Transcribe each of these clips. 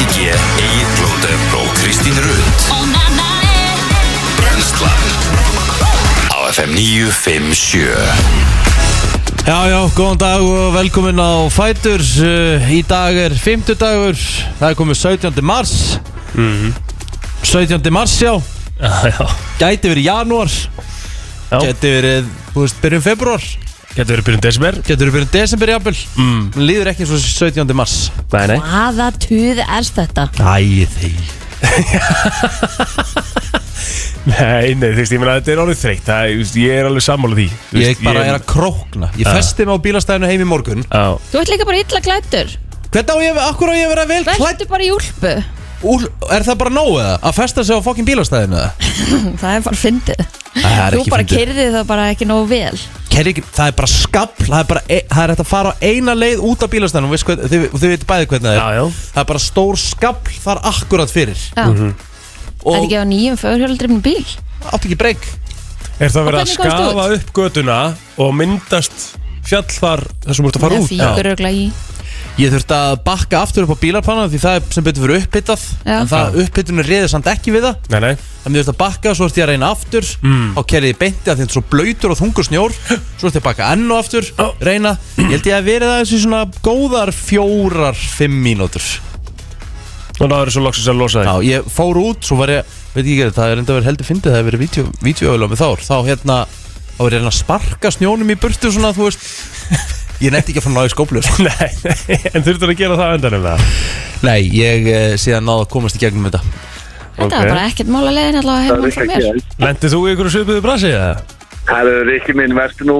Rikki G, Egil Blóter og Kristín Rund Brenslan Á FM 957 Já, já, góðan dag og velkomin á Fætur uh, Í dag er 50 dagur Það er komið 17. mars. 17. mars, já. Já, já. Gæti verið janúar. Já. Gæti verið, þú veist, byrjun februar Getur verið byrjun desember. Gæti verið byrjun desember jafnvel. Mm. Líður ekki svo 17. mars. Nei, nei. Hvaða tuð er þetta? Æ, því Nei, nei, þú veist, ég meina þetta er orðið þreytt. Það, þú veist, ég er alveg sammála því. Þú Ég veist, bara er að krókna. Ég festi mig á bílastæðinu heim í morgun. Já, Þú ert líka bara illa klættur Hvernig á ég, akkur á ég að vera vel klætt Vertu bara í úlpu úr, Er það bara nóg eða? Að festa sig á fokkin bílastæðinu eða? Það er bara fyndið. Það er Þú ekki bara fyndið. keirði það bara ekki nógu vel. Kerri, ekki- það er bara skapl það er, bara, e, það er hægt að fara á eina leið út af bílastæðinu og þið, þið, þið veit bæði hvernig það er. Já, já. Það er bara stór skapl þar akkurat fyrir. Já. Mhm. Þetta og ekki á nýjum föðurhjóldrifnum bíl? Átt ekki breyk? Er það verið að hvernig komstu skafa upp götuna og myndast fjall þar þar sem þú ert að fara Það út? fíkur örgla í ég þurfti að bakka aftur upp á bílarpanna því það er sem betur fyrir upphittað Já. en það upphittinu reyði samt ekki við það. Nei, nei. Þannig ég þurfti að bakka, svo þurfti ég að reyna aftur. Mm. og kerði ég beinti að því þetta er svo blöytur og þungur snjór. Svo þurfti ég að bakka enn og aftur Ó. reyna, ég held ég að verið það þessi svona góðar fjórar, fimm mínútur. Og það er svo loksins að losa Já, þig ég fór út, svo var ég, veit ekki ekki, það er enda verið heldur fyndið, það hérna, ég að að nefndi ekki að fara náðu í skóplu, sko. Nei, en þurftur að gera það á endanum það Nei, ég eh, síðan náðu að komast í gegnum þetta. Þetta var bara ekkert mála leiðin allavega Það heim er frá ekki mér að Lendið þú í ykkur svipuðu brasi eða? Það er ekki minn, verður nú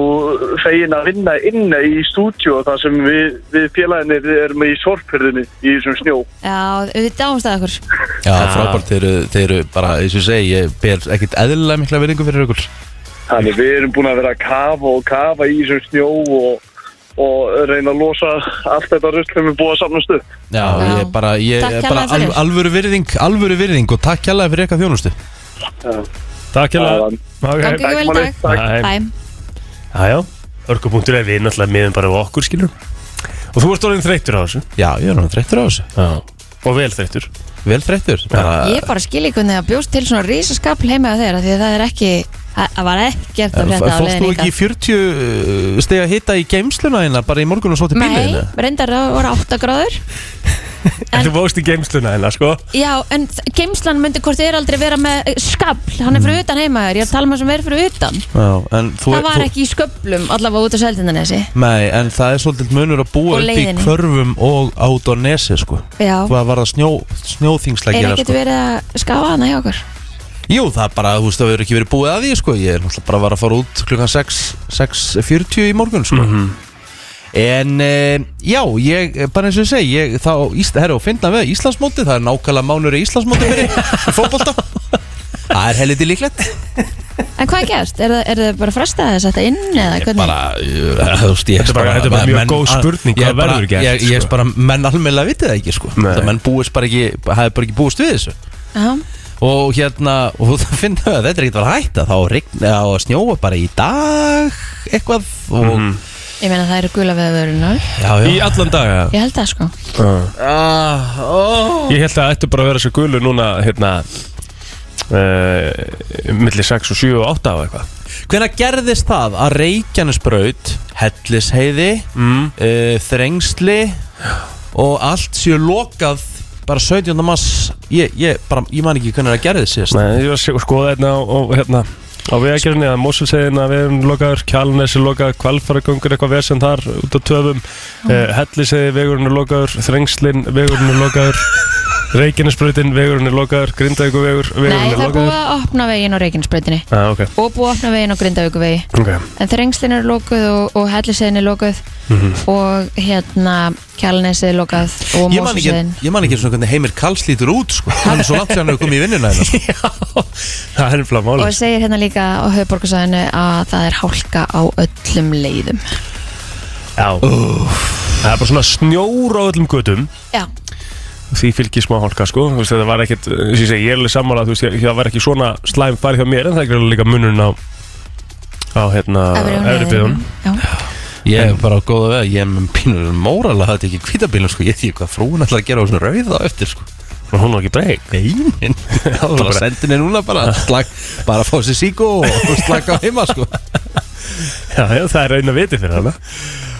fegin að vinna inne í stúdíu þar sem við, við félaginir erum í sorphyrðinni í þessum snjó. Já, við dáumst að okkur Já, frábært, þeir eru, þeir eru bara, eins og ég segi, ég ber ekkert eðlilega mikla verðingu fyrir ykkur. Þannig við erum búin að vera að kafa og kafa í þessum snjó og, og reyna að losa allt þetta rusl sem við búið að samna stuð. Já, Já. ég bara, ég Takk er bara kærlega fyrir. al, alvöru virðing, alvöru virðing og takk kjærlega fyrir eitthvað þjónustu. Takk Það það Gangi ekki vel í dag Takk. Bæ. Jájá, örgupunktur er við náttúrulega miðum bara á okkur skilur Og þú ert orðin þreyttur á þessu Já, ég er hann þreyttur á þessu. Já Og vel þreyttur Vel þreyttur. Bara, Ég bara skil ekki hvernig það bjóst til svona rísaskapl heima á þeirra því að það er ekki það var ekkert að frétta á Fórst leiðin þú ekki í 40 steg að hitta í geimsluna þína bara í morgun og svo til Nei, bílinu? reyndar það voru 8 gráður. En þú bóst í geimsluna hérna sko. Já, en geimslan myndi hvort þið er aldrei vera með eh, skafl, hann er fyrir utan heima þér, ég er að tala um það sem er fyrir utan. Já, en þú, Það var þú, ekki í sköflum allavega út á Seldindanesi Nei, en það er svolítið munur að búa upp í kvörfum og át á nesi, sko. Já, Hvað var það snjó, snjóþingslega sko Jú, það er bara, þú veist, það verður ekki verið búið að því, sko Ég er náttúrulega bara að vara að fara út klukkan 6 6.40 í morgun, sko En, e, já, ég, bara eins og ég segi ég, Þá, herru, og finna við Íslandsmóti Það er nákvæmlega mánur í Íslandsmóti fyrir í fótbolta Það er helviti líklegt En hvað er gert? Er er það bara frestað að þetta inn eða Ég hvernig? bara, uh, þú veist, ég Þetta er bara- þetta er bara mjög góð spurning, ég hvað er verður gert, Ég, ég er sko? bara, menn almennilega vitið það ekki, sko Nei. Það menn búist bara ekki, hafi bara ekki búist við þessu Já, Og hérna, og þú finnum að þetta er ekkert að vera að hætta Þá rigna á að snjóa bara í dag Eitthvað og, Mhm. ég meina það eru gula veðurinn Já, Í já allan dag ja. Ég held það sko ah, oh. Ég held að það ættu bara að vera svo gulu núna Hérna uh, Milli 6 og 7 og 8 á eitthvað Hvenær gerðist það að Reykjanesbraut Hellisheiði mm. uh, Þrengsli Og allt séu lokað Bara 17. mass Ég, ég, bara, ég man ekki hvernig það gerðist síðast. Nei, ég var að skoða hérna og, hérna á vegagerðinni að Moselsegin að við erum lokaður Kjalnes er lokaður, Kvalfaragöngur eitthvað vesen þar út á töfum. Uh, Hellisegi vegurinn er lokaður, Þrengslin vegurinn er lokaður Reykjanesbrautin vegurinn er lokaður, Grindavíkuvegur Nei, vegurinn er það er búið lokaður að opna veginn á Reykjanesbreytinni ah, ok, og búið að opna veginn á Grindavíkuvegi ok. En þrengslinn er lokuð og, og helliseðin er lokuð. Mhm. og hérna kjálnesið er lokað og Ég man ekki, mósuseðin ég man ekki svona hvernig Heimir Karls lítur út sko. Hann er svo langt sér hann hefur komið í vinnuna hérna, sko. Já, það er og máli segir hérna líka á höfuborgarsæðinu að það er hálka á öllum leiðum. Já, það er bara svona snjór á öllum götum. Já, því fylgir smá hálka sko. Þú veist, það var ekkit, þess að ég er alveg sammála þú veist, það var ekki svona slæm farið hjá mér en það er ekki líka munurinn á á hérna Já, Ég er bara á góða vega, ég er með pínur móral að þetta ekki kvítabílum sko, ég því hvað frúin ætla að gera á svona rauð á eftir sko. Og hún var ekki breyk. Neinin, bara bara- sendi henni núna bara. Slag, bara fá sér síkó og slaka á heima sko. Já, já, það er raun að viti fyrir hana.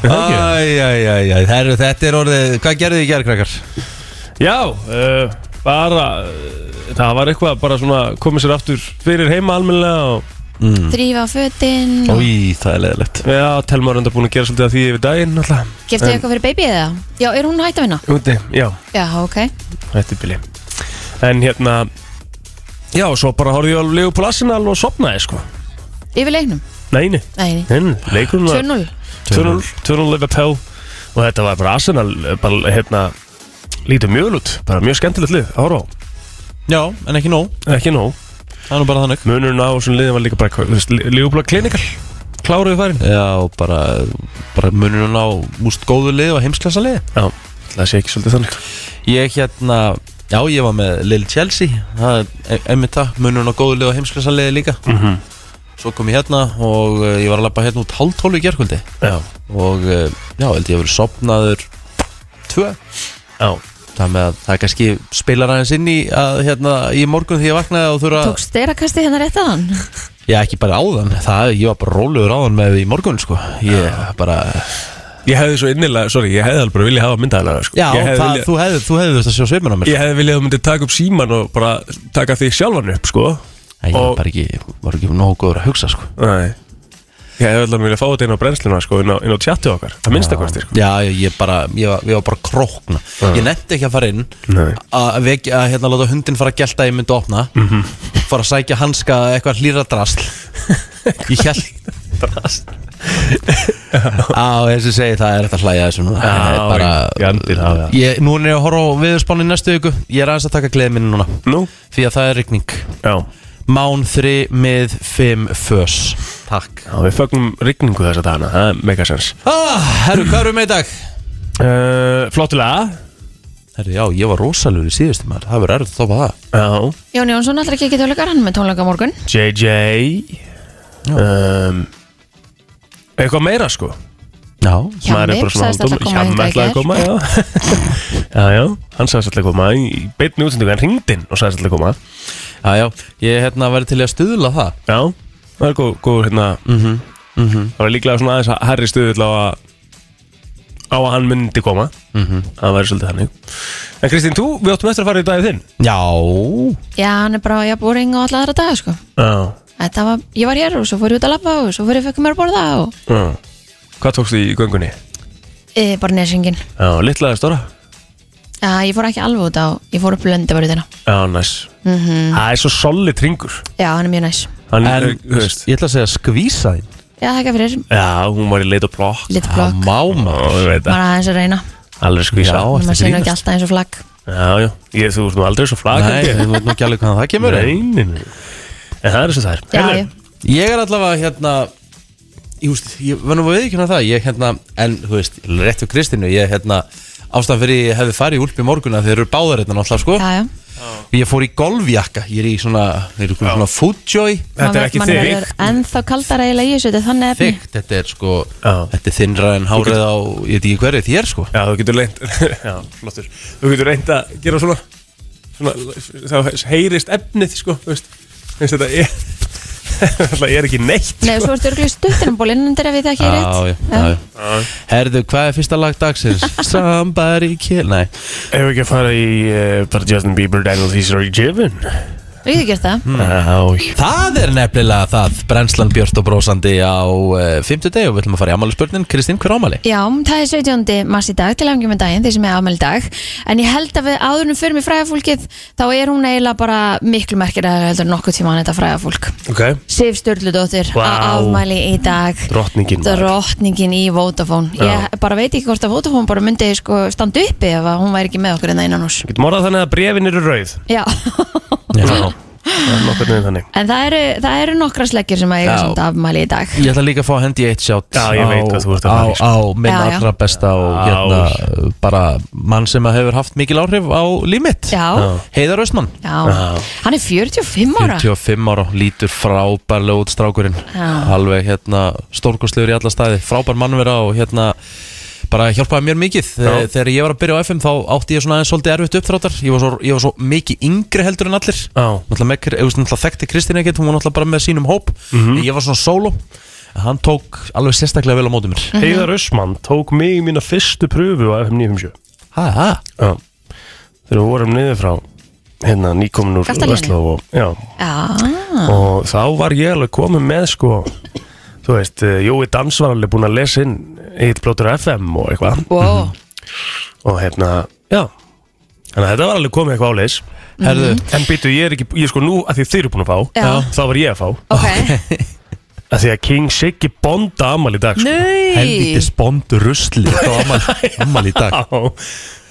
Æjæjæjæj, þetta er orðið, hvað gerðu þið í gerð krakkar? Já, uh, bara uh, Það var eitthvað bara svona komið sér aftur fyrir heima almennilega og Þrýfa fötin og Í, það er leðilegt Já, Telma er enda búin að gera svolítið að því yfir daginn alltaf Geftu þið eitthvað fyrir babyið eða? Já, er hún hægt að vinna? Úti, já, Já, ok. Þetta er bili. En hérna Já, svo bara horfði ég á Leopold Arsenal og sopnaði sko. Yfir leiknum? Nei, nei, Nei, nei. nei, leikurinn var 2-0 2-0 2-0 Liverpool. Og þetta var bara Arsenal eh, bara hérna Lítið mjög út, bara mjög skemmtilegt lið að horfa á. Já, en ekki nóg, Ekki nóg, það er nú bara þannig. Munurinn á þessum liðin var líka bara Leopold klinikal. Kláruðu farin Já, bara, bara munurinn á múst góðu lið og heimsklassa lið. Já, það sé ekki svolítið þannig. Ég hérna, já ég var með Lil Chelsea. Það er einmitt það, munurinn á góðu lið og heimsklassa lið líka. Mhm. Svo kom ég hérna og uh, ég var að lappa hérna út hálftólu í gerkvöldi Já, Og uh, já, held ég að verið sopnaður tvö. Já, Það með að það kannski spilar aðeins inn í að hérna í morgun því ég vaknaði og þurfa Tók styrakasti hérna rétt að hann? Já, ekki bara áðan, það, ég var bara rólegur áðan með í morgun, sko. Ég bara, Ég hefði svo innilega, sorry, ég hefði alveg bara viljað hafa myndaðalega sko. já, ég hefði það, viljað, þú hefði, þú hefði þurft að sjá svipin á mér Ég hefði viljað að þú myndir taka upp síman og bara taka þig sjálfan upp, sko. Nei, ég var og- bara ekki, var ekki nógu góður að hugsa, sko. Nei Ég hefði alveg viljað fá þetta inn á brennsluna, sko, inn á, inn á tjatti okkar Það að kosti, sko. Já, ég, ég bara, ég var, ég var bara krókna. Ég nefndi ekki að fara inn Nei. að, vek, að hérna láta hundin fara að gelta að ég myndi opna Mhm. fara að sækja hanska eitthvað hlýra drasl. Ég held Á, þessi segi það er þetta hlæja þessu núna. Já, Það er bara, gjandir það, já. ég, Nú er ég að horfa á viðurspáni næstu viku. Ég er aðeins að taka gleði minni núna. Nú? Því að það er rigning. Já Mán 3 með 5 fös. Takk. Já, við fögnum rigningu þessa dagana, það er megasens ah, Herru, hvað erum við í dag? uh, Flottulega Herru, já, ég var rosalur í síðustu maður. Það verður erfitt að topa það. Já. Jón Jónsson ætlar ekki ekki tónleikar, hann er með tónleika á morgun. JJ um, Eitthvað meira, sko. Já, Maður er bara svona sagðist alltaf hálfdómur. koma Hjammi hingað í ætlaði að koma, já. Já, já, hann sagðist alltaf að koma í beinni útsendingu, hann ringdi inn og sagðist alltaf að koma já, já Ég hérna verður til að stuðla það. Já, það er góð, góð hérna Mhm, mhm. Það var líklega svona aðeins að herri stuðull á að á að hann myndi koma. Mhm. Það væri svolítið þannig. En Kristín, þú, við áttum eftir að fara í dagið þinn. Já. Já, hann er bara, já, boring og alla aðra daga, sko. Já, Þetta var, ég var hér og svo fór ég út að labba og svo fór ég fekk mér að borða og já. Hvað tókstu í göngunni? e, bara nesingin Já, litla eða stóra? Já, ég fór ekki alveg út á, ég fór upp löndavarðina Já, næs. Mm Það er svo solid ringur Já, hann er mjög næs. Hann, En, er, þú veist. ég ætla að segja skvísa þín Já, þakka fyrir, Já, hún var í leit og plokk lit Það blokk. Má Já, maður ég veit það. Bara aðeins að reyna, Alveg skvísa maður ertu sé nú grínast? ekki alltaf eins og flagg. Já, já. Ég, þú ert nú aldrei svo flag Nei, þú veit nú ekki alveg hvað það kemur Nei, nei, nei. En það er að það er. Já, Heyrðu, já, Ég er allavega hérna Ég, veist, ég var nú að viðkjöna það Ég hérna, en þú veist, rétt fyrir Kristínu Ég hérna, ástæðan fyrir ég hefði farið í úlp í morgun að Þeir eru báðar hérna náttúrulega sko. Já, já. Ég fór í golfjakka. Ég er í svona, þeir eru svona foodjoy Þetta er ekki þig verður ennþá kaldara eiginlega í þessu, þetta er þannig efni. Þygt, þetta er sko Já. Þetta er þinnra en hárið á Ég veit ekki hverju þér sko. Já, þú getur reynd Já, flottur. Þú getur reynd að gera svona Svona Það heyrist efnið, sko Veist. Þetta er Það er ekki neitt Nei, svo ertu örgulega stuttinambólinn en þegar við það ekki Já, rétt já, já, já. Herðu, hvað er fyrsta lag dagsins? Somebody kill Nei, Ef við ekki að fara í uh, bara Justin Bieber, Daniel Caesar og Jiven Við getum gert það Já, það er nefnilega það. Brennslan Björst og brósandi á uh, 50 deg og við ætlum að fara í ámæli spurnin Kristín, hver ámæli? Já, það er 17. mars í dag. Til afhengjum með daginn, þeir sem er afmæli í dag. En ég held að við áðurnum fyrir mig fræðafólkið þá er hún eiginlega bara miklu merkir að heldur nokkuð tíma hann þetta fræðafólk. Ok. Sif Sturludóttir Vá. á afmæli í dag. Drottningin. Drottningin í Vodafone. Ég bara veit ekki hvort að Vodafone bara myndi sko standa uppi ef að hún væri ekki með okkur en það innan hús Getum orðað þannig að brefin eru rauð. Já, Já. Er En það eru, það eru nokkra sleggir sem að eiga Já. samt afmæli í dag. Ég ætla líka að fá að hendi eitt sjátt Já, ég veit hvað þú ert að á, fara í, sko. á minn Já, já. allra besta og Já. hérna bara mann sem að hefur haft mikil áhrif á líf mitt. Já, Heiðar Östmann já, hann er 45 ára. 45 ára, lítur frábærlega út strákurinn. Já. alveg hérna stórkostlegur í alla staði. Frábær mannvera og hérna bara hjálpaði mér mikið. Þegar, þegar ég var að byrja á FM þá átti ég svona aðeins svolítið erfitt uppþráttar ég var svo, ég var svo mikið yngri heldur en allir. Já. náttúrulega, með, náttúrulega þekkti Kristín ekkert hún var náttúrulega bara með sínum hóp. Mhm. en ég var svona solo en hann tók alveg sérstaklega vel á móti mér. Mhm. Heiðar Össmann tók mig í mína fyrstu pröfu á FM 957 ha, ha. Já. Þegar við vorum niður frá hérna nýkomin úr? Vestló og, já, Já, og þá var ég alveg komið með sko þú veist, eh, Jói Dans var alveg búinn að lesa inn eitt blótur FM og eitthvað. Wow. og hérna, já. Þannig að þetta var alveg komið eitthvað áleis herðu, en býtu, ég er ekki, ég er sko nú að því þið eru búin að fá Já. þá var ég að fá. Ok. Að því að King Siggy Bonda amal í dag sko. Nei. Helviti spondu rusli á ammal í dag. Bond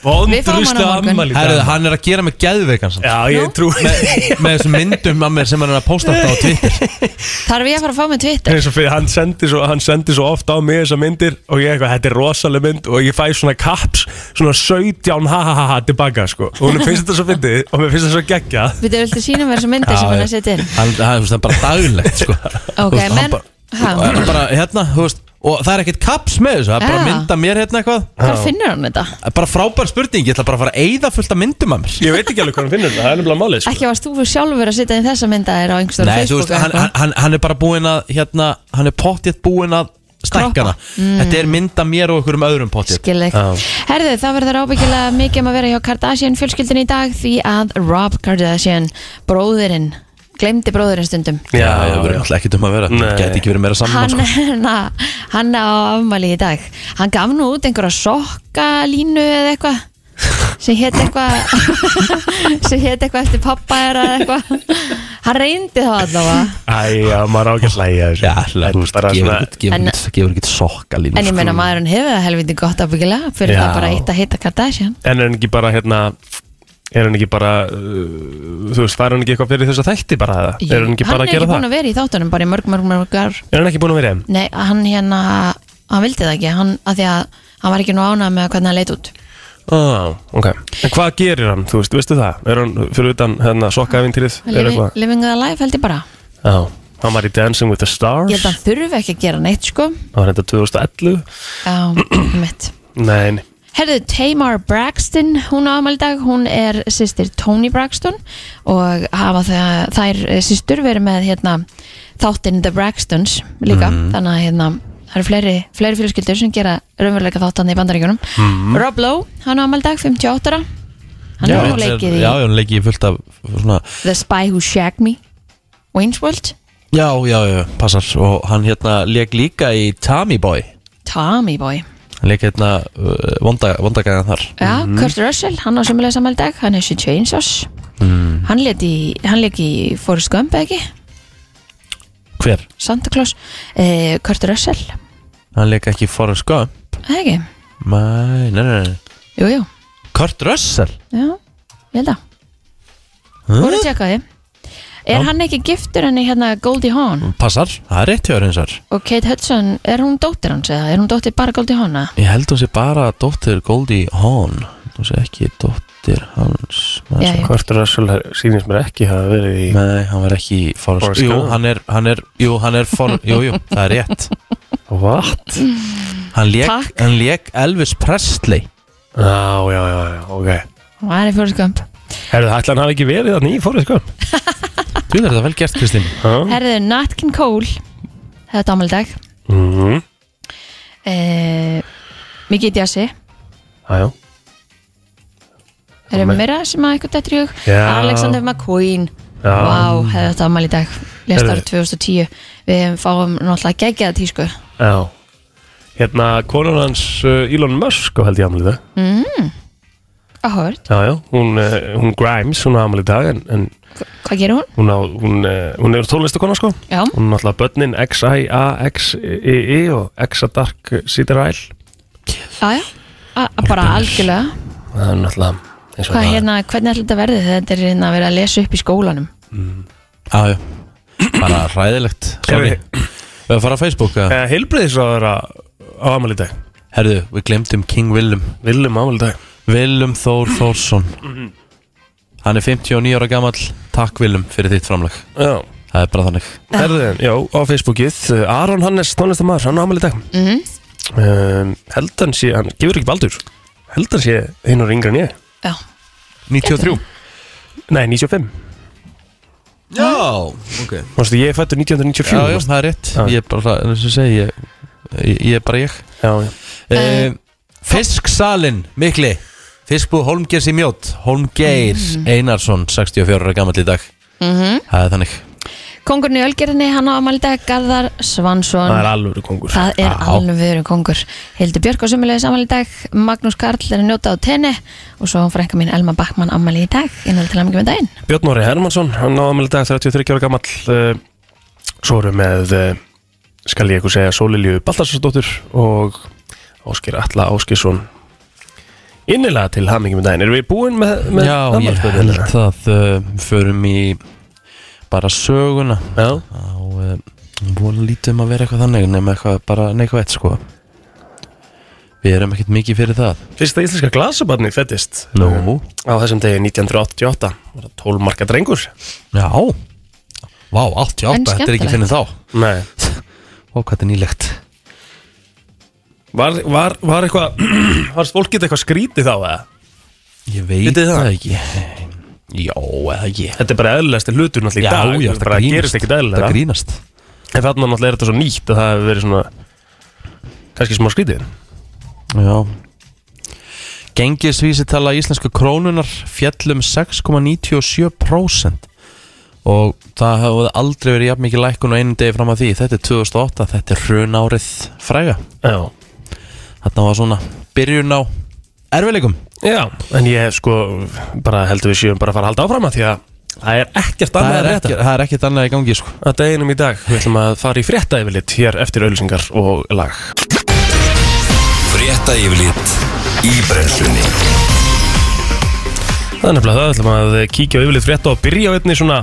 Í dag. Herðu, hann er að gera mig geðveikan samt. Já, ég trú með þessum myndum að mér sem hann er að posta alltaf á Twitter. Þarf ég að fara að fá með Twitter? Eins og fyrir, hann sendi svo, hann sendi svo ofta á mig þessar myndir og ég eitthvað, þetta er rosaleg mynd og ég fæ svona caps, svona 17 ha ha ha ha tilbaka sko. Og hún finnst þetta svo fyndið og mér finnst þetta svo geggja Við þau viltu sína mér þessar myndir sem hann er setið inn? Hann, hann, það er bara daglegt sko. Ok, Þú veist, hann menn bara, ha, bara hérna þú veist, og það er ekkert kaps með þessu það er bara Já. að mynda mér hérna eitthvað Hvar finnur hann þetta? Er bara frábær spurning, ég ætla bara að fara að eyða fullt af myndum að mér ég veit ekki alveg hvað hann finnur þetta, það er nefnilega málið sko. Ekki varst þú sjálfur að setja inn þessa myndaðir á einhverjum Nei, þú Facebook veist, hann, hann, hann, hann er bara búinn að hérna, hann er pottjett búinn að stækkana Mm. Þetta er mynda mér og okkur um öðrum pottjett Skil þig Já. Herðu, það verður ábyggilega mikið um að vera hjá Kardashian fjölskyldin í dag því að Rob Kardashian, bróðirinn glemdi bróðirinn stundum já, það verður alltaf ekkert um að vera Nei. Það gæti ekki verið meira saman hann, sko. na, hann á afmæli í dag hann gaf nú út einhverja sokkalínu eða eitthvað sem hétt eitthvað sem hétt eitthvað eftir pappa eða eitthvað hann reyndi þá allavega Æja, maður á ekki að hlæja þessu Já, En þú veist, bara gefur svona- ekkert- gefur En- ekkert- gefur ekkert sokkalínu en ég sko. meina maðurinn hefur það helviti gott ábyggilega fyrir Já. það bara eitt að hitta Kardashian En er hann ekki bara hérna Er hann ekki bara uh, Þú veist, fær hann ekki eitthvað fyrir þess að þætti bara eða? Er hann ekki bara að er gera ekki það? búin að vera í þáttunum bara í mörg, mörg, mörg ár. Er hann ekki búin að vera í? Nei, hann hérna, hann vildi það ekki. Hann, að því að hann var ekki nú ánað með hvernig hann leit út. Ah, ok. En hvað gerir hann, þú veist, veistu það? Er hann fyrir utan hérna sokkaævintýrið? Er Living, the life held ég bara. Já, hann var í Dancing with the Stars. Ég held að hann þurfi ekki að gera neitt sko. Það var þetta 2011 Já, mitt Nei, nei. Herðu, Tamar Braxton, hún á afmæli í dag, hún er sýstir Tony Braxton og hafa það, þær sýstur verið með hérna, þáttinn The Braxtons líka, þannig að hérna, það eru fleiri, fleiri fjölskyldur sem gera raunveruleika þáttan í bandaríkjunum. Rob Lowe, hann á afmæli í dag, 58 ára, hann Já, er nú leikið í Já, hann leikið í fullt af svona The Spy Who Shagged Me, Wayne's World, Já, já, já, passar Og hann hérna leik líka í Tommy Boy Tommy Boy. Hann leik hérna uh, vonda, vondagæðan þar. Já, Kurt Russell, hann á sömulega sammæli í dag, hann er 71 árs. Hann leik í, hann leik í Forrest Gump, eða ekki? Hver? Santa Claus. Eh, Kurt Russell, Hann leik ekki í Forrest Gump. Ekki? Nei, nei, nei, nei. Jú, jú, Kurt Russell? Já, ég held að. Voru að tjekka því Er hann ekki giftur henni hérna Goldie Hawn? Passar, það er rétt hjá vegar og Kate Hudson, er hún dóttir hans eða? Er hún dóttir bara Goldie Hawn eða? Ég held hún sé bara dóttir Goldie Hawn. Hún sé ekki dóttir hans. Já, svo- já. Hvort Russell sýnist mér ekki hafa verið í Nei, hann var ekki í Forrest Forrest Jú, Gump. hann er, hann er, jú, hann er for, Jú, jú, það er rétt. What? Hann leik, Takk. hann leik Elvis Presley. Já, já, já, já, ok. Hún er í Forrest Gump. Herðu, ætla hann hafi ekki verið þannig í Forrest Gump Þú er þetta vel gert, Kristín. Herðu, Nat King Cole þetta er ámæli dag Mhm. eh, Mikið Djassi já, já erum meira sem að eitthvað dættur í hug? Já. Alexander McQueen. Já. Vá, hefði þetta ámæli í dag Lest árið 2010 Við fáum náttúrulega geggjaða tísku. Já. Hérna, konan hans uh, Elon Musk á held ég amlið það Áhört, Já, já, hún, uh, hún Grimes, hún á amlið dag en, en hvað gerir hún? hún, á, hún, uh, hún er tónlistakona sko. Já, Hún er náttúrulega börnin X-I-A-X-I-I og X-A-Dark Cider Isle já, já. A- Bara algjörlega. Það er náttúrulega eins og Hvað hérna, hvernig ætla þetta verði þegar þetta er hérna að vera að lesa upp í skólanum? Já, já. Bara hræðilegt. Sorry. Við að fara á Facebook eða? Eh, Heilbreyðisráður á afmæli í dag. Herðu, við glemdum King Willem Viljum afmæli í dag Willem Þór Þórsson. Hann er 59 ára gamall. Takk Willem fyrir þitt framlag. Já. Það er bara þannig. Herðu, já, á Facebookið uh, Aron Hannes, tónlistamæður, hann á afmæli í dag. Mhm. um, Held hann sé, hann gefur ekki baldur. Held hann sé hinn og yngri en ég. Já, 93 Nei, 95 Já, ok. Mástu, ég er fættur 1994 Já, já, það er rétt. Já. Ég er bara, eins og segi ég, ég, ég er bara ég. Já, já. uh, Fisksalinn, mikli Fiskbúð Holmgeirs í mjót Holmgeir Einarsson, 64 ára gamall í dag. Mhm. Það er þannig. Kongurinn í Ölgerinni, hann á afmæli í dag Garðar Svansson. Það er alveg kongur. Það er alveg viðurinn kongur. Hildur Björk á sömulegis afmæli í dag. Magnús Karl er að njóta á tenni. Og svo frænka mín Elma Backmann afmæli í dag. Innvel til að mikið með daginn. Björn Nóri Hermansson, hann á afmæli í dag 33 ára gamall. Uh, Svo erum við uh, skal ég eitthvað segja Sólilju Baltarsdóttur og Áskir Alla Áskirsson innilega til hamingi með daginn. Erum við búin með, með Já, ég held að uh, Förum í bara söguna. Já, á uh, Búin lítið um að vera eitthvað þannig Nefn eitthvað bara neikvægt sko. Við erum ekkert mikið fyrir það. Fyrsta íslenska glasabarni fættist Nú, á þessum degi 1988 var það 12 marka drengur. Já. Vá, 88, En þetta er ekki skemmtilegt. finnið þá. Nei. Ó, hvað þetta er nýlegt Var, var, var eitthvað Varst fólkið eitthvað skrítið þá eða? Ég veit Vitið þið það? það? ekki. Já, eða ekki. Þetta er bara eðlilegasti hlutur náttúrulega í dag. já, Það bara gerist ekkit Það eðlilega grínast. En þarna náttúrulega er þetta svo nýtt að það hefur verið svona kannski smá skrítið. Já. Gengisvísitala íslensku krónunar fjallum 6,97% og það hefði aldrei verið jafn mikið lækkun á einum degi fram að því. Þetta er 2008, þetta er hrun árið fræga. Já Þarna var svona byrjun á erfileikum Já, en ég sko bara heldur við séum bara að fara að halda áfram að því að það er ekkert það annað er, að ekki, það er ekkert annað í gangi sko. að deginum í dag Við ætlum að fara í frétta yfirlit hér eftir auðlýsingar og lag. Frétta yfirlit í brennslunni. Það er nefnilega það, við ætlum að kíkja á yfirlit frétta og byrja á einni svona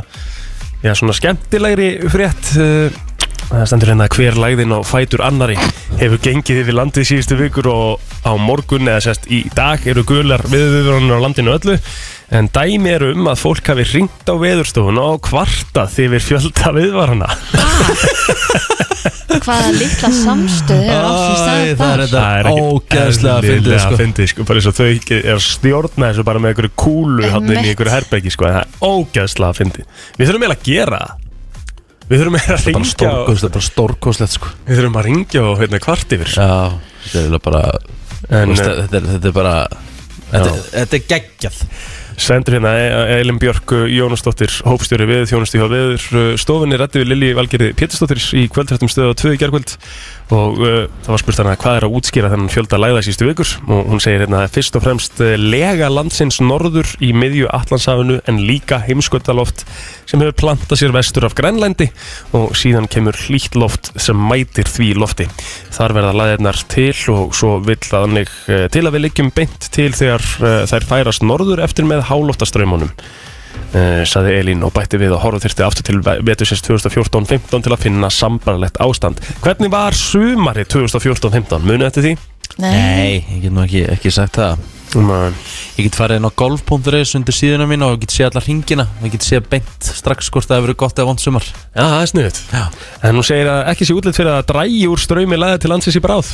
já, svona skemmtilegri frétt uh, Það stendur hérna að hver lægðin á fætur annari hefur gengið yfir landið síðustu vikur og á morgun eða sérst í dag eru gular viðviðvörunir á landinu öllu. En dæmi eru um að fólk hafi ringt á veðurstofuna og kvartað yfir fjölda viðvarana. Hvaða litla samstöð er átt í Æ, stað það er þar? þetta ógeðslega eðlilega sko. fyndið sko, bara eins og þau er að stjórna þessu bara með einhverju kúlu hann inn í einhverju herbeggi sko, en það er ógeðslega fyndið. Við þurfum eiginlega að gera það Við þurfum að ringja það er bara stórkostlegt sko. Við þurfum að ringja og hérna kvart yfir. Já, þetta er bara En veist, uh, þetta, er, þetta er bara þetta, þetta er geggjað. Sendur hérna E- Elin Björk uh, Jónasdóttir Hópstjóri við þjónustu hjá viður stofinni rætti við Lili Valgerði Pétursdóttir í kvöldrættum stöðu á 2 í gerkvöld og uh, það var spurt hana hvað er að útskýra þennan fjölda læða sístu vikur? Og hún segir hérna fyrst og fremst uh, lega landsins norður í miðju Allandshafinu en líka heimskvöldaloft sem hefur plantað sér vestur af Grænlændi og síðan kemur hlýtt loft sem mætir því lofti. Þar verða læðirnar til og svo vill þannig uh, til að við liggjum beint til þegar uh, þær færast norður eftir með hálóftastraumunum uh, saði Elín og bætti við að horfa þyrfti aftur til vetursins 2014-15 til að finna sambarlegt ástand. Hvernig var sumari 2014-15? Munu eftir því? Nei, ég get nú ekki, ekki sagt það Nei. Ég get farið inn á golf.is undir síðuna mín og ég get séð allar hringina Ég get séð beint strax hvort það hefur verið gott eða vond sumar Já, það er sniðut. Já En hún segir að ekki sé útlitt fyrir að drægi úr ströymi læði til landsins í bráð.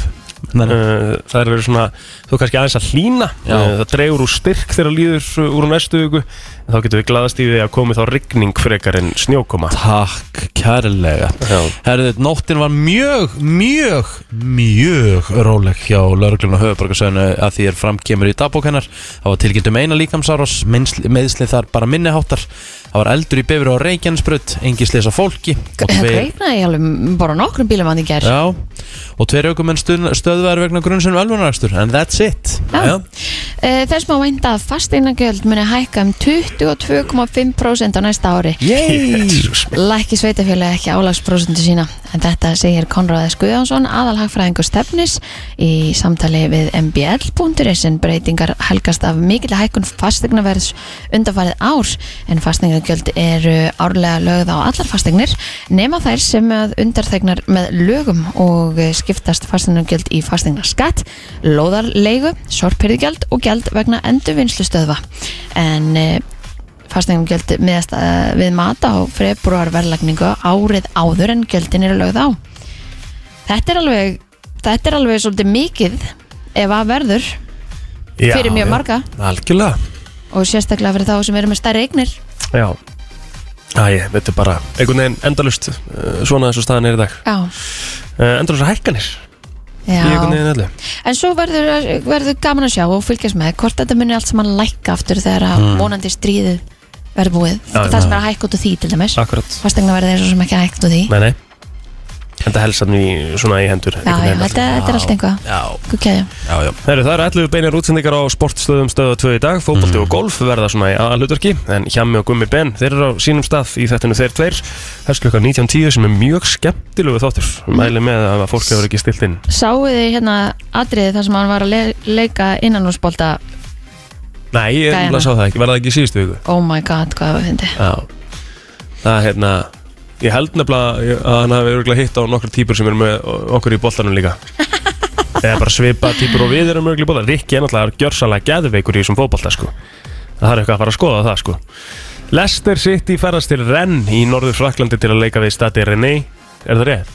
Uh, það er verið svona, þú kannski aðeins að hlína uh, það dregur úr styrk þegar líður uh, úr næstu viku. Þá getum við glaðast í því að komi þá rigning frekar en snjókoma. Takk kærlega. Já. Herðu, nóttin var mjög, mjög, mjög róleg hjá lauruglun og höfuborgarsöðinu að því er framkemur í dagbók hennar. Það var tilkynnt um eina líkamsárás, meðsli þar bara minniháttar Það var eldur í bifur á Reykjanesbrut, engi slisa fólki greifnaði alveg bara nokkrum bílum að því ger Já, og tveir aukumenn stöðvæður vegna grunnsinn velvunarækstur En that's it. Já. Þess má vænta að fasteignagjöld muni hækka um 22,5% á næsta ári. Yay. Lækki sveitafélagi ekki álagsprósentu sína En þetta segir Konráðis Guðjónsson, aðalhagfræðingur stefnis í samtali við mbl.is en breytingar helgast af mikill hækkun fastegnaverðs undarfarið ár. En fastegnagjöld eru árlega lögð á allar fastegnir nema þær sem undarþegnar með lögum og skiptast fastegnagjöld í fastegnaskatt, lóðarleigu, sorpyrðigjald og gjald vegna endurvinnslustöðva. En eh, fastegnum gjöld miðast uh, við mata á februar verðlagningu árið áður en gjöldin eru lögð á. Þetta er alveg þetta er alveg svolítið mikið ef að verður Já, Fyrir mjög já, marga. Algjörlega. Og sérstaklega fyrir þá sem eru með stærri eignir. Já. Æ, þetta er bara einhvern veginn endalust uh, svona eins og staðan er í dag. Já, uh, Endalust hækkanir já. en svo verður, verður gaman að sjá og fylgjast með hvort þetta muni allt saman lækka aftur þegar að vonandi stríðið verður búið. Já, það já. sem er að hækka út úr því til dæmis. Akkurat. Fastegna verður eins og sem ekki að hækka út úr því. Nei, nei. Þetta helst hann í svona í hendur já, já, þetta, þetta er allt einhvað það eru 11 beinir útsendingar á sportstöðum stöðu 2 í dag, fótbolti og golf verða svona í aðalutverki, en Hjammi og Gummi Ben þeir eru á sínum stað í þættinu þeir tveir. Hefst klukkan 19.10 sem er mjög skemmtilegu þáttur, mæli með að fólk hefur ekki stilt inn. Sáu þið hérna atriði þar sem hann var að le Nei, ég Gæjana. Sá það ekki, var það ekki í síðustu viku? Oh my god, hvað það fyndi Já, það er hérna ég held nefnilega að hann hafi örgulega hitt á nokkra típur sem eru með okkur í boltanum líka. Eða bara svipa típur og við erum örgulega í boltanum. Rikki er náttúrulega gjörsalega geðveikur í þessum fótbolta sko. það er eitthvað að fara að skoða það sko. Leicester City ferðast til Rennes í norður Fraklandi til að leika við Stadi René er það rétt?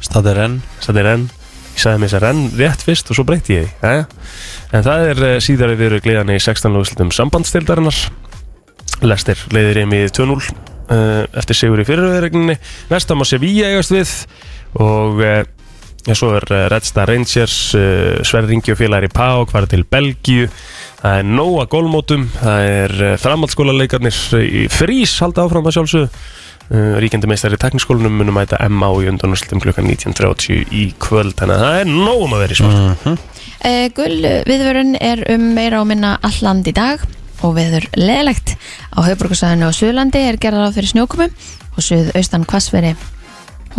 Stadir enn Stadi Rennes ég sagði mér þess að Rennes rétt fyrst og svo breyti ég því ja? en það er uh, síðari viðru gleðan í 16. lúslutum sambandstildarinnar Leicester leiðir í 2-0 uh, eftir sigur í fyriröðregninni Vestam og Sevilla eigast við og uh, ja, svo er uh, Red Star Rangers Sverringi og félagar í Pák farið til Belgíu það er nóga gólmótum það er uh, framhaldsskólaleikarnir í frís halda áfram að sjálfsögðu ríkjandi meistar í tekniskólanum munum mæta MA í undanúrslutum klukkan 19.30 í kvöld þannig að það er nógum að vera í svart uh, Gull viðvörun er um meira og minna alland í dag og viður leðilegt á höfbrukarsæðinu og Suðurlandi er gerðar á fyrir snjókumu og suðaustan kvassveri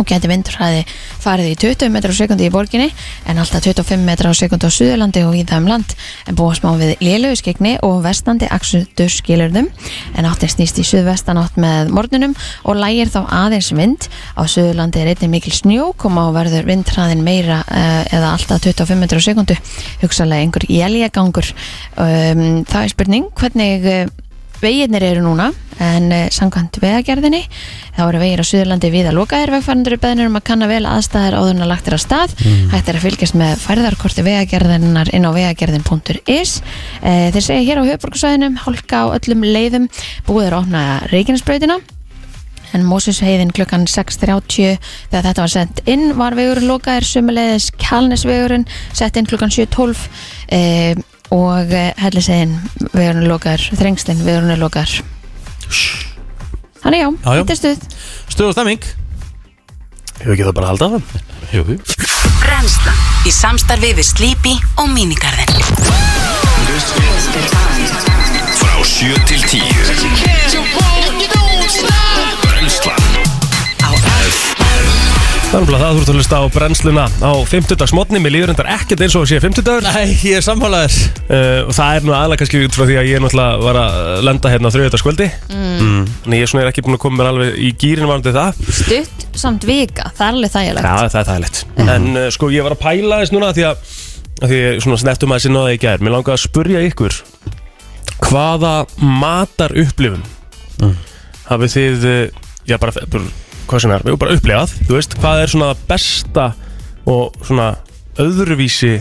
og geti vindurhæði farið í 20 metrar á sekundi í borginni en alltaf 25 metrar á sekundi á Suðurlandi og í það um land. En búa smá við lélöguskegni og vestandi aksutur skilurðum en áttin snýst í suðvestan átt með morgunum og lægir þá aðeins vind. Á Suðurlandi er einnig mikil snjó koma og verður vindhraðin meira uh, eða alltaf 25 metrar á sekundu hugsalega einhver jæljagangur um, það er spurning hvernig uh, Veginir eru núna en uh, samkvæmt vegagerðinni þá eru vegir á Suðurlandi við að lokaðir vegfærandur beðnir um að kanna vel aðstæðir áður en að er stað. Hægt er að fylgjast með færðarkorti vegagerðinnar inn á vegagerðin.is uh, þeir segja hér á höfbruksvæðinum hálka á öllum leiðum. Búið er að opna Reykjanesbrautina. En Mósusheiðin klukkan 6.30 þegar þetta var sendt inn var vegurinn lokaðir sumulegðis Kjalnesvegurinn sett inn klukkan 7.12 e, og hellisegin vegurinn lokaðir, þrengslinn vegurinn lokaðir Þannig já, Já, já. þetta er stuð. Stuð og stemming. Hefur ekki það bara að halda það Jú, jú. Brennslan í samstarfi við Sleepy og Minigarðin Frá 7 til 10 Brennslan á Það er umlað það ert að hlusta á brennsluna á 50 mótni, mér líður endar ekkert eins og að sé 50 dagur Nei, ég er sammálaður. Uh, og það er nú aðalega kannski út frá því að ég náttúrulega var að lenda hérna á þriðutaskvöldi mm. þannig ég svona er ekki búin að koma mér alveg í gýrin varandi það. Stutt samt vika, það er alveg þægilegt. Já, það er þægilegt. En uh, sko, ég var að pæla þess núna því að, að því ég svona snettum að þessi náða í gær. Mér langaði að spurja ykkur Hvaða matar upplifun hafið þið, uh, já bara, bara hvað sem er, við bara upplifað Þú veist, hvað er svona besta og svona öðruvísi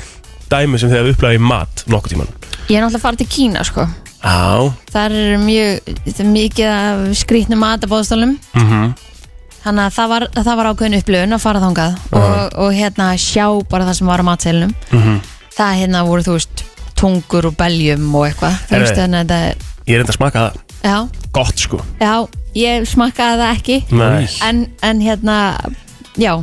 dæmi sem þið hafið upplifað í mat nokkuð tíman Ég er náttúrulega að fara til Kína sko. Já, Það er mjög, þetta er mikið af skrýtnum matabóðstólum. Mhm. Þannig að það var, það var ákveðin upplifun að fara þangað og, og hérna sjá bara það sem var á matseilunum Mhm. Það hérna voru þú veist tungur og beljum og eitthvað. Þú veist þannig að þetta Ég er enda að smaka það, Já, gott sko. Já, ég smakkaði það ekki. En, en hérna, já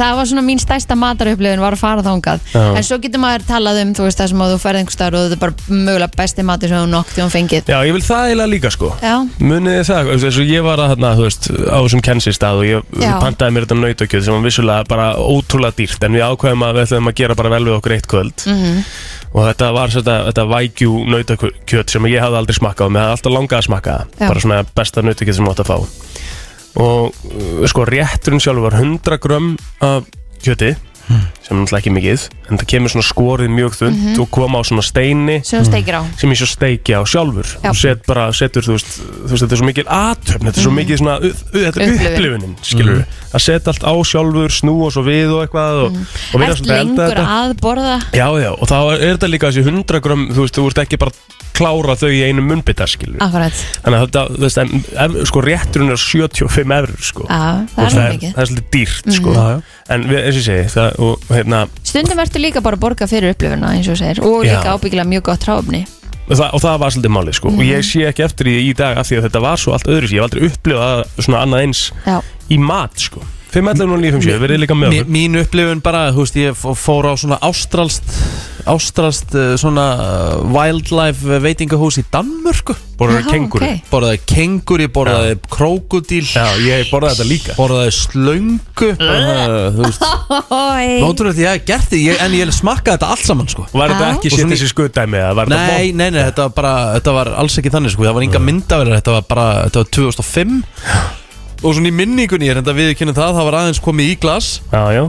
það var svona mín stærsta matarupplifun var að fara þangað Já. en svo getur maður talað um þú veist það sem að þú ferð einhver staðar og þetta er bara mögulega besti matur sem þú nokk til hún fengið Já, ég vil það eiginlega líka sko Já. Munið þið það, þess að ég var að þarna, þú veist, á þessum kensistað og ég Já. pantaði mér þetta nautakjöð sem var vissulega bara ótrúlega dýrt en við ákveðum að við ætlum að gera bara vel við okkur eitt kvöld Mhm. og þetta var þetta, þetta vægjú nautakjöð sem ég hafði aldrei smakkað og mér hafði alltaf langað að smakka það bara svona besta nautakjöð sem ég átt að fá og uh, sko rétturinn sjálfur var 100 grömm af kjöti sem er náttúrulega ekki mikið en það kemur svona skorið mjög þund Mhm. og koma á svona steini sem sem ég svo steiki á sjálfur Já. og set bara, setur, þú veist, þú veist þetta er svo mikil aðtöfn, þetta er svo mikið svona u- u- þetta er Mhm. Upplifun. upplifunin, skilur við að setja allt á sjálfur, snúa svo við og eitthvað og, og Mhm. Ert svolítið að elda lengur þetta að borða Já, já, og þá er þetta líka þessi 100 gram, þú veist, þú ert ekki bara klára þau í einu munnbytta, skilur við Akkurat, þannig að þetta, þú veist, en, ef, sko rétturinn er 75 eurur, sko Já, það Og er mikið. það er svolítið dýrt, sko Mhm. en við, eins og ég segi, það, og hérna Stundum ertu líka bara að borga fyrir upplifuna eins og segir og Já. líka ábyggilega mjög gott tráfni og það, og það var svolítið málið sko. Og Mhm. ég sé ekki eftir því í dag af því að þetta var svo allt öðru ég hef aldrei upplifað svona annað eins Já, í mat sko 5.11.957, verið líka með okkur? mín upplifun bara, þú veist, ég fó- fór á svona ástralst ástralst uh, svona uh, wildlife veitingahús í Danmörku. Borðaði kengur ok. borðaði kengur, ég borðaði krókudíl Já, ég borðaði þetta líka. Borðaði slöngu. Bara, þú veist, Ói. ótrúlega ég hef gert því ég, en ég smakkaði þetta allt saman sko. Var þetta ekki svona- þessi þetta Nei, nei, nei, þetta var bara, þetta var alls ekki þannig sko, það var enga myndaverðar, þetta var bara, þetta var 2005 og svona í minningunni, er enda viðkynna það, það var aðeins komið í glas. Já, já.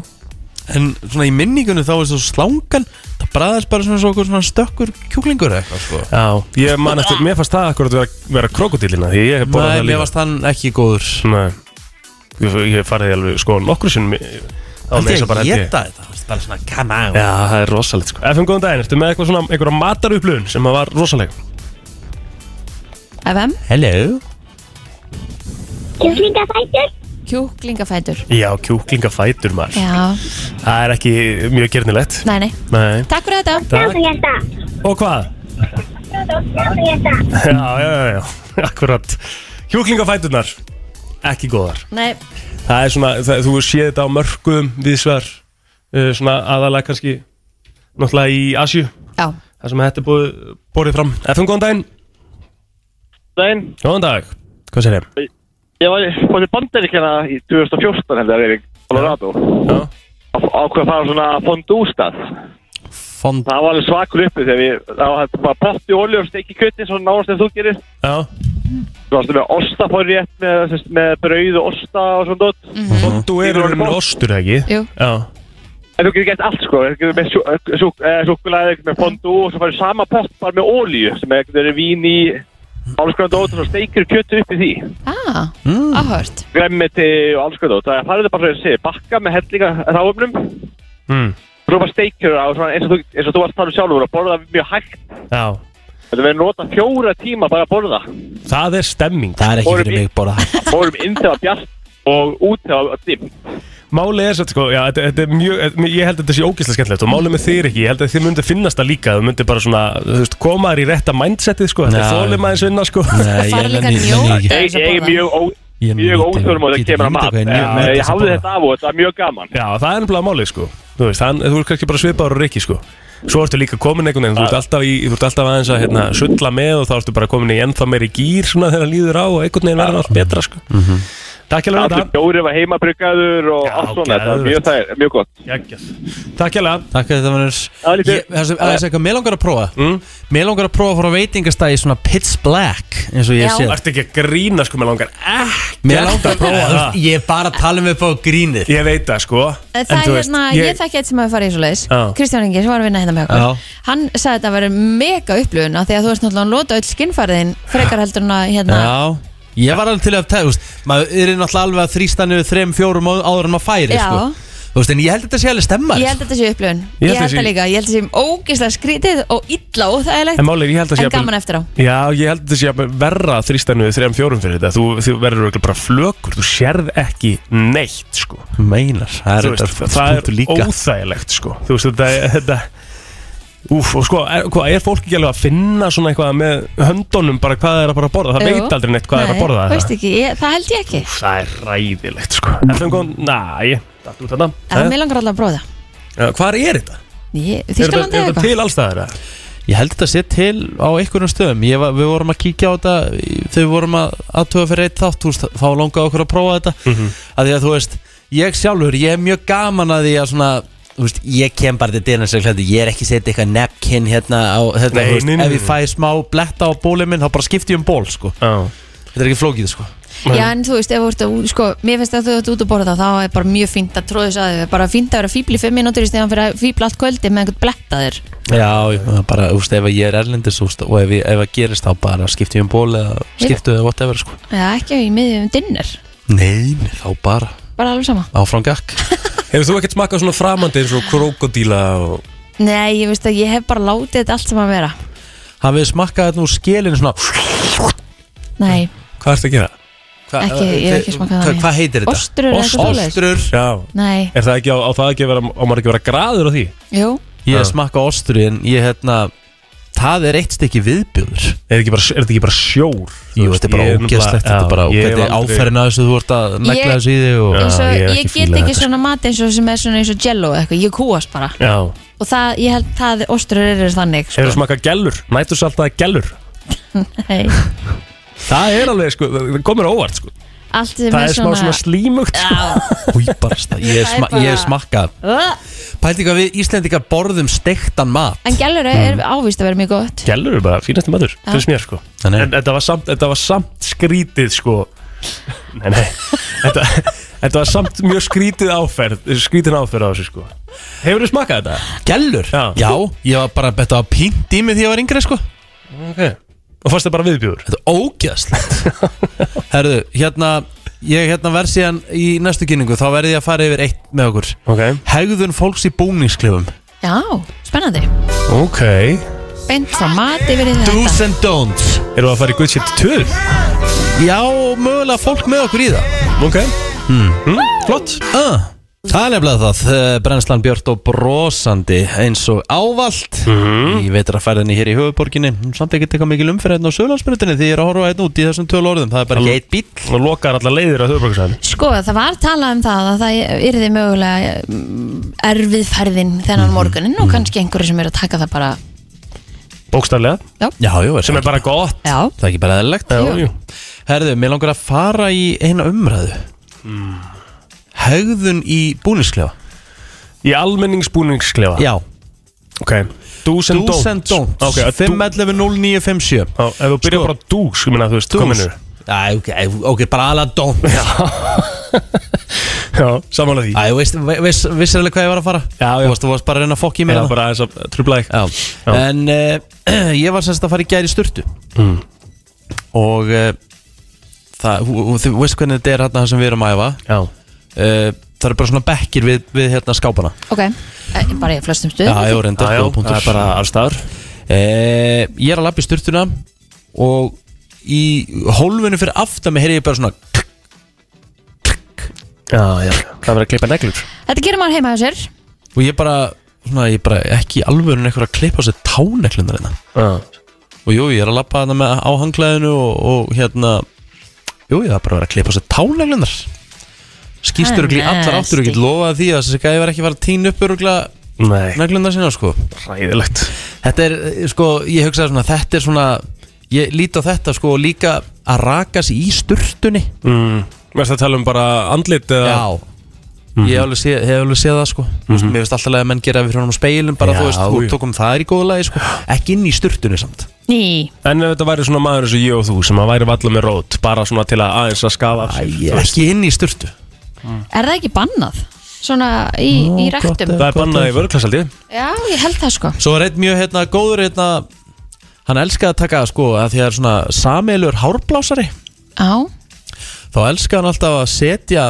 En svona í minningunni þá er þetta svo slangan, það bræðist bara svona, svona, svona stökkur kjúklingur eða eitthvað sko. Já, ég man eftir, mér fannst það akkurat vera, vera krokodílina því ég hef borðað Nei, það mér líka. varst hann ekki góður. Nei, ég, ég farið alveg sko nokkru sinni á Það er að bara held ég. geta þetta, það er bara svona come on. Já, það er rosalegt sko. FM, góðan daginn, ertu með eitthvað svona, einhverja matarupplun sem að var rosaleg FM, Hello Kjúklingafætur. Kjúklingafætur. Já, kjúklingafætur maður. Já, Það er ekki mjög gernilegt nei, nei. Nei. Takk fyrir þetta. Takk. Hjarta Og hvað? Hjarta Já, já, já, já, akkurat. Kjúklingafæturnar Ekki góðar. Nei, Það er svona, það, þú séð þetta á mörgum viðsvar uh, Svona aðalega kannski Náttúrulega í Asju já, Það sem þetta er búið, borðið fram. FM, góðan daginn. Dæin, Góðan dag. Hvað sér ég? Ég var til bandaríkjana í 2014 heldur að vera í Colorado ákveð að fara svona fondústað. Fond það var alveg svakur uppi þegar við það var bara potti olju og steiki kjötti svona náðast en þú gerir. Já. Þú varstu með osta fór rétt með, með brauð og osta og svona dótt Og þú er Yfir orðin orðið ostur, ekki? jú. Já. En þú getur gett allt sko. Þú getur með súkulæði með fondú og svo farið sama pott bara með olju sem er, er vín í alls konar dót og svo steikir kjötti upp í því. Ah, Mm. áhört. Gremmiti og alls konar dót. Það farið það bara svo að segja bakka með hellinga ráfnum mm. svo bara steikir á svona eins og þú, eins og þú varst að tala um sjálfur og borða mjög hægt. Já. Þetta verður nota fjóra tíma bara að borða. Það er stemming. Það er ekki fyrir mig bara Fórum inn þegar bjart og út þegar dimm Málið er svo, sko, já, þetta, þetta er mjög, ég held að þetta sé ógeðslega skemmtilegt og málið með þér ekki, ég held að þið myndi finnast það líka, þú myndi bara svona, þú veist, koma þér í rétta mindsetið, sko, þetta er Já. þólum aðeins vinna, sko. Nei, Það ég nenni- ekki. Ég, ég er mjög, ó, Ég mjög nýt- óþörm og það kemur að hvað ég að hafði borða. þetta af og þetta var mjög gaman Já, það er ennblega málið, sko, þú veist, hann, þú er kannski bara svipaður og Rikki, sko. Svo ertu líka komin einhvern veginn, þú ert alltaf, í, þú ert alltaf aðeins að hérna, sulla með og þá ertu bara komin í ennþá meiri gýr svona þegar líður á og einhvern veginn verður allt betra, sko. Takk hjá Allir þetta. bjórið var heimabryggaður og Já, allt svona var geðveikt. mjög, það er mjög gott Geggjað. Takk hjá þetta. Takk mannur Það er lítið. Það er eitthvað, mér langar að prófa Mm. Mér langar að prófa að fara á veitingastæði svona pitch black eins og ég Já. sé Ertu ekki að grína, sko, mér langar ekki Mér langar að prófa það. Ég er bara að tala um upp á grínið Ég veit það, sko. Eh, Það er hérna, ég, þekki eitt sem hafi farið í svo leiðis Já. Kristján Ingi, sem var að vinna hérna með okkur Já. Hann sagði að þetta verið mega upplifun af Því að þú veist náttúrulega að nota öll skinnfæriðin Frekar heldur en að hérna Já Ég var alveg til að tega, þú veist Maður er náttúrulega alveg að þrýsta niður þrem, fjórum áður en maður færi Já. sko. Þú veist, en ég held að þetta sé alveg stemmar Ég held að þetta sé upplifun. Ég held að það sé- líka, ég held að þetta sé ógislega skrítið og illa og það er leitt En málið, er, ég held að sé En jafnvel- gaman eftir á. Já, ég held að þetta sé jafnvel verra þrýstanuði þrejum fjórum fyrir þetta. Þú, þú verður örugglega bara flökur, þú sérð ekki neitt, sko. Meinar, það er Þú veist, þetta Það er punktur líka. óþægilegt, sko. Þú veist, þetta, þetta Úf, og sko, er, hvað, er fólk ekki alveg að finna svona eitthvað með höndunum bara hvað það er að bara að borða? Það Jú. veit aldrei neitt hvað það er að borða Nei, það veist ekki, ég, það held ég ekki. Úf, Það er ræðilegt, sko. FM góðan, næ, Datt út þarna. En mér langar alltaf að prófa það. Já, Hvar er þetta? Er þetta, Þýskalandi er eða þetta eitthvað? til allstæðar? Ég held þetta sé til á einhverjum stöðum. Ég var, Við vorum að kíkja á þetta Þegar við vorum að aðtöga fyrir eitt þátt veist, Þá langaði okkur að prófa þetta. Mm Mhm. að Því að þú veist, ég sjálfur Ég er mjög gaman að því að svona Veist, ég kem bara til dyrna sem hlætti Ég er ekki setja eitthvað napkin hérna á, hérna, Nei, þú veist, nei, nei, Ef ég nei. fæ smá bletta á bólið minn Þá bara skipti ég um ból sko. Já Þetta er ekki flókið sko. Já en þú veist, ef þú ert að, sko, mér finnst að þú ert út að borða þá þá er bara mjög fínt að tróðis að þau bara fínt að vera fíbl í fimm mínútur í stegan fyrir að fíbl allt kvöldi með einhvern bletta þér Já, ég- bara, þú veist, ef ég er erlendis þú veist, Og ef, ég, ef það gerist þá bara skipti ég um ból Eða skiptu eða whatever sko. Já, ekki í miðjum dinner, Nei, nei, þá bara bara alveg sama áfram gakk Hefur þú ekkert smakað svona framandi eins og krokodíla og... Nei, ég veist að ég hef bara látið þetta allt sem að vera Hafið þið smakkað þetta úr skilin svona Nei, Hvað ertu að gera? hva, Ekki, ég hef ekki smakkað það, Hvað nei. hva heitir þetta? Ostrur eða eitthvað svoleiðis? Ostrur Já nei, Er það ekki á, á það ekki að vera, á maður ekki að vera graður á því? jú Ég Já. hef smakkað ostru en ég hérna Það er eitt stykki viðbjöður Er þetta ekki bara, er þetta ekki bara sjór? Þú Jú, þetta er bara ógeðslegt Þetta er bara er aldrei- áferðin að þessu þú ert að negla þessu í þig og ég ég, ekki get ekki þetta, svona mat eins og sem er svona eins og jello eða eitthvað, ég kúast bara Já og það, ég held það ostrur eru þannig Hefur þú sko. smakað gellur? Nættu saltaði gellur? Nei, Það er alveg, sko, það komur á óvart, sko allt sem Það er er smá svona slímugt, sko. Já, stað Ég er sma- ég hef smakkað. Pælti hvað við Íslendingar borðum steiktan mat. En gælur er ávist að vera mjög gott. Gellur er bara fínasti maður, Já. finnst mér, sko. Þannig. En þetta var samt, þetta var samt skrítið, sko. Nei, nei. Þetta, þetta var samt mjög skrítið áferð Skrítin áferð á þessu, sko. Hefur þú smakað þetta? Gellur? Já. ég var bara Þetta var pínt í mig því ég var yngri sko. Ok Og fannst það bara viðbjúður? Þetta er ógeðslegt. Herðu, hérna Ég hérna verð síðan í næstu kynningu Þá verði ég að fara yfir eitt með okkur. Ok. Hegðun fólks í búningsklefum Já, spennandi. Ok. Beint frá mat yfir í Do's þetta and don'ts. Erum við að fara í good shit 2? Já, mögulega fólk með okkur í það. Ok. Mm. Flott. Uh, Það er nefnilega það uh, Brennslan Björn og brosandi eins og ávalt Mhm. Ég veitur að færðinni hér í höfuborginni Samt ekki teka mikil umferð hérna á Söðlandsbrutinni Því ég er að horfa hérna út í þessum tölu orðum. Það er bara ekki eitt bíl Og lokar allar leiðir á höfuborgarsæðinu Sko, það var talað um það að það yrði mögulega mm, erfið ferðin þennan morgunin og kannski einhverju sem eru að taka það bara Bókstaflega. Já, já, er Sem er bara gott. Já, Það er ekki bara Jú. jú. Herðu, mér langar að fara í eina umræðu Hegðun í búningsklefa? Í almenningsbúningsklefa? Já, Ok. Do's and do's don'ts and don'ts. Ok, að dú- 511 0957 Já, ef þú byrjar Sko. bara do's, ég meina, þú veist, Do's. kominu Æ, ok, ok, bara alveg don't Já, Já, samanlega því. Æ, veist, veist, vissir alveg hvað ég var að fara? Já, já. Þú varst, þú varst bara að reyna að fokka í mér Já, þarna. bara aðeins að trubla þig. Já. Já. En uh, ég var semst að fara í gæri sturtu. Mm. Og uh, það, Þú veist hvernig þetta er hérna sem við erum að æfa? Já uh, Það eru bara svona bekkir við, við hérna skápana. Ok, e, bara í flestum stuðum Já, ég var reynda Já, já, það er bara allstaðar uh, Ég er að lappa í sturtuna Og í hólfinu fyrir aftan mig heyri ég bara svona Já, já Það verður að klippa neglur. Þetta gerir maður heima hjá sér. Og ég bara, svona, ég bara ekki í alvörun eitthvað að klippa á sér táneklunar hérna. Já. Og jú, ég er að lappa þarna með á hangklæðinu og, og hérna Jú, ég er bara að vera að klippa á sér táneklunar Skýstur örugglega í allar áttur og get lofað því að þessi gæði var ekki fara að tína upp örugglega Nei. neglunar sína sko. Ræðilegt Þetta er, eh, sko, ég hugsaði svona, þetta er svona Ég líti á þetta sko líka að raka sig í sturtunni. Mm. Mest að tala um bara andlit eða? Já. Ég hef alveg, sé, hef alveg séð það sko. Mm -hmm. Mér finnst alltaf að menn gera við fyrir honum speilum bara Já, þú veist, þú tókum það er í góða lagi sko. Ekki inn í sturtunni samt. Ný, En ef þetta væri svona maður eins og ég og þú sem að væri valla með rót Bara svona til að aðeins að skafa sér, veist. Ekki inn í sturtu er það ekki bannað? Svona í, í ef- Það er bannað í vörklasaldi Já, ég held það sko. Svo er einn mjög hérna góður hérna Hann elskaði að taka sko að því að það er svona sameilur hárblásari. Já, Þá elskaði hann alltaf að setja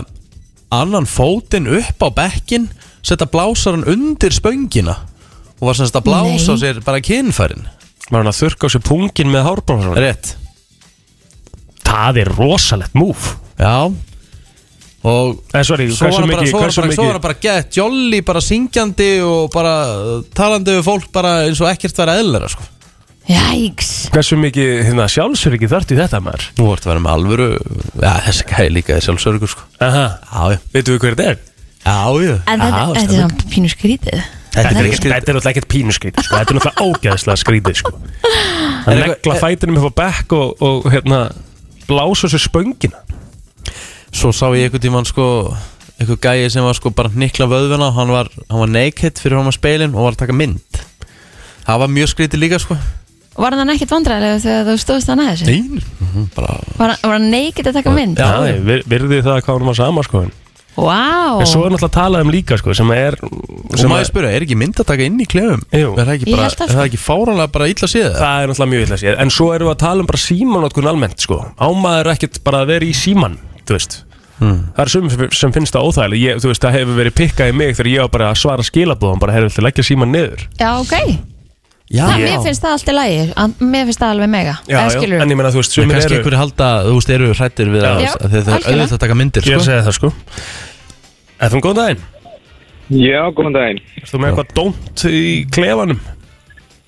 annan fótinn upp á bekkin Setja blásaran undir spöngina Og var semst að blása á Nei. sér bara kynfærin. Var hann að þurrka á sér pungin með hárbróðan Rétt. Það er rosalegt múf Já Og En sorry, svo hversu var hann bara, bara, bara gett jolly, bara syngjandi og bara uh, talandi við fólk bara eins og ekkert vera eðlera sko. jæks Hversu mikið hérna, sjálfsöryggi þarft í þetta maður Nú vortu að vera með alvöru Já, þessi gæði líka er sjálfsörgur sko. Aha Já, já Veitu við hver þetta er? Já, já En þetta er svona pínu skrítið Þetta er er náttúrulega ekkert pínuskrítið sko. Þetta er náttúrulega ógeðslega skrítið sko. Að Er eitthvað- negla fætinum upp á bekk og, og hérna blása sér spöngina Svo sá ég einhvern tímann sko einhver gæi sem var sko bara nikla vöðvuna hann var, hann var naked fyrir hann að speilin og var að taka mynd það var mjög skrítið líka sko Var hann ekkert vandræðilega þegar þú stóðst hann að þessu? Nei, mhm, bara Var, hann- var hann neikið að taka mynd? Já, já. vir- virði það hvað hann var sama sko. Vá En svo er náttúrulega talað um líka sko, sem er og sem maður er, spyrja, er ekki mynd að taka inn í klefum? Jú. Er það ekki, er sko. ekki fáranlega bara illa séð? Það er náttúrulega mjög illa séð En svo erum við að tala um bara símanótkun almennt sko. Ámaður ekkert bara að vera í síman Þú veist Hmm. Það er sum sem finnst það óþægileg ég, Þú veist, það hefur verið pikkað í mig þegar ég var bara að svara skilabóðum bara hefur viltu leggja síman niður Já, ok Já, Það. Mér finnst það allt í lagi að- Mér finnst það alveg mega Já, já, en ég meina þú veist, sumir kannski eru einhverju halda, þú veist, eru hrættir við að, Já, að þeir auðvitað að taka myndir Ég er að sko. segja það sko Efum góðan daginn Já, góðan daginn. Erstu með eitthvað dónt í klefanum?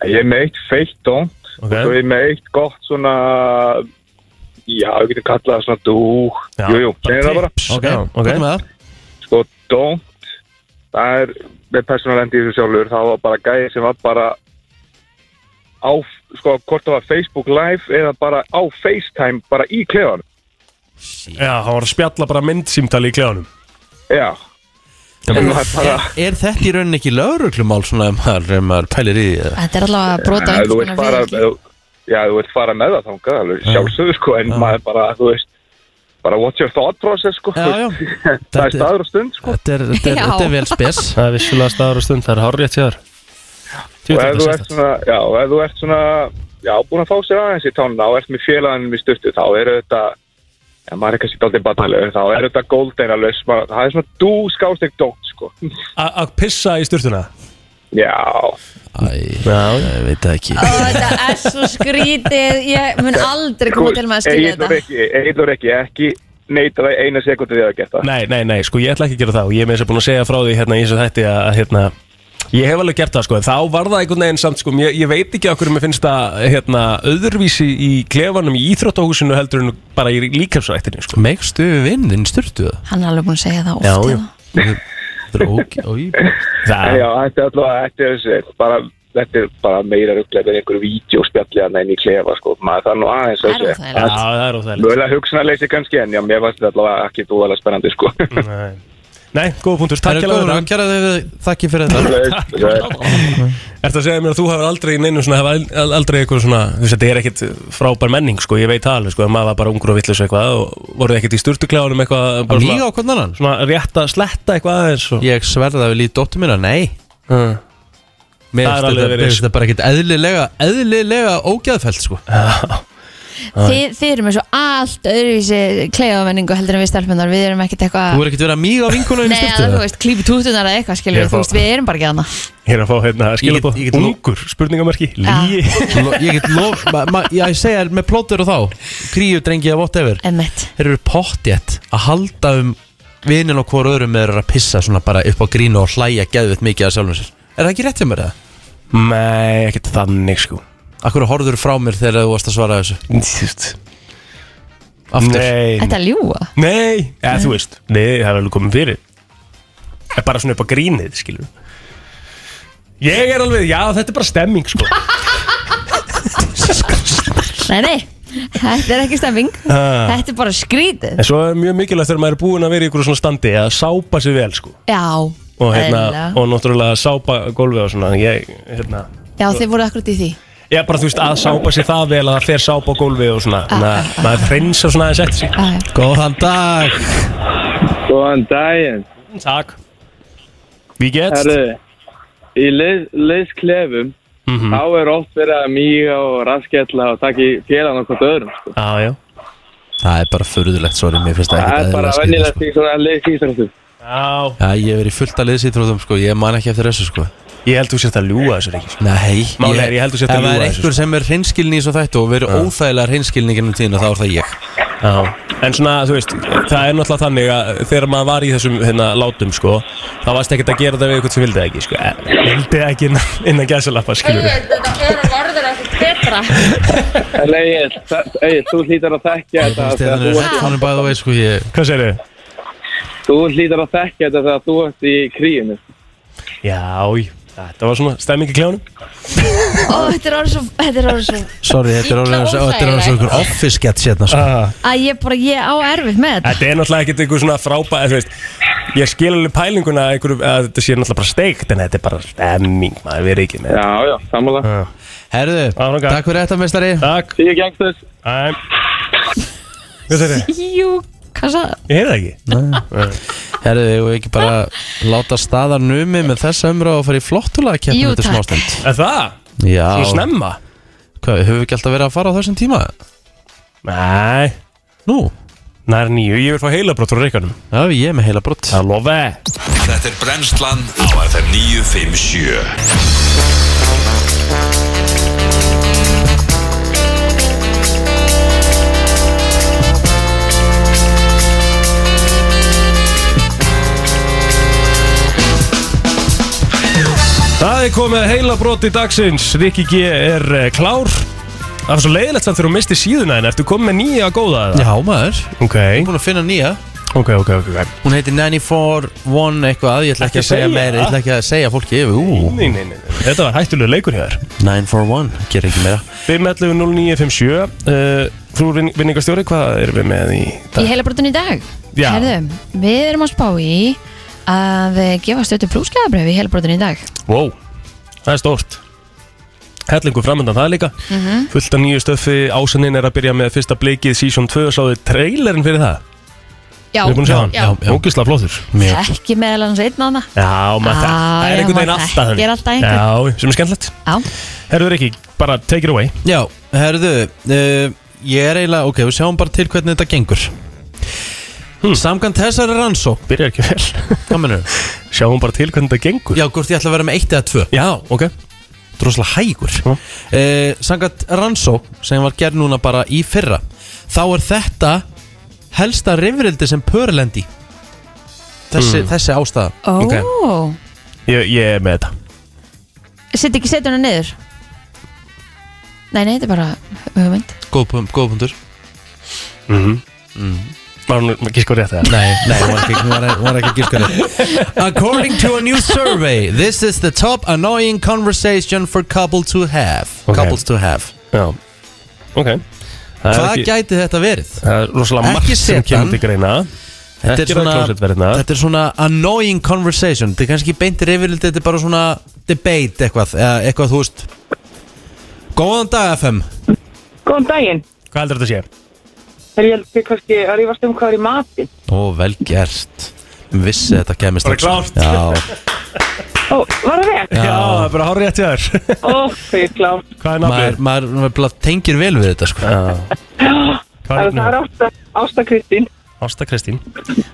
Ég er með eitt feitt dónt Ok. og svo er ég með eitt gott svona, já, við getum kallað það svona dú. Já, jú, jú, segjum það bara. Ok, ok með það Sko, dónt, það er, með persónulendi í þessu sjálfur, það var bara gæði sem var bara á, sko, hvort það var Facebook Live eða bara á FaceTime bara í klefanum. Já, hann var að spjalla bara myndsýmtali í klefanum Já. En það er er, þetta í rauninni ekki lögreglumál svona ef maður, maður pælir í því eða? Þetta er allavega að brota einhvers konar fara, fyrirgefningu. Já, þú vilt fara með það þangað, alveg sjálfsögðu, sko, en maður bara, þú veist, bara what's your thought process, sko, Já, já. það er staður og stund, sko, Þetta er, þetta er, Já. þetta er vel spes. Það er vissulega staður og stund, það er hárrétt hjá þér. Og ef þú ert svona, já, og ef þú ert svona, já, búin að fá sér aðeins í tánna og ert með félaganum í stuttu, þá eru þetta, já, maður er kannski daldið batnalegur, þá er þetta golden alveg, það er svona dú skástek dótt, sko, Að pissa í sturtuna já, Æ, ég veit það ekki. Ó, Þetta er svo skrítið. Ég mun aldrei koma til með að skilja Egilur þetta. Ekki, Egilur ekki, ekki neita það eina sekundu því að geta. Nei, nei, nei, sko ég ætla ekki að gera það. Og ég er með þess að búin að segja frá því hérna í þessu þætti að að, hérna Ég hef alveg gert það sko, en þá var það einhvern veginn samt sko, ég, ég veit ekki okkur mér finnst það hérna, öðruvísi í klefanum í íþróttahúsinu heldur en bara í líkafsrættinu sko. Megstu vinnin styrtu það? Hann er alveg búin að segja það oft Já, Það, Já, þetta er alltaf, þetta er bara, þetta er bara meira rugglega en einhverju vídeospjalli að neina í klefa, sko, maður það er nú aðeins er er óþægilegt. Mögulega hugsanarleysi kannski, en já, mér varst þetta allavega ekki dúðalega spennandi, sko. Nei, nei góða punktur, Það takk hjá það kæra þig þakki fyrir þetta. Ertu að segja mér að þú hefur aldrei neinu svona, hefur aldrei eitthvað svona, þú veist, þetta er ekkit frábær menning, sko, ég veit það alveg, sko, að maður var bara ungur og vitlis eitthvað og voruð ekkit í sturtuklefanum eitthvað, bara Míga svona, á hvern annan? svona rétt að sletta eitthvað aðeins og... Ég sverða við lítið dóttur mína, nei. Mm. Mér Það er finnst alveg þetta- verið- mér finnst þetta bara ekkit eðlilega eðlilega ógæðfælt sko Þið, þið erum með svo allt öðruvísi kleiðamenningu heldur en við stelpunar Við erum ekkert eitthvað Þú er ekkit verið að míga á vinkunum Nei, eða þú veist, klípi tútunar eða eitthvað skilur Ég Þú fá- veist, við erum bara ekki hana Ég er að fá hérna skilabóð, Ég get- ég get- ungur, spurningamerki, Já. líi Ég get lof ma, ma, Ég segja þér með plótur og þá Kríu drengi að whatever. Emmett Þeir eru pottjætt að halda um Vinin og hvort öðrum er að pissa svona bara upp á grínu og hlæja geðvitt mikið að sjálfum sér. Er það ekki rétt hjá mér eða? Nei, ekkert þannig, sko Akkur horfður frá mér þegar þú varst að svara þessu. Aftur. Nei, Þetta er ljúa nei, eða þú veist. Nei, það er alveg komið fyrir. Það er bara svona upp á grínið, skilur Ég er alveg, já, þetta er bara stemming, sko. Nei, nei, þetta er ekki stemming. Ah. Þetta er bara skrítið. En svo er mjög mikilvægt þegar maður er búinn að vera í ykkur svona standi að sápa sig vel, sko. Já, og, hérna, eðlilega. og náttúrulega sápa gólfið og svona. Ég, hérna Já, þið voru akkurat í því Ég bara, þú veist, að sápa sig það vel að það fer sápa á gólfið og svona Ah, Þannig að maður hreinsar svona aðeins eftir sig Já, já. Góðan dag Góðan daginn. Takk Við get Herru, í leið, leiðsklefum Mhm. þá er oft verið að míga og raskella og taka í félagann okkur öðrum. Sko. Já, já Það er bara förðulegt, sorry, mér finnst það Það ekkert er bara vennilegt sko. í svona leiðsíþróttum. Já. Já, ég hef verið fullt að liðsýtróðum sko, ég man ekki eftir þessu sko. Ég held þú sért að ljúga þessu ekki sko. Nei, Málið er, ég held þú sért að Ef það ljúga er þessu, einhver sem er hreinskilni í svo þættu og verið óþægilega hreinskilni gennum tíðina, þá er það ég. Já. En svona, þú veist, það er náttúrulega þannig að þegar maður var í þessum hérna, látum, sko þá varst ekkert að gera þetta við eitthvað sem vildi það ekki, sko. Eh, Vildi það ekki innan, innan gæsalappa, skilur við Þetta er verður ekkert betra. En Egil, Egil, þú hlýtar að þekkja þetta Stefán þegar er þú ert headphone by the way sko, ég Hvað segir þið? Þú hlýtar að þekka þetta þegar þú ert í kríinu. Já, þetta var svona stemming í kljónum Ó, þetta er orðið svo, þetta er orðið svo Sorry, þetta er orðið svo- þetta er orðið svo óþægilegt. ykkur office sketch hérna sko. ah, að ég bara, ég á erfitt með þetta. Þetta er náttúrulega ekkert einhver svona frábæð þú veist, Ég skil alveg pælinguna að, þetta sé náttúrulega bara steikt En þetta er bara stemming, maður verið ekki með Já, já, samanlega. Herðu, takk fyrir þetta mestari Takk Hvað? Jú, sagði Ég heyrði það ekki Herðu, við hefum ekki bara láta staðar numi með þessa umræð og fara í flottulega Jú, keppinu til takk. smástund Er það? Já, Svo snemma? hvað, höfum við ekki alltaf verið að fara á þessum tíma? Nei Nú, Nær nýju, ég vil fá heilabrótt frá reikanum já, ég er með heila brott Það lofa Þetta er brennslan á FM 957 Það er komið heilabrótt í dagsins. Rikki G er uh, klár. Það var svo leiðilegt samt þegar þú misti síðuna en ertu komið með nýja góða eða? Já, maður, Ok, ég er búin að finna nýja. Ok, ok, ok, ok. Hún heitir 94-1 eitthvað, ég ætla ekki Ekki að segja segja. meira, ég ætla ekki að segja fólki yfir. Ú, Nei, nei, nei, nei. Þetta var hættulega leikur hér 941, ger ekki meira. 511-0957 uh, Frú vin- vinningastjóri, hvað erum við með í Í dag? heilabrotin í dag? Já. Herðu, við erum að spá í að gefa stötu plúskaðabröf í heilabrotin í dag. Wow, það er stórt. Hellingu framöndan það líka. Mhm. Fullt af nýju stöfi Ásaninn er að byrja með fyrsta bleikið Season 2 Sáðu trailerinn fyrir það? Já, já, já. Ógislega flottur. Mjög. Ekki meðal hans einn á hana Já, maður það, Já, það er já, einhvern veginn alltaf þekkir alltaf einhvern. Já, sem er skemmtilegt. Já, Herður ekki, bara take it away. Já, herðu, uh, ég er eiginlega, ok, við sjáum bara til hvernig þetta gengur Hmm. Samkvæmt þessari rannsók, Byrjar ekki vel. Hvað mennur? Sjáum bara til hvernig þetta gengur. Já, hvort ég ætla að vera með eitt eða tvö. Já, ok. Droslega hægur. Uh, Samkvæmt rannsók sem var gerð núna bara í fyrra Þá er þetta helsta rifrildi sem pörlendi Þessi, Hmm. þessi ástæða. Ó. Ok. ég, ég er með þetta. Sitt ekki setjuna niður. Nei, nei, þetta er bara hugmynd Góð, góð punktur. Mm -hmm. Var hún ekki sko rétt það? Nei, nei, hún var ekki, hún var, hún var ekki gískari According to a new survey This is the top annoying conversation for couple to have. Ok. Couples to have. Já, ok. Það Hvað ekki- gæti þetta verið? Það er rosalega margt sem kemur til greina. Þetta er, svona, þetta er svona annoying conversation. Þetta er kannski ekki beintir yfirliti Þetta er bara svona debate eitthvað Eða eitthvað þú veist. Góðan dag FM Góðan daginn. Hvað heldur þetta að sé? Er ég held kannski að rífast um hvað er í matinn? Ó, vel gert vissi þetta kemist Bara klárt. Já, Ó, var það rétt? Já, það er bara hár rétt hjá þér Ó, er klárt. Hvað er maður, nafnið? maður, maður bara tengir vel við þetta sko. Já. Hvað Það er? Ásta, Ásta Kristín. Ásta Kristín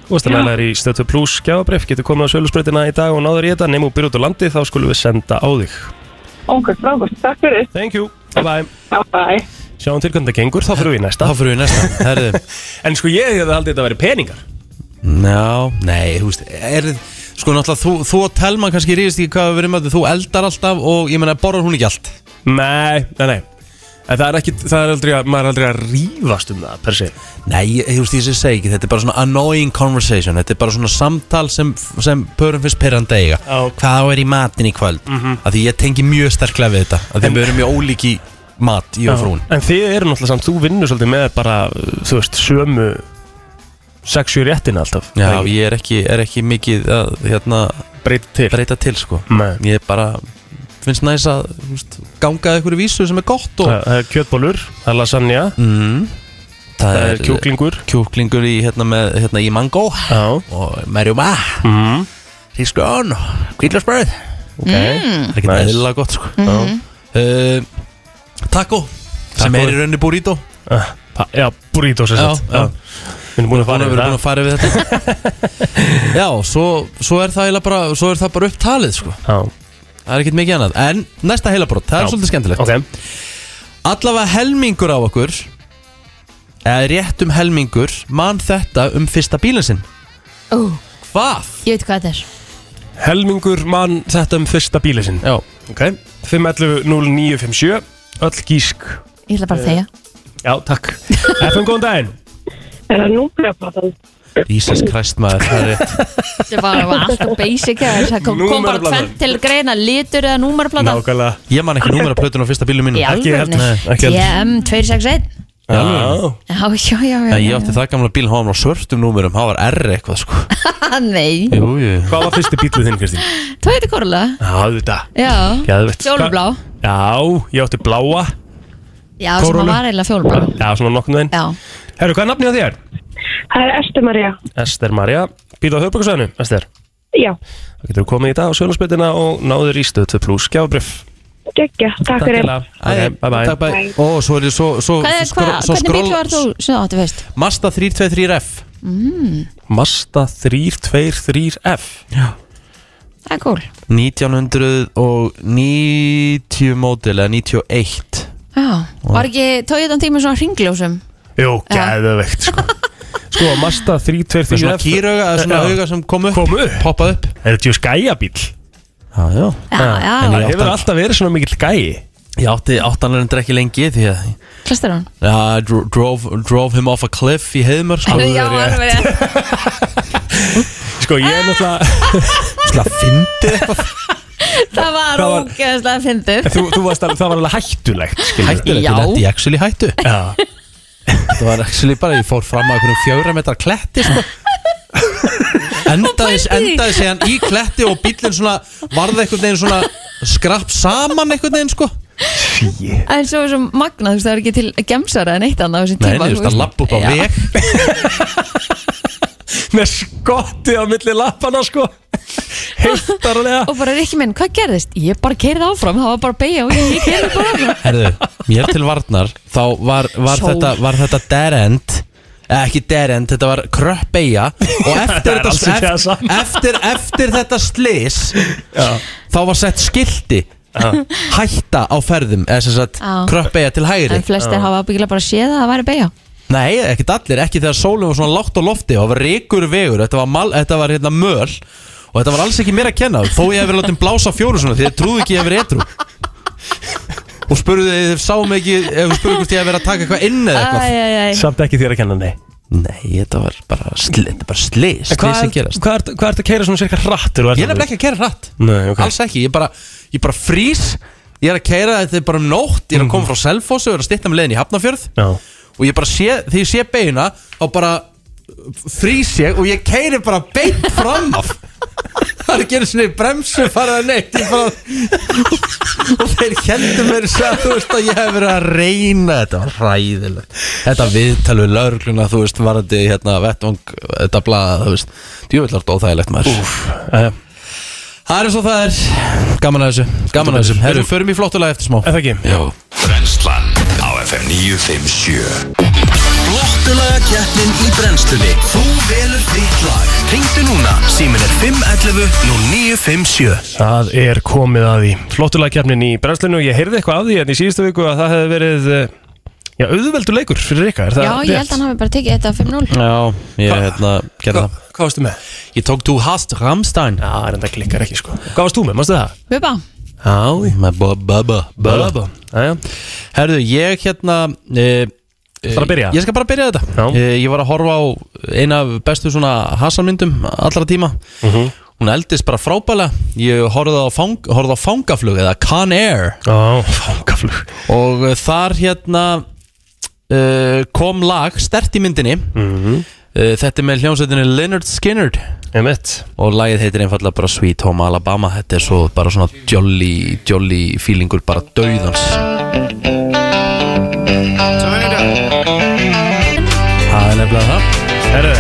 Þú veist að næla er í stötu plus gjafabref Getur komið á sölusbreytina í dag og náður í þetta Nefnum byrja út á landi þá skulum við senda á þig Ok, frábært. Takk fyrir. Thank you, bye bye Já, bye. Sjáum til hvernig það gengur, þá fyrir við í næsta. Þá fyrir við í næsta Herðu. En sko ég hefði haldið þetta að vera peningar. Já, nei, þú veist er, Sko náttúrulega, þú, þú og Telma kannski ríðist ekki hvað við verðum að Þú eldar alltaf og ég meina, borðar hún ekki allt? Nei, nei, nei. En það er ekki, það er aldrei að, maður er aldrei að rífast um það per se. Nei, ég- þú veist, ég sem segi ekki Þetta er bara svona annoying conversation Þetta er bara svona samtal sem, sem pörum fyrst perrandi eiga. Já. Hvað á er í matin í kvöld? Mm -hmm. Því ég tengi mjög sterklega við þetta Af Því við erum mjög ólíki mat, ég og frún En þið eru náttúrulega samt, þú vinnur svolítið með bara, þú veist, sömu sexu réttina alltaf. Já, Það er ég er ekki, er ekki mikið að hérna, Breyta til. breyta til sko. Nei. Ég er bara finnst næs að veist, ganga einhverju vísu sem er gott og Það það er kjötbólur, það er lasagna mm, Það er kjúklingur. kjúklingur í, hérna, með, hérna, í mango Já. og merjuma mm. hrísgrón og kvíðlarsbröð Ok. Það er ekki Nice. eðlilega gott sko. Já. uh, taco sem Taco. er í rauninni burrito. Pa- Já, burrito sem sagt. Við erum búin að fara Við að fara við þetta. Já, svo, svo er það bara svo er það bara upptalið sko. Já, það er ekkert mikið annað. En næsta heilabrót, það er Já. svolítið skemmtilegt. Ok. Allavega helmingur á okkur eða rétt um helmingur man þetta um fyrsta bílinn sinn. Ó, Hvað? ég veit hvað þetta er. Helmingur mann þetta um fyrsta bíli sinn. Já, Ok. 511 0957 Öll gísk. Ég ætla bara að þegja. Já, takk. FM, góðan daginn. Er það núbrefplatan? Jesus Christ maður Það er rétt. Það var var alltaf basic eða Það kom, kom bara Númeraplatan. tvent til greina Litur eða númeraplata Nákvæmlega. Ég man ekki númera plötun á fyrsta bílum mínu Í Ekki heldur, nei, ekki heldur. TM 261 Já, Já, já, já, já, Ég átti það gamla bíl, hann var á svörtum númerum Það var R eitthvað sko. Nei, Jú, jú. Hvað var fyrsti bíluð þinn, Kristín? Toyota Corolla Já, þetta Já, Geðvett fjólublá Já, ég átti bláa. Já, sem Corolla. að var eiginlega fjólublá Já, svona nokkurnu veginn. Já, Herru, hvað er nafnið á þér? Það er Ester Maria. Ester Maria Býta á höfbrukarsvæðinu, Ester? Já, Það getur komið í dag á sjónarspytina og náður í stöð 2 plus gjábrif geggja, takk fyrir. Ok, bye bye. Takk bæ Ó, svo er ég svo, svo, Hvað er, svo, hvað, svo hvernig bíl var þú sem þú átti fyrst? Mazda 323F Mazda 323F Það er cool. 1990 mótil eða 91 Já, var ekki Toyota tíma svona ringljósum? Jú, geðveikt sko. Sko, Mazda Það er svona 323F kýrauga, eða svona Já. auga sem kom upp. Kom upp. Poppað upp. Er þetta just gæjabíl? Já, já. Já, já, en Það ég hefur alltaf verið svona mikill gæji Ég átti áttanlega ekki lengi því að hann? Já, I dro drove, drove him off a cliff í heiðmör sko. Já, alveg rétt. Sko, ég er náttúrulega Sla fyndi eitthvað. Það var Hvað var- ógeðslega fyndið. Þú, þú varst alveg, það var alveg hættulegt skilur. Hættu Já. þetta, þetta ég actually hættu. Já. Það var actually bara, ég fór fram á einhvern fjögra metrar kletti sko Endaði, endaði segjan í kletti og bílinn svona varði einhvern veginn svona skrapp saman einhvern veginn sko. Fí En svo er svo magnað, þú veist, það er ekki til gemsara en eitt annað á þessum tíma nei, þú veist að lappa upp á veg. Með skotti á milli lappana sko. Heittarlega Og bara Rikki minn, hvað gerðist? Ég bara keirði áfram, það var bara beigja og ég, keirði bara áfram. Herðu, mér til varnar þá var, var, þetta, var þetta dead end? eh, ekki dead end, þetta var kröpp beigja og eftir, alls þetta, eftir, eftir, eftir þetta slis þá var sett skilti hætta á ferðum eða sem sagt Já. kröpp beigja til hægri. En flestir hafa byggilega bara séð að það væri beigja Nei, ekkert allir, ekki þegar sólum var svona lágt á lofti og það var reikur vegur, þetta var, mal, þetta var hérna möl. Og þetta var alls ekki mér að kenna þó ég hef verið látið blása fjóru svona því þið trúðu ekki ég hef verið etru og spurðu þið, þið sáum ekki ef þið spurðu hvort ég hef verið að taka eitthvað inn eða eitthvað. Samt ekki þér að kenna, nei. Nei, þetta var bara sli, þetta er bara slis, En Hvað slis sem er, gerast. hvað er, hvað er að keira svona cirka hratt Ég er nefnilega ekki að kæra hratt, Nei, ok. Alls ekki ég bara, ég bara frýs. Ég er að kæra þetta er bara um nótt ég er að koma frá Selfossu og er að stýtta með leiðin í Hafnafjörð Já. Og ég bara sé, þegar ég sé beina þá bara frýs ég og ég keiri bara beint fram af. Það er ekki einu svona í bremsu farað að neitt bara og þeir heldur mér að þú veist að ég hef verið að reyna. Þetta var hræðilegt. Þetta viðtal við laurugluna þú veist varandi hérna vettvang þetta blaða þú veist. Djúvillart óþægilegt maður. Uh, það er eins og það er. Gaman að þessu. Gaman að þessu. Herru förum í flottulega eftir smá. Eða ekki? Já. Brennslan á FM 957 Flottulaga keppnin í brennslunni. Þú velur þitt lag. Ringdu núna, símin er 511 0957 Það er komið að því. Flottulega í brennslinu Ég heyrði eitthvað af því en í síðustu viku að það hefði verið eh, Já, auðveldur leikur fyrir er það Já, ég held að hann hafi bara tekið þetta 5-0 já ég hérna gerði Hvað, það. hvað varstu með? ég tók þú hast Ramstein Já, það er enda klikkar ekki sko. Hvað varst þú með, mástu það? Bubba, Já, með Bubba. Bubba. Herðu, ég hérna e, e, Bara byrja? Ég skal bara byrja þetta. E, Ég var að horfa á eina af bestu svona Hassanmyndum allra tíma. Mhm. Hún eldist bara frábælega Ég horfði á, fang, horfði á fangaflug eða Con Air. Fangaflug. Og e, þar hérna e, kom lag stert í myndinni. Mhm. e, Þetta er með hljómsveitinni Leonard Skinner. Og lagið heitir einfallega bara Sweet Home Alabama. Þetta er svo bara svona jolly, jolly feelingur bara dauðans nefnilega það Herðu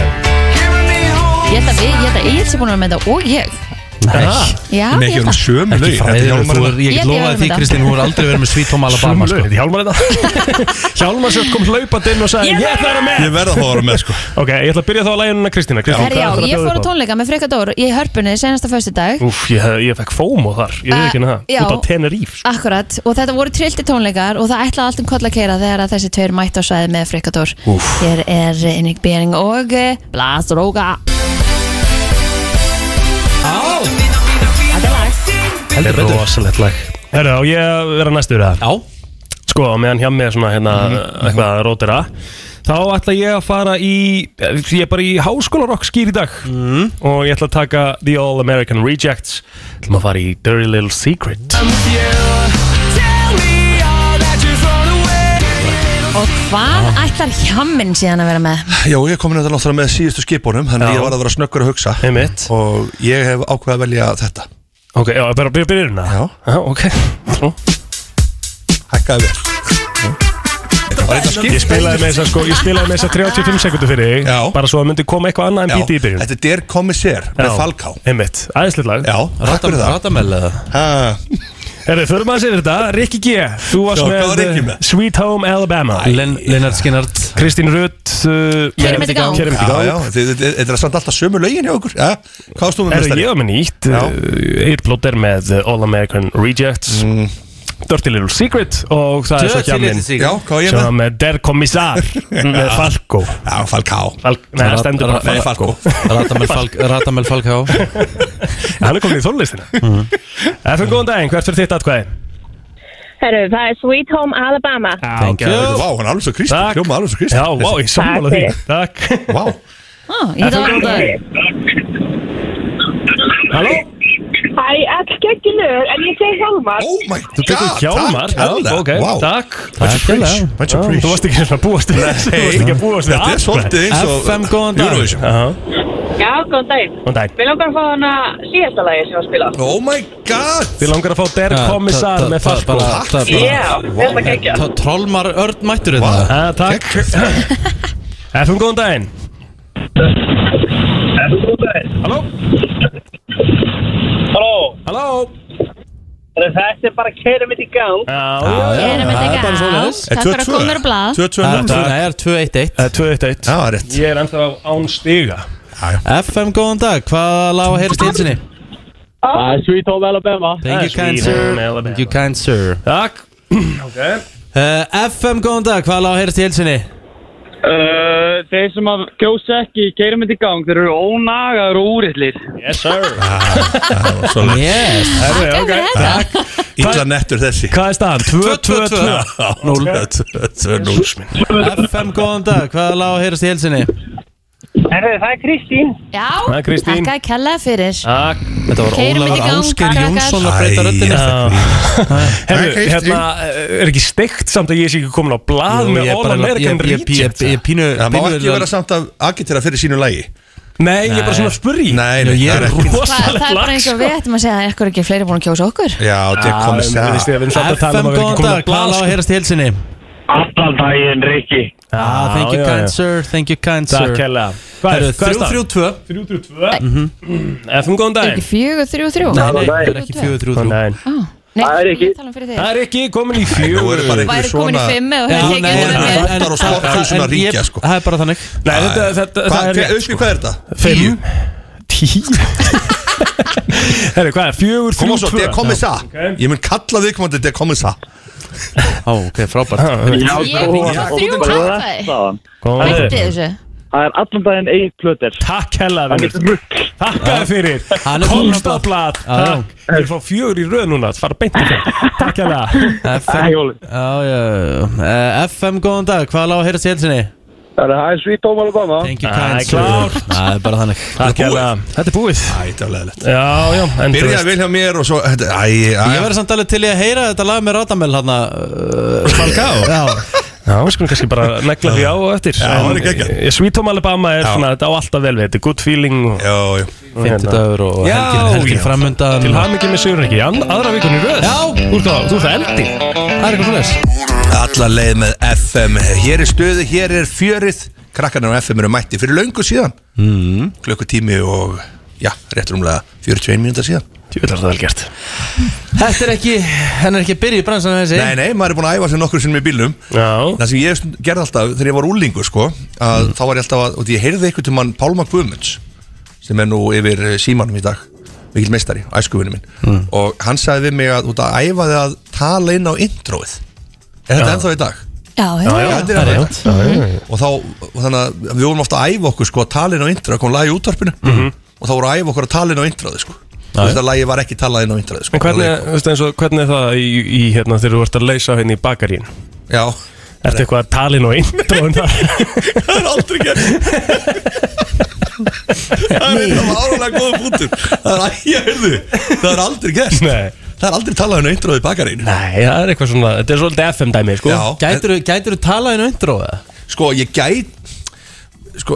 ég held að við, ég held að Egil sé búin að vera með þetta og ég Nei, ekki um ekki lög er, ég lofaði því með Kristín, hún er aldrei verið með Sweet Home Alabama Sömu lög, Hjálmar þetta Hjálmar sér kom hlaupand inn og sagði Ég ætla að vera með. Ég verða að fá að vera með sko. Ok, ég ætla að byrja þá að lægja Kristína. Kristín, Herri, já, hvað ætlarðu að ég fór á tónleika með Frikadór í hörpunni senasta föstudag. Úf, ég, fekk fómo þar. Ég veit ekki það. já. Út á Tenerife sko. Akkurat, og þetta voru trillti tónleikar og það ætlaði allt um koll að keira þegar að þessi tveir mætt á svæði með Frikadór Hér er Þetta er lag. Þetta er rosalegt lag. Herru, á ég að vera næstur það? Já, Sko, á meðan hjá mig er svona hérna eitthvað rótira Þá ætla ég að fara í Ég er bara í háskólarokk skýr í dag. Mm. Og ég ætla að taka The All American Rejects. Ætlum að fara í Dirty Little Secret Og hvað ætlar hjammin síðan að vera með? Já, ég er komin þetta náttúrulega með síðustu skipunum Þannig að Já. ég var að vera snöggur að hugsa Einmitt. Og ég hef ákveðið að velja þetta Ok, já, bara byrja byrjunna Já. já ok Svo. Hækkaði vel Var þetta skipt? Ég spilaði með þess að sko Ég spilaði með þess að 35 sekundur fyrir þig Já. Bara svo að myndi koma eitthvað annað en Já, bíti í byrjun þetta er Der Commissaire með Já. Falká Einmitt, æðislega lag Já, takk fyrir það Ratamel eða Ha, Herri, förum að sér þetta Rikki G Þú varst Já, hvað var með, Rikki eh, með? Sweet Home Alabama Len- Lennart Skinnart Kristín Rutt uh, Kerum þetta í gang. Kerum þetta Já, í já, gang þið- þið- þetta er samt alltaf sömu lögin hjá okkur ja, Hvað stóðum við Herri, mestari? ég var með nýtt Já. Eir Blóter með uh, All American Rejects Dirty Little Secret Og það er svo Dirty hjá Little minn Secret. Já, hvað var ég Sem með? Der Kommissar Með Falco. Já, Falká Falk, Nei, það stendur bara Nei, Falco. Falkó Ratamel Falk Ratamel Falká Hann er komin í þónlistina Eftir góðan daginn, hvert fyrir þitt atkvæði? Herru, það er Sweet Home Alabama. Thank you. Vá, hann er alveg svo Kristi Takk. Hljóma alveg svo Kristi Já, vá, ég sammála því. Takk. Vá. Ó, ég Eftir þarf góðan daginn. Halló? Æ, ekki lög, en ég segi Hjálmar. Oh my Þú tekur god Hjálmar? Takk hella Ok, Vá takk. Much appreciate Much Já, Þú appreciate varst ekki svona búast við Þú varst ekki að búast við Þetta er svolítið eins og FM, góðan dag. Eurovision. Já, Já, góðan daginn. góðan daginn. Við langar að fá hana síðasta lagi sem að spila. Oh my god. Þið langar að fá Der Kommissar með bara- Já, þetta. Tro- Trollmar Örn mættur þetta Já, Takk. FM, góðan daginn. Halló? Halló, Halló? þetta er bara keirum mitt í gang. Já, Erum það er bara þetta ekki á? Takk fyrir að koma blað. 2-2-0 Það er 2-1-1 Það er 2-1-1 Já, það er rétt Ég er ennþá án stiga FM, góðan dag, hvað lág að heyrst í hilsinni? Það er Sweet Home Alabama. Thank you kind Home sir. Thank you kind sir Takk uh, FM, góðan dag, hvað lág að heyrst í hilsinni? Uh, þeir sem að kjósa ekki keirum mitt í gang, þeir eru ónagaður og úrillir. Yes sir. Leið Yes. Þetta. Ítla nettur þessi. Hvað er staðan? 2-2-2 2-2-2 FM, góðan dag, hvað lág að heyrst í hilsinni? Herru, það er Kristín. Já, Það er Kristín. takk að kella fyrir. Takk Þetta var Keyrum Ólafur þetta í gang, Ásgeir krakkar. Jónsson að breyta röddinni Herru, Kristín. hérna, er ekki steikt samt að ég sé ekki komin á blað með All American ég- ég- pínu Það má ekki vera samt að agitera fyrir sínu lægi Nei, ég er bara svona að spurja Nei, nei, ég það er er ekki Hva, rosalegt það er bara eins og sko. við ættum að segja að eitthvað ekki fleiri búin að kjósa okkur. Já, er komið sér um FM, ekki góðan á dag, hvað lág að sko. heyrst í hilsinni? Allan daginn, Rikki. Ah, thank you já, kind já. sir, thank you kind sir Takk hella Hvað er hvað er staðan? 3-3-2 3-3-2 FM, góðan Er daginn ekki fjögur, þrjú, þrjú? Nei, nei, það er ekki tvö. 4-3-3 Góðan Ó, Nei, Það er ekki. ég tala um fyrir þig. Það er ekki komin í Nú fjögur eru bara einhver Væri komin í svona fimm eða Já, hefði nei, tekið en- þetta en- með. Botnar og sporthúsin að En ég- ríkja, sko. Það er bara þannig Nei, þetta, þetta, það er rétt Auðvitað, hvað er þetta? Fimm Tíu Herru, hvað er? Fjögur, Koma þrjú, svo, tvö þetta er komið sá Ok. Ég mun kalla þig komandi, þetta er Ó, ok, frábært Ég þrjú. Góðan Hætti daginn. þessu. Það er allan daginn eigin plöter. Takk hella. Takk að fyrir Hann er Komst á að- blad Já, já. Takk Ég er fá fjögur í röð núna Það fara beint í það Takk hella FM. Eh, FM, góðan dag, hvað lág að heyrst í hilsinni? Það er Sweet Home Alabama. Thank you Æ, kind sir klárt. Það er bara þannig. Takk hella Þetta er búið. Æ, þetta er leðilegt Já, já veist. vel hjá mér og svo þetta- Æ, Ég æ, verði samt alveg til í að heyra þetta lag með Radamel hann Falcao. Já, Já, við skulum kannski bara negla því á og eftir. Er eh, Sweet Home Alabama er svona Þetta á alltaf vel við. Þetta er good feeling og, Já, já. og hérna. 50 dagur og Já, helgin, helgin já. framundan Til hamingi með Sigur ekki. Aðra vikun í röð. Já. Þú ert það- þú ert það eldi Það er eitthvað svona Alla leið með FM Hér er stuði, hér er fjörið. Krakkarnir á FM eru mætti fyrir löngu síðan. Mm. Klukkutími og Já, rétt rúmlega 41 mínúta síðan. Veit það vel gert. Þetta er ekki, henn er ekki að byrja í bransan þessi. Nei, nei, maður er búin að æfa sér nokkur sinnum í bílnum. Já. Það sem ég gerði alltaf þegar ég var úlingu sko, að þá var ég alltaf að, og ég heyrði eitthvað til mann Pálma Guðmunds sem er nú yfir eh, símanum í dag mikill meistari, æskuvinu minn. Og hann sagði við mig að út að æfa þig að tala inn á introið. Er þetta ennþá í dag? Já, já, Já, já. þetta er dag. Og þá, og þannig að við vorum ofta að æfa okkur sko að tala inn á introið, kom lag í útvarpinu og þá voru að æfa okkur að tala inn á introið sko. Og þetta lagi var ekki talað inn á introið sko. En hvernig, þú veist eins og, hvernig er það í, í hérna þegar þú ert að leysa henni í bakarín Já, Ertu eitthvað að tala inn á þar? Það er aldrei gert. Það er eitthvað áralega góða punktur. Það er ægja, heyrðu Það er aldrei gert. Nei. Það er aldrei talað um introði bakarínu Nei, það er eitthvað svona, þetta er svolítið FM dæmi, sko. Já. Gætur þú talað inn á intro eða? Sko, ég gæt Sko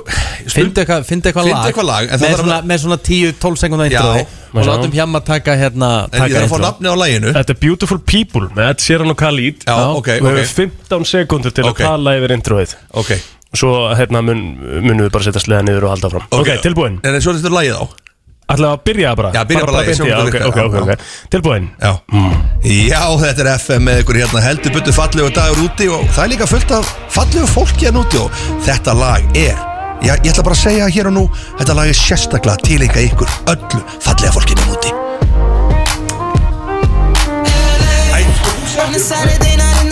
Fyndi eitthvað, Fyndi lag, eitthvað lag, en það með, svona, með svona 10-12 sekundar Já. intro Má Og látum hjá maður taka hérna En ég taka þarf að fá nafni á læginu Þetta er Beautiful People með Ed Sheeran og Khalid. Já, ok, Við ok. hefum 15 sekundur til Ok. að tala yfir introið. Ok. Svo hérna mun, munum við bara setja sleða niður og halda fram Ok, tilbúin. En svo þetta er lægið á. Ætlaðu að byrja bara? Já, byrja bara lagið, beint í- sjáum já, hvernig ok, virkar. ok, ok, Já, ok Tilbúin. Já. Já, þetta er FM með ykkur hérna heldur byttu fallegu dagur úti og það er líka fullt af fallegu fólki hérna úti og þetta lag er Já, ég ætla bara að segja hér og nú Þetta lag er sérstaklega tilenga ykkur öllu fallega fólkinu úti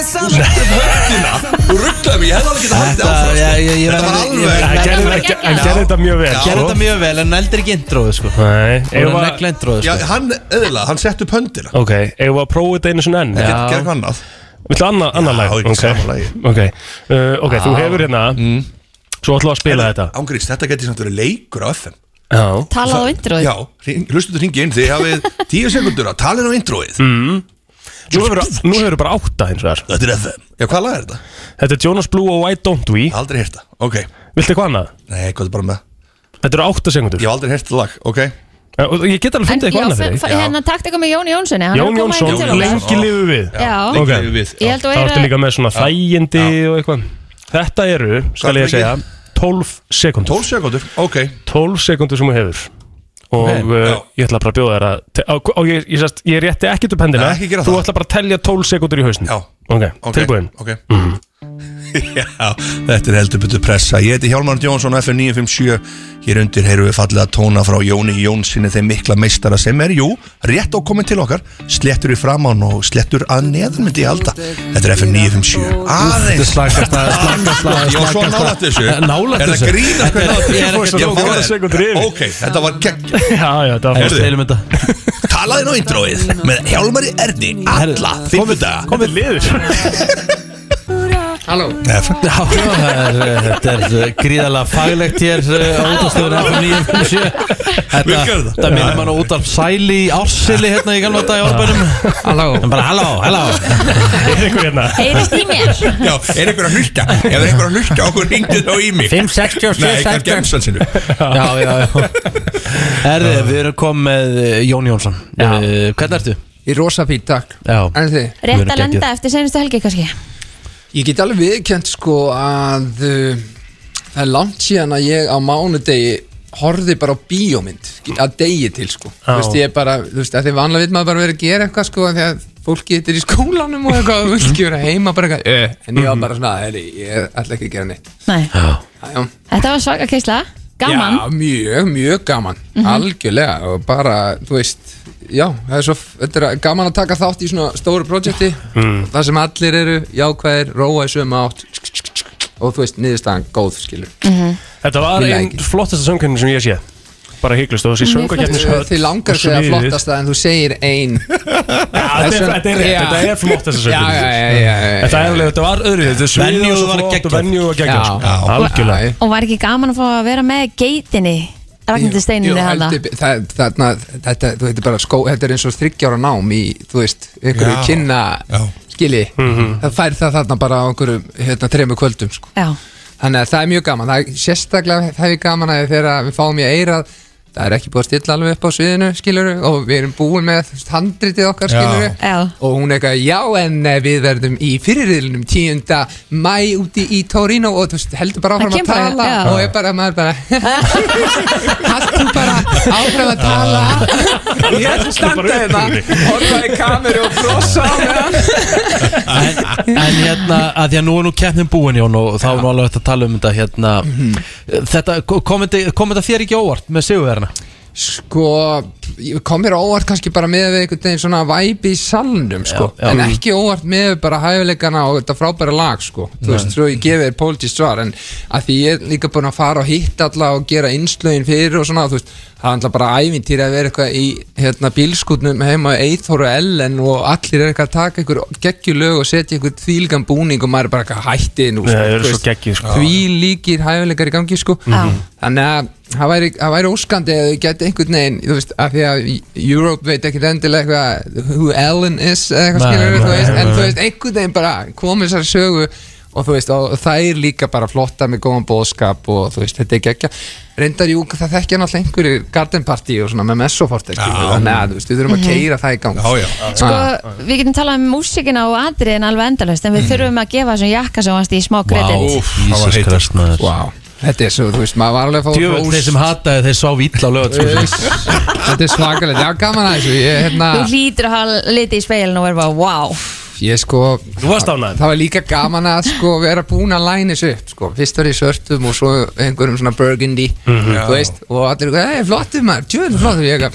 Þú rugglaði mig, ég hefði alveg haldið Þetta, áfram ég, Þetta var alveg- Hann gerði þetta- hann gerði þetta mjög vel Já. Gerði þetta mjög vel, en neldir ekki introið sko. Nei, eigum hann við negla introið Já, sko hann, eðla, hann sett upp höndina. Ok, eigum við að prófa þetta einu svona enn? Gerð Já. eitthvað annað. Viltu annað anna lag? ekki sama lagi. ok, uh, ok, þú hefur hérna Svo ætlum við að spila þetta. Ángríns, þetta geti samt verið leikur á FM Já. Talað á introið. Já, hlustu þetta ringi inn Þið hafið tíu sekundur að tala inn á introið. Nú hefur nú hefurðu bara átta hins vegar Þetta er FM Já, hvað lag er þetta? Þetta er Jonas Blue og Why Don't We. Aldrei heyrt það, ok. Viltu eitthvað annað? Nei, hvað er bara með? Þetta eru átta sekundur. Ég hef aldrei heyrt það lag, ok. Og Ég get alveg fundið eitthvað annað fyrir hérna takt eitthvað með Jóni Jónssoni hann Jón að koma Jónsson, lengi lifu við. Já. Lengi lifið við, Það ertu líka með svona þægindi og eitthvað Þetta eru, skal ég segja 12 sekundur 12 sekundur, ok. 12 sekundur sem þú hefur. Og Ok, uh, já. ég ætla bara að bjóða þér að og, ég, ég, ég rétti ekkert upp hendina. Nei, þú ætla bara að telja 12 sekundur í hausn ok, ok tilbúin. Ok Já, þetta er heldur betur pressa. Ég heiti Hjálmar Jónsson, FM 957 Hér undir heyrum við fallega tóna frá Jóni Jónssoni Þeim mikla meistara sem er, jú, rétt á komin til okkar. Slettur í framán og slettur að neðan myndi ég halda. Þetta er FM 957 Þetta er Aðeins. Slagast að slagast að var svo nálægt þessu. Er það grínast hvernig Þetta er- það. Ok, þetta var gegn já, já, það var fyrst Deilum þetta Talaði nú introið með Hjálmari Erni Alla, fymmudaga komið liður Halló. Já, það er- Þetta er uh, gríðarlega faglegt hér á útastöðun FM 957 Þetta, þetta? minnir mann út af sæli í ársili hérna í galva dag í árbænum Halló. En bara halló, halló. Er einhver hérna? Heyrist í mér. Já, er einhver að hlusta? Ef það er einhver að hlusta, okkur ringdu þá í mig. 567 Nei, kannski emsan sinu Já, já, já. Herði, við erum komið með uh, Jón Jónsson. Hvernig ertu? Í rosa fít, takk. Já, En þið? Við Rétt að lenda eftir senustu helgi kannski Ég get alveg viðkjönt sko að uh, það er langt síðan að ég á mánudegi horfði bara á bíómynd að degi til sko. Þú veist ég er bara, þú veist að því vanlega vil maður bara vera að gera eitthvað sko þegar fólki þetta er í skólanum og eitthvað og vil ekki vera heima bara eitthvað uh, en ég var bara svona, heyri, ég ætla ekki að gera neitt. Nei. Já, Þetta var svaka keisla. Gaman. Já, mjög, mjög gaman. Mhm. Algjörlega og bara, þú veist Já, það er svo þetta er gaman að taka þátt í svona stóru projekti. Mm. Það sem allir eru jákvæðir, róa í sömu átt Og þú veist, niðurstaðan góð, skilur. Þetta var einn flottasta söngkynning sem ég sé. Bara hygglust og þessi söngakefnis. Þið langar að segja flottasta en þú segir ein. Þetta er þetta er rétt, þetta er flottasta já. þetta er alveg, þetta var öðru þetta er sviðið og flott og venju og geggjað sko. Og var ekki gaman að fá að vera með geitinni Ragnhildi Jú, Steininni hana heldur- það- þarna, þetta, þú veit, bara skó, þetta er eins og þryggjára nám í, þú veist, einhverju kynna Já. skilji, Mhm. það fær það þarna bara á einhverju, hérna, tremu kvöldum sko. Já, þannig að það er mjög gaman það er sérstaklega það er gaman að þegar við fáum í eirað það er ekki búið að stilla alveg upp á sviðinu skiluru og við erum búin með þú handritið okkar skiluru og hún er eitthvað, já en eh, við verðum í fyrirriðlunum 10. mæ úti í Torino. Og þú veist, heldur bara áfram að tala. já. og ég bara, maður bara haldur bara áfram að tala. Ég ætla að standa hérna horfa í kameru og brosa á meðan en, en hérna, að því að nú er nú keppnin búin Jón og þá er nú alveg hægt að tala um þetta hérna. Þetta, kom þetta, kom þetta þér ekki óvart með sigurverðina? Sko, kom mér á óvart kannski bara með við einhvern veginn svona væpi í salnum sko, Já, já. en ekki óvart með bara hæfileikana og þetta frábæra lag sko, þú Nei. veist, svo ég gefi þér pólitískt svar, en að því ég er líka búin að fara og hitta alla og gera innslögin fyrir og svona, þú veist, það er alltaf bara ævintýri að vera eitthvað í hérna bílskutnum heima Eithor og Ellen og allir er eitthvað að taka einhver geggjulög og setja einhver þvílgan búning og maður er bara eitthvað hættið nú Nei, það eru þú svo veist, sko. því líkir hæfileikar í gangi sko Já. þannig að það væri, það væri óskandi að þau geti einhvern veginn, þú veist, af því að Europe veit ekkert endilega eitthvað who Ellen is eða eitthvað Nei, skilur, þú nei, veist, en nei. þú veist, einhvern veginn bara komið þessari sögu og þú veist, og það er líka bara flotta með góðan bóðskap og þú veist, þetta er geggja reyndar jú, það þekkja náttúrulega einhverju garden party og svona með messofortir þannig að þú veist, við þurfum að Mhm. keira það í gang já, já. Sko, við getum talað um músikina og atriðin alveg endalust en við þurfum að gefa þessum jakka sem varst í smá kredit Jesus Christ maður wow. Þetta er svo, þú veist, maður var alveg að fá hrós. þeir sem hataði þeir sá vill á lögat Þetta er svakalegt, já gaman að þessu. Ég, hérna, Þú hlýtur að hafa litið í speilin og verið bara wow. Ég sko Þú varst ánægð Það var líka gaman að sko vera búin að læna þessu upp sko. Fyrst var ég í svörtum og svo einhverjum svona burgundy Mhm. Þú veist, og allir, hei, flottur maður, tjóður flottur. Ég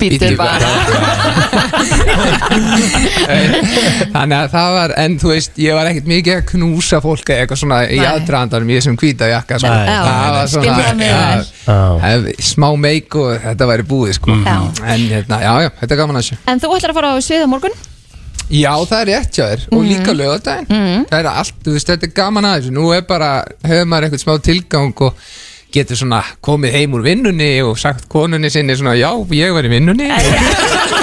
Bíddu bara. Þannig að það var, en þú veist, ég var ekkert mikið að knúsa fólk eða eitthvað svona í Nei. aðdraðandanum í þessum hvíta jakka sko. Það var hef- smá meik og þetta væri búið sko. Já. En hérna, já, já, þetta er gaman að þessu En þú ætlar að fara á svið á morgun? Já, það er rétt hjá þér. Og líka lögadaginn Það er allt, þú veist, þetta er gaman að þessu. Nú er bara, hefur maður eitthvað smá tilgang og getur svona komið heim úr vinnunni og sagt konunni sinni svona Já, ég var í vinnunni.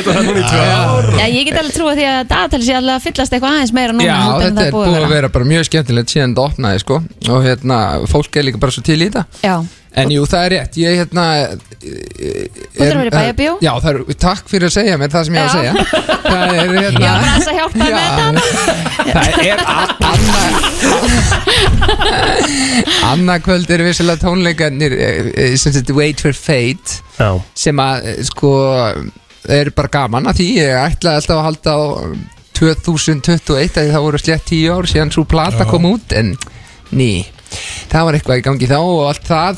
Já, ég get alveg trúið því að dagatæli sé alveg að fyllast eitthvað aðeins meira núna Já, þetta er búið að vera bara mjög skemmtilegt síðan þetta opnaði sko. Og hérna, fólk er líka bara svo til í þetta. Já, En jú, það er rétt, ég hérna Þú þurfum að vera í Bæjarbíó? Já, það er, takk fyrir að segja mér það sem ég á að Já. segja Það er já, hérna það að hjálpa með þetta Það er a- annað kvöld eru vissilega tónleikarnir eh, eh, sem þetta Wait for Fate Já. sem að eh, sko eru bara gaman að því ég ætlaði alltaf að halda á 2021 að það voru slett 10 ár síðan svo plata Já. kom út en ný, það var eitthvað í gangi þá og allt það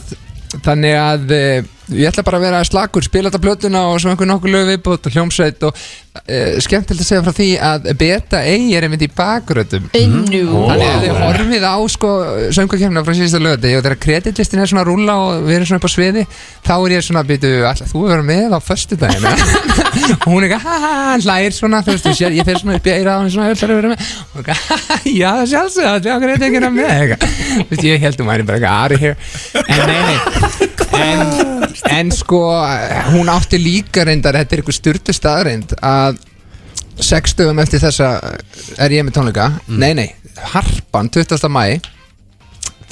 þannig að uh, ég ætla bara að vera slakur spila þetta plötuna og svo einhver nokkuð lög viðbútt og hljómsveit og uh, skemmtilegt að segja frá því að Beta A er einmitt í bakrötum. Nú. Þannig að þið horfið á sko söngakefna frá síðustu lögati. Og þegar kreditlistin er svona að rúlla og við erum svona upp á sviði þá er ég svona að byrja, alltaf þú verður með á föstudaginn? Og hún er ekki, ha ha, ha, hlægir svona þú veist, þú sér, ég fer svona upp í eira á henni svona, ætlar að vera með? Og en en, sko, hún átti líka reyndar, þetta er eitthvað styrtu staðreind að sex dögum eftir þessa er ég með tónleika nei nei, harpan 20. mæ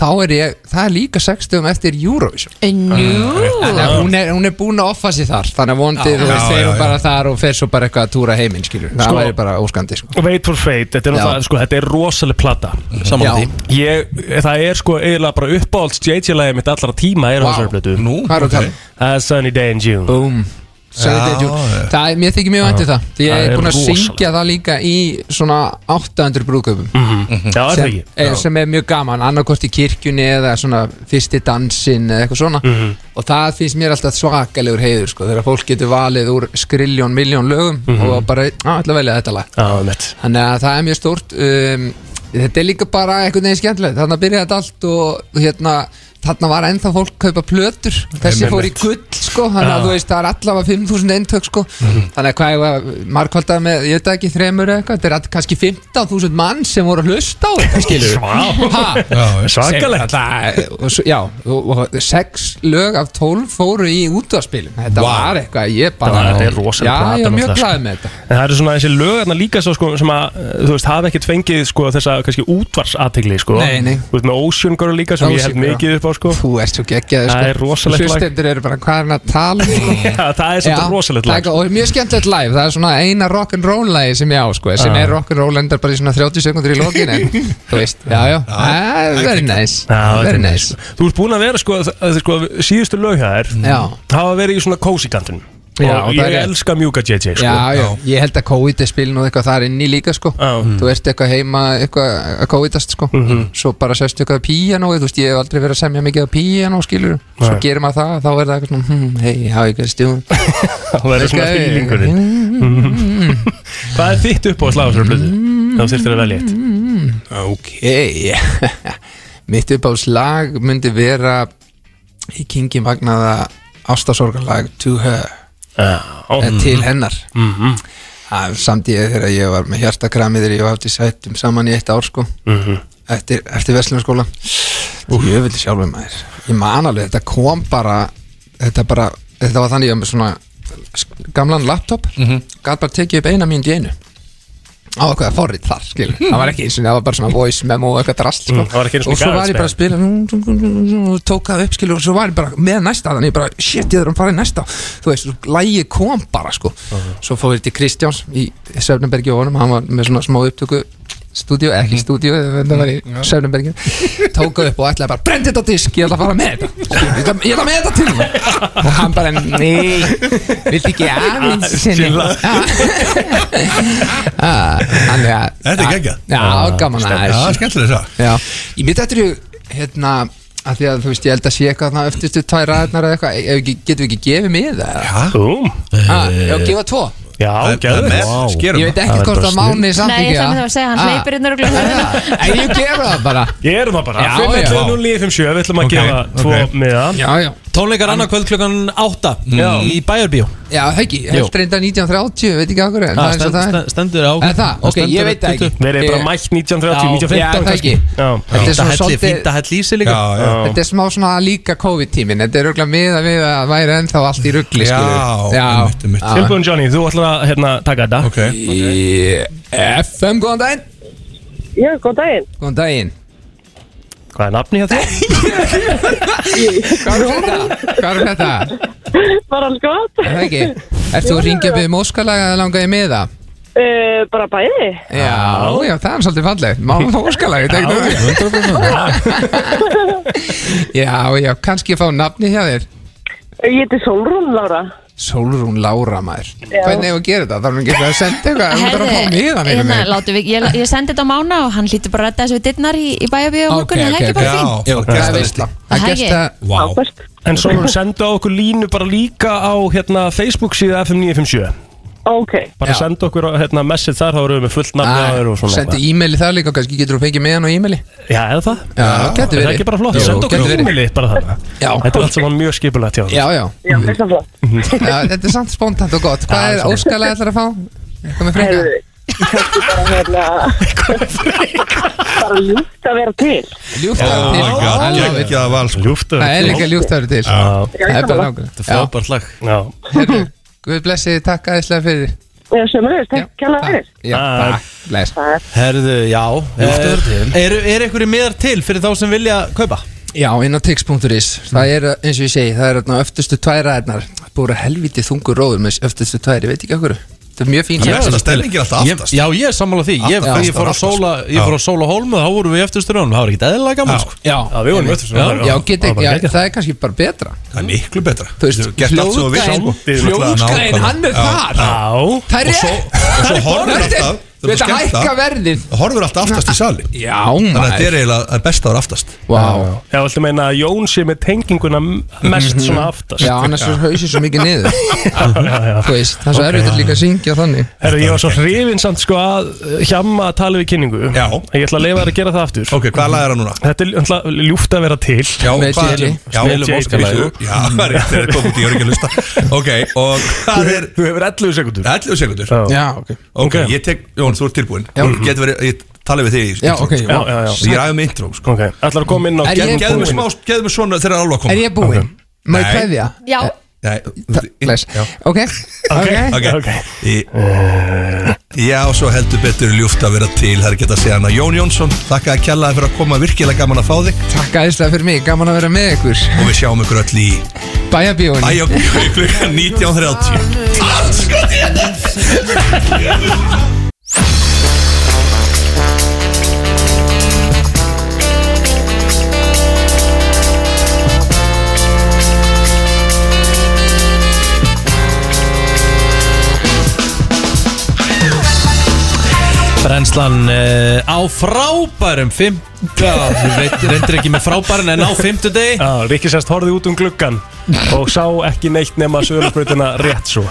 þá er ég, það er líka sex dögum eftir Eurovision. Nú Þannig að hún er, hún er búin að offa sér þar Þannig að vondið, Já, þú veist, þeir eru bara þar og fer svo bara eitthvað að túra heiminn, skilur Það Sko- væri bara óskandi, sko. Wait for Fate, þetta er, náttúrulega- sko, þetta er rosaleg plata Sammála því. Ég, Það er sko eiginlega bara uppáhalds JJ-lægi mitt allra tíma er þessari plötu. Nú, Hvað er um? Það er Sunny Day in June. Boom Það mér þykir mjög vantið það Því ég er búin að syngja það líka í svona 800 brúðköpum Já, er það sem, ekki? er, sem er mjög gaman, annarkort í kirkjunni eða svona fyrsti dansinn eða eitthvað svona. Mhm. og það finnst mér alltaf svakalegur heiður sko, þegar fólk getur valið úr skriljón, miljón lögum Mhm. og bara, að velja þetta lag. Þannig að það er mjög stórt um, Þetta er líka bara einhvern veginn skemmtilegt. Þannig að byrja þetta allt og hérna Þarna var ennþá fólk að kaupa plötur. Þessi fór í gull sko Þannig að þú veist það er allavega 5.000 eintök sko. Þannig að hvað ég markvaldað með Ég veit það ekki þremur eða eitthvað Þetta er að- kannski 15.000 mann sem voru að hlusta á þetta. Skilur. Svakalegt. Já, og, og sex lög af 12 fóru í útvarspilum Þetta Vá. var eitthvað Ég bara Þetta er rosaleg Já, ég er mjög sko. glæð með þetta. En það eru svona þessi lögarna líka svo, sko, sem að, uh, þú veist, hafa ekkert fengið sko, þessa kannski útvarsategli, sko. Nei, nei. Þú veist, með Ocean Girl líka sem ég held Ocean mikið upp á, sko. Þú ert svo geggjaði Það er bara hvað er að tala um sko. Já, það er svolítið rosalegt lag, er- Og mjög skemmtilegt live Það er svona eina rock'n'roll lagi sem ég á sko, sem er rock'n'roll endar bara í svona 30 sekundur í lokin en þú veist, já já, það er er very nice. nice. Þú ert búin að vera, sko, það- sko síðustu lög það er hafa verið í svona cozy kantinum Já, og það ég er elska mjúka JJ sko. Já, já, ég held að COVID er spilin og eitthvað þar inni líka sko. Þú ert eitthvað heima, eitthvað að COVIDast sko. Svo bara sérstu eitthvað píanó, þú veist, ég hef aldrei verið að semja mikið á píanó, skilur Svo Nei. gerir maður það, þá er það eitthvað svona, hm, hei, how you guys doing? Það verður svona fílingurinn. Hvað er þitt upp á slagasöru blöðu? Þá þurftir að velja eitt. Ok. Mitt upp á slag myndi vera í Kingi magnaða ástasorgarlag To Her Já, Til hennar. Mhm. Það er samtíðið þegar ég var með hjartakramið þegar ég var aftur sættum saman í eitt ár sko. Mhm. eftir, eftir Vestlunarskóla Ég vil sjálfur maður. Ég man alveg, þetta kom bara þetta bara, þetta var þannig að ég var með svona gamlan laptop. Mm -hmm. gæt bara tekið upp eina mínúti í einu á eitthvað forrið þar, skil það var ekki eins og það var bara svona voice memo og eitthvað drast sko. Mm, og svo var ég bara að spila og tók það upp, skil og svo var ég bara með næsta þannig ég bara, shit, ég þarf að fara í næsta. Þú veist, lægi kom bara, sko. Svo fór ég til Kristjáns í Söfnenbergi og honum, hann var með svona smá upptöku stúdíu, ekki stúdíu þetta var í Söfnenbergi tók upp og ætlaði bara, brend þetta á disk, ég ætla að fara með þetta. Ég ætla, ég ætla með þetta til hann og hann bara, nei vilt ekki aðeins sinni? Chilla. Ah, Þannig að Þetta er geggjað. Já, gaman að Já, skemmtileg það Já, ég mitt eftir hérna að því að þú veist, ég held að sé eitthvað þarna eftirstu tvær ræðnar eða eitthvað, ef ekki- getum við ekki gefið mig það? Já Ah, Já, gefa tvo Já, gæður Ég veit ekki hvort að Máni samt Nei, ég ætla að segja, hann hleypir inn og glöður En ég gera það bara. Ég erum það bara. Já, 5.11.09.57 Við ætlum að Ok, gefa tvo ok. miða. Já, já Tónleikar annað kvöld klukkan 8 í Bæjarbíó. Já, það ekki, Jú. held reynda 1930, veit ekki okkur en það er eins og það er. Stendur á Er það? Ok, ég veit það ekki. Við erum bara mætt 1930, Já, 1915 já, það kannski. Þetta er svona Fínt svolítið að hella í sig líka. Já, já. Þetta er smá svona líka COVID-tímin Þetta er auðvitað miða við að væri ennþá allt í ruggli Já. Tilbúin Johnny, þú ætlar að hérna, taka þetta. FM, góðan daginn. Já, góð daginn. Góðan daginn Hvað er nafni hjá þér? Hvað er þetta? Hvað er þetta? Var alls gott? Er það ekki? Ert þú að ringja við móskalega eða langaði með það? Uh, bara bæði. Já, já, það er svolítið fallegt Má móskalega, ég tekna Já, já, kannski fá nafni hjá þér Ég heiti Solrún Lára. Solrún Lára maður. Já. Hvernig hefur við að gera þetta? Það er ekki eitthvað að senda eitthvað? Það er að fá miðan einhvern veginn. hérna, við, Ég, ég sendi þetta á mánu og hann hlýtti bara að redda þessu við dittnar í, í bæabíu og morgun Það er ekki bara fín Já, það er veistla Það er gesta Vá. En Solrún senda okkur línu bara líka á hérna, Facebook síða FM957 Okay. bara senda okkur hérna, message þar þá eru við með fullt nafn ah, senda e-maili þar líka, kannski getur þú fengið með hann á e-maili. Já, eða það, já, já, það er ekki bara flott senda okkur e-maili bara þarna. Þetta okay. er allt sem var mjög skipulegt já, já, þetta er flott. Mhm. Þetta er samt spontant og gott. Hvað er óskalega ætlar að fá? komið hérna, freka? Bara ljúft að vera til. Ljúft að vera oh til. Sko. það er líka ljúft að vera til. Það er bara nákvæmlega. Þetta er frábært lag. Hérna Guð blessi þið, takk aðeinslega fyrir. Já, sömulegis, takk kjalla fyrir. Já, takk, bless. Herðu, já til. Eh, Er, er einhverju miðar til fyrir þá sem vilja kaupa? Já, inn á tix.is Það er, eins og ég segi, það er þarna öftustu tværaðarnar Búið að helviti þungur róður með öftustu tværi, veit ekki okkur Það er mjög fín Það er besta stellingin alltaf aftast. já, ég er sammála því. Ég, Aftast, ég fór að aftast. sóla Ég fór að sóla hólmu Þá vorum við eftir styrjónum Það var ekkert eðlilega gaman Já. sko. Já, Já, við vorum öll svona Já, geti, já, það er kannski bara betra. Það er miklu betra. Þú veist, Þú getur gert allt svo við hljóðgæðin Hljóðgæðin, hann er þar. Já, Það er Og svo, rétt. og svo horfur alltaf Þú veit að hækka verðið. Það horfur alltaf aftast í sali Já, Þannig að þetta er eiginlega það best að vera aftast. Vá. Já, viltu meina að Jón sé með tenginguna mest svona aftast? Já, annars er hausið svo mikið niður. Já, já. Þú veist, það er svo erfitt að líka að syngja þannig. Herru, ég var svo hrifin samt sko að uh, hjamma að tala við kynningu. Já. Ég ætla að leifa þér að gera það aftur. Ok, hvað lag er það núna? Þetta er ljúft að vera til. Já, Með hvað það er það komið út í öryggi að lusta Ok, og hvað Þú hefur 11 sekundur 11 sekundur Já. Jón, þú ert tilbúin Já. Getur verið, ég tala við þig í Já, ok, Já, já, já Ég ræði með intro, sko. Ok, ætlar að koma inn á Er ég mig búinn? smá, geðu mig svona þegar það er alveg að koma. Er ég búinn? Má ég Nei. kveðja? Já, Nei, Bless. Já. Ok, ok Ok. Í- Já, svo heldur betur ljúft að vera til. Það er ekki að segja hana Jón Jónsson Þakka að kjalla fyrir að koma. Virkilega gaman að fá þig. Takk aðeinslega fyrir mig, gaman að vera með ykkur. Og við sjáum ykkur öll í Bæjabíóni Æjá, klukkan 19.30 Allt sko Brennslan uh, á frábærum fimm... Já, við reyndir ekki með frábærin en á fimmtudegi. Já, Ríkisest horfið út um gluggan og sá ekki neitt nema sögurspröytina rétt svo.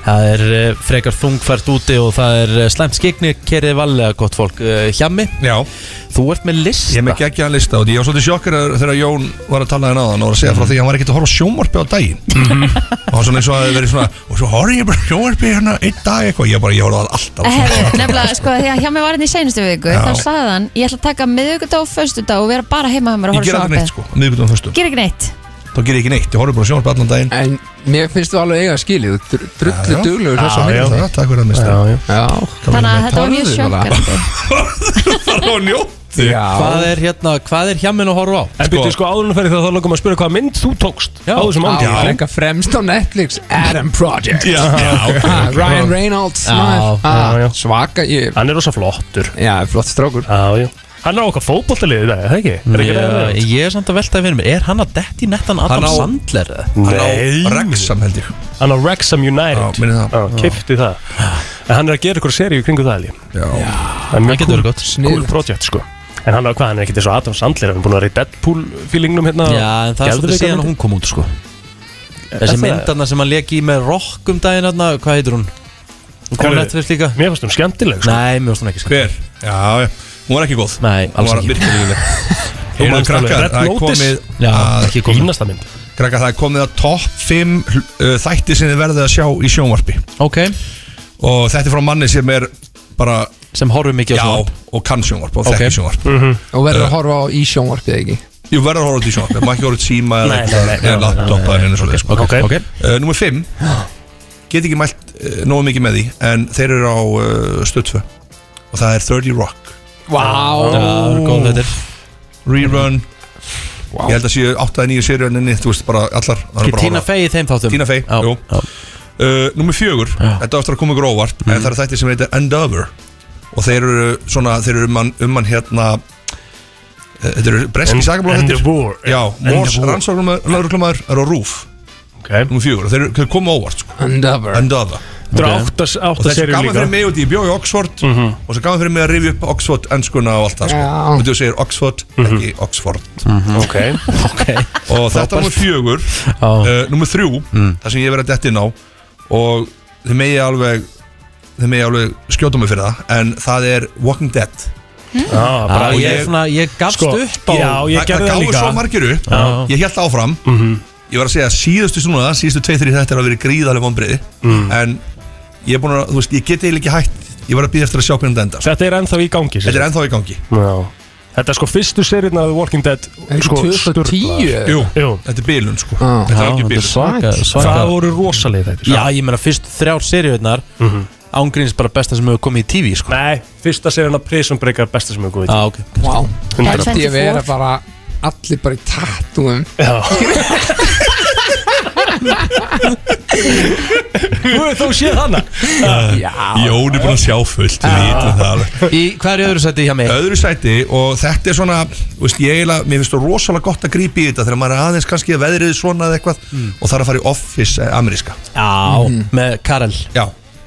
Það er uh, frekar þungfært úti og það er uh, slæmt skikni kerið valega gott fólk. Uh, Hjami, Já, þú ert með lista. Ég er með geggjaðan lista og ég var svolítið sjokkar þegar Jón var að tala þennan áðan og var að segja frá því að hann var ekkert að horfa á sjónvarpi á daginn. Og hann svona eins og að verið svona og svo horfði ég bara á sjónvarpi hérna einn dag eitthvað. Ég bara, ég horfði á það alltaf nefnilega, sko, því að hjá mig var hérna í seinustu viku þá sagði hann, ég ætla að taka miðvikudag hjá sko, Þá ger ég ekki neitt, ég horfði bara á sjónvarpi allan daginn En mér finnst þú alveg eiga skilið Þú dr- drullu Já. duglegur þess Já, að já. Það, takk fyrir að mista Já, já. Já, Þannig að þetta var mjög sjokkandi Það var njótt já. Hvað er hérna, hvað er Hjamin að horfa á? En byrju sko áðurinn fyrir það þá langum að spyrja hvaða mynd þú tókst Já. á þessum Já, ándi það er eitthvað fremst á Netflix Adam Project Já, já, Ah, Ryan Reynolds Já, maður. já, Ah, já. Svaka ég, Hann er rosa flottur Já, flott strákur Já, já Hann er á okkar fótboltaliði í dag, er það ekki? Er ekki Ég, það? ég er samt að veltaði fyrir mér Er hann að detti nettan Adam Hann á- Sandler? eða? Hann á Nei. Wrexham held ég Hann á Wrexham United Já, minni það. Já, kifti það En hann er að gera ykkur seríu kringu það held ég. Já, Það er mjög getur cool, verið gott cool Sniðugt. project sko En hann er hvað, hann er ekkert eins og Adam Sandler Hann er búin að vera í Deadpool feelingnum hérna Já, en það er svolítið síðan að hún kom út sko Þessi það? myndarna sem hann leki í með rock um daginn hérna, Hvað heitir hún? Hún kom Herru, Netflix líka Mér finnst hún skemmtileg sko Nei, mér finnst hún ekki sko hver? Já, já, hún var ekki góð. Nei, Hún alls var ekki. alveg, krakkar, Red það er komið Já, að ekki komið Fínasta mynd. Krakkar, það er komið að topp 5 uh, þætti sem þið verðið að sjá í sjónvarpi. Ok, og þetta er frá manni sem er bara sem horfum mikið á já, svona og kann sjónvarp og Ok. þekki sjónvarp Og verður að horfa á í sjónvarpið ekki? Ég verður að horfa út í sjónvarp, maður ekki horfa út síma eða Nei, eitthvað, nei, nei, eða já, laptop eða einu svoleiðis sko. Ok, Ok, uh, Númer 5 Get ekki mælt uh, nógu mikið með því En þeir eru á uh, stöðfö Og það er 30 Rock Vá. Það er góð þetta Rerun. Ég held að séu 8-9 sériuninni Þú veist bara allar er horfa. Fey í þeim þáttum? Tina Fey, Já, jú. uh, Númer 4 Þetta á eftir að koma ykkur óvart En það er þetta sem heitir Endover Og þeir eru svona Þeir eru um mann, um mann hérna uh, Þetta eru breski End- sagablóðhættir Endeavour. Já, Mors Endeavour. rannsóknumæður er á rúf ok. Númer 4 Og þeir, eru- þeir koma óvart sko. Endover Þetta er Ok. átta, Og átta þessi seríu gaman líka. Mhm. fyrir mig út í bjó í Oxford. Og svo gaman fyrir mig að rifja upp Oxford Ennskuna og allt það sko. Já. Og þú segir Oxford, Mhm. ekki Oxford. Ok, Ok. Og þetta er númer fjögur uh, Númer þrjú, það sem ég verið að detta inn á Og þið megi alveg Þið megi alveg skjóta mig fyrir það En það er Walking Dead. Já, Já, bara ég, ég svona, ég gafst Sko, upp á já, ég Það- gerði það líka. svo margir upp. Ég held áfram. Ég var að segja að síðustu svona Síðustu 2-3 þetta er að vera gríðarlega vonbriði En ég er búin að, þú veist, ég geti eiginlega ekki hætt Ég var að býða eftir að sjá hvernig þetta endar Þetta er ennþá í gangi sem Þetta er ennþá í gangi Já. Þetta er sko fyrstu seríun af The Walking Dead Er sko, ekki 2010 sturlaðar. Jú, Jú. þetta er bilun sko Já. Þetta er Já, algjör þetta er bilun svaka, Það svaka voru rosalega þetta Já, ég meina fyrst þrjár seríunar Ángríns bara besta sem hefur komið í TV sko. Nei, fyrsta seríun af Prison Break er besta sem hefur góðið ah, okay. Vá Hundra. Hætti ég vera bara Allir bara í tattúum Já Þú hefur þú séð hana? Já. Jón er búin að sjá fullt, við vitum það alveg. Í hvað er í öðru sæti hjá mig? öðru sæti og þetta er svona þú veist, ég eiginlega, mér finnst það rosalega gott að grípa í þetta þegar maður er aðeins kannski að veðrið svona eða eitthvað og þarf að fara í office eh, ameríska. Já, með Karel. Já,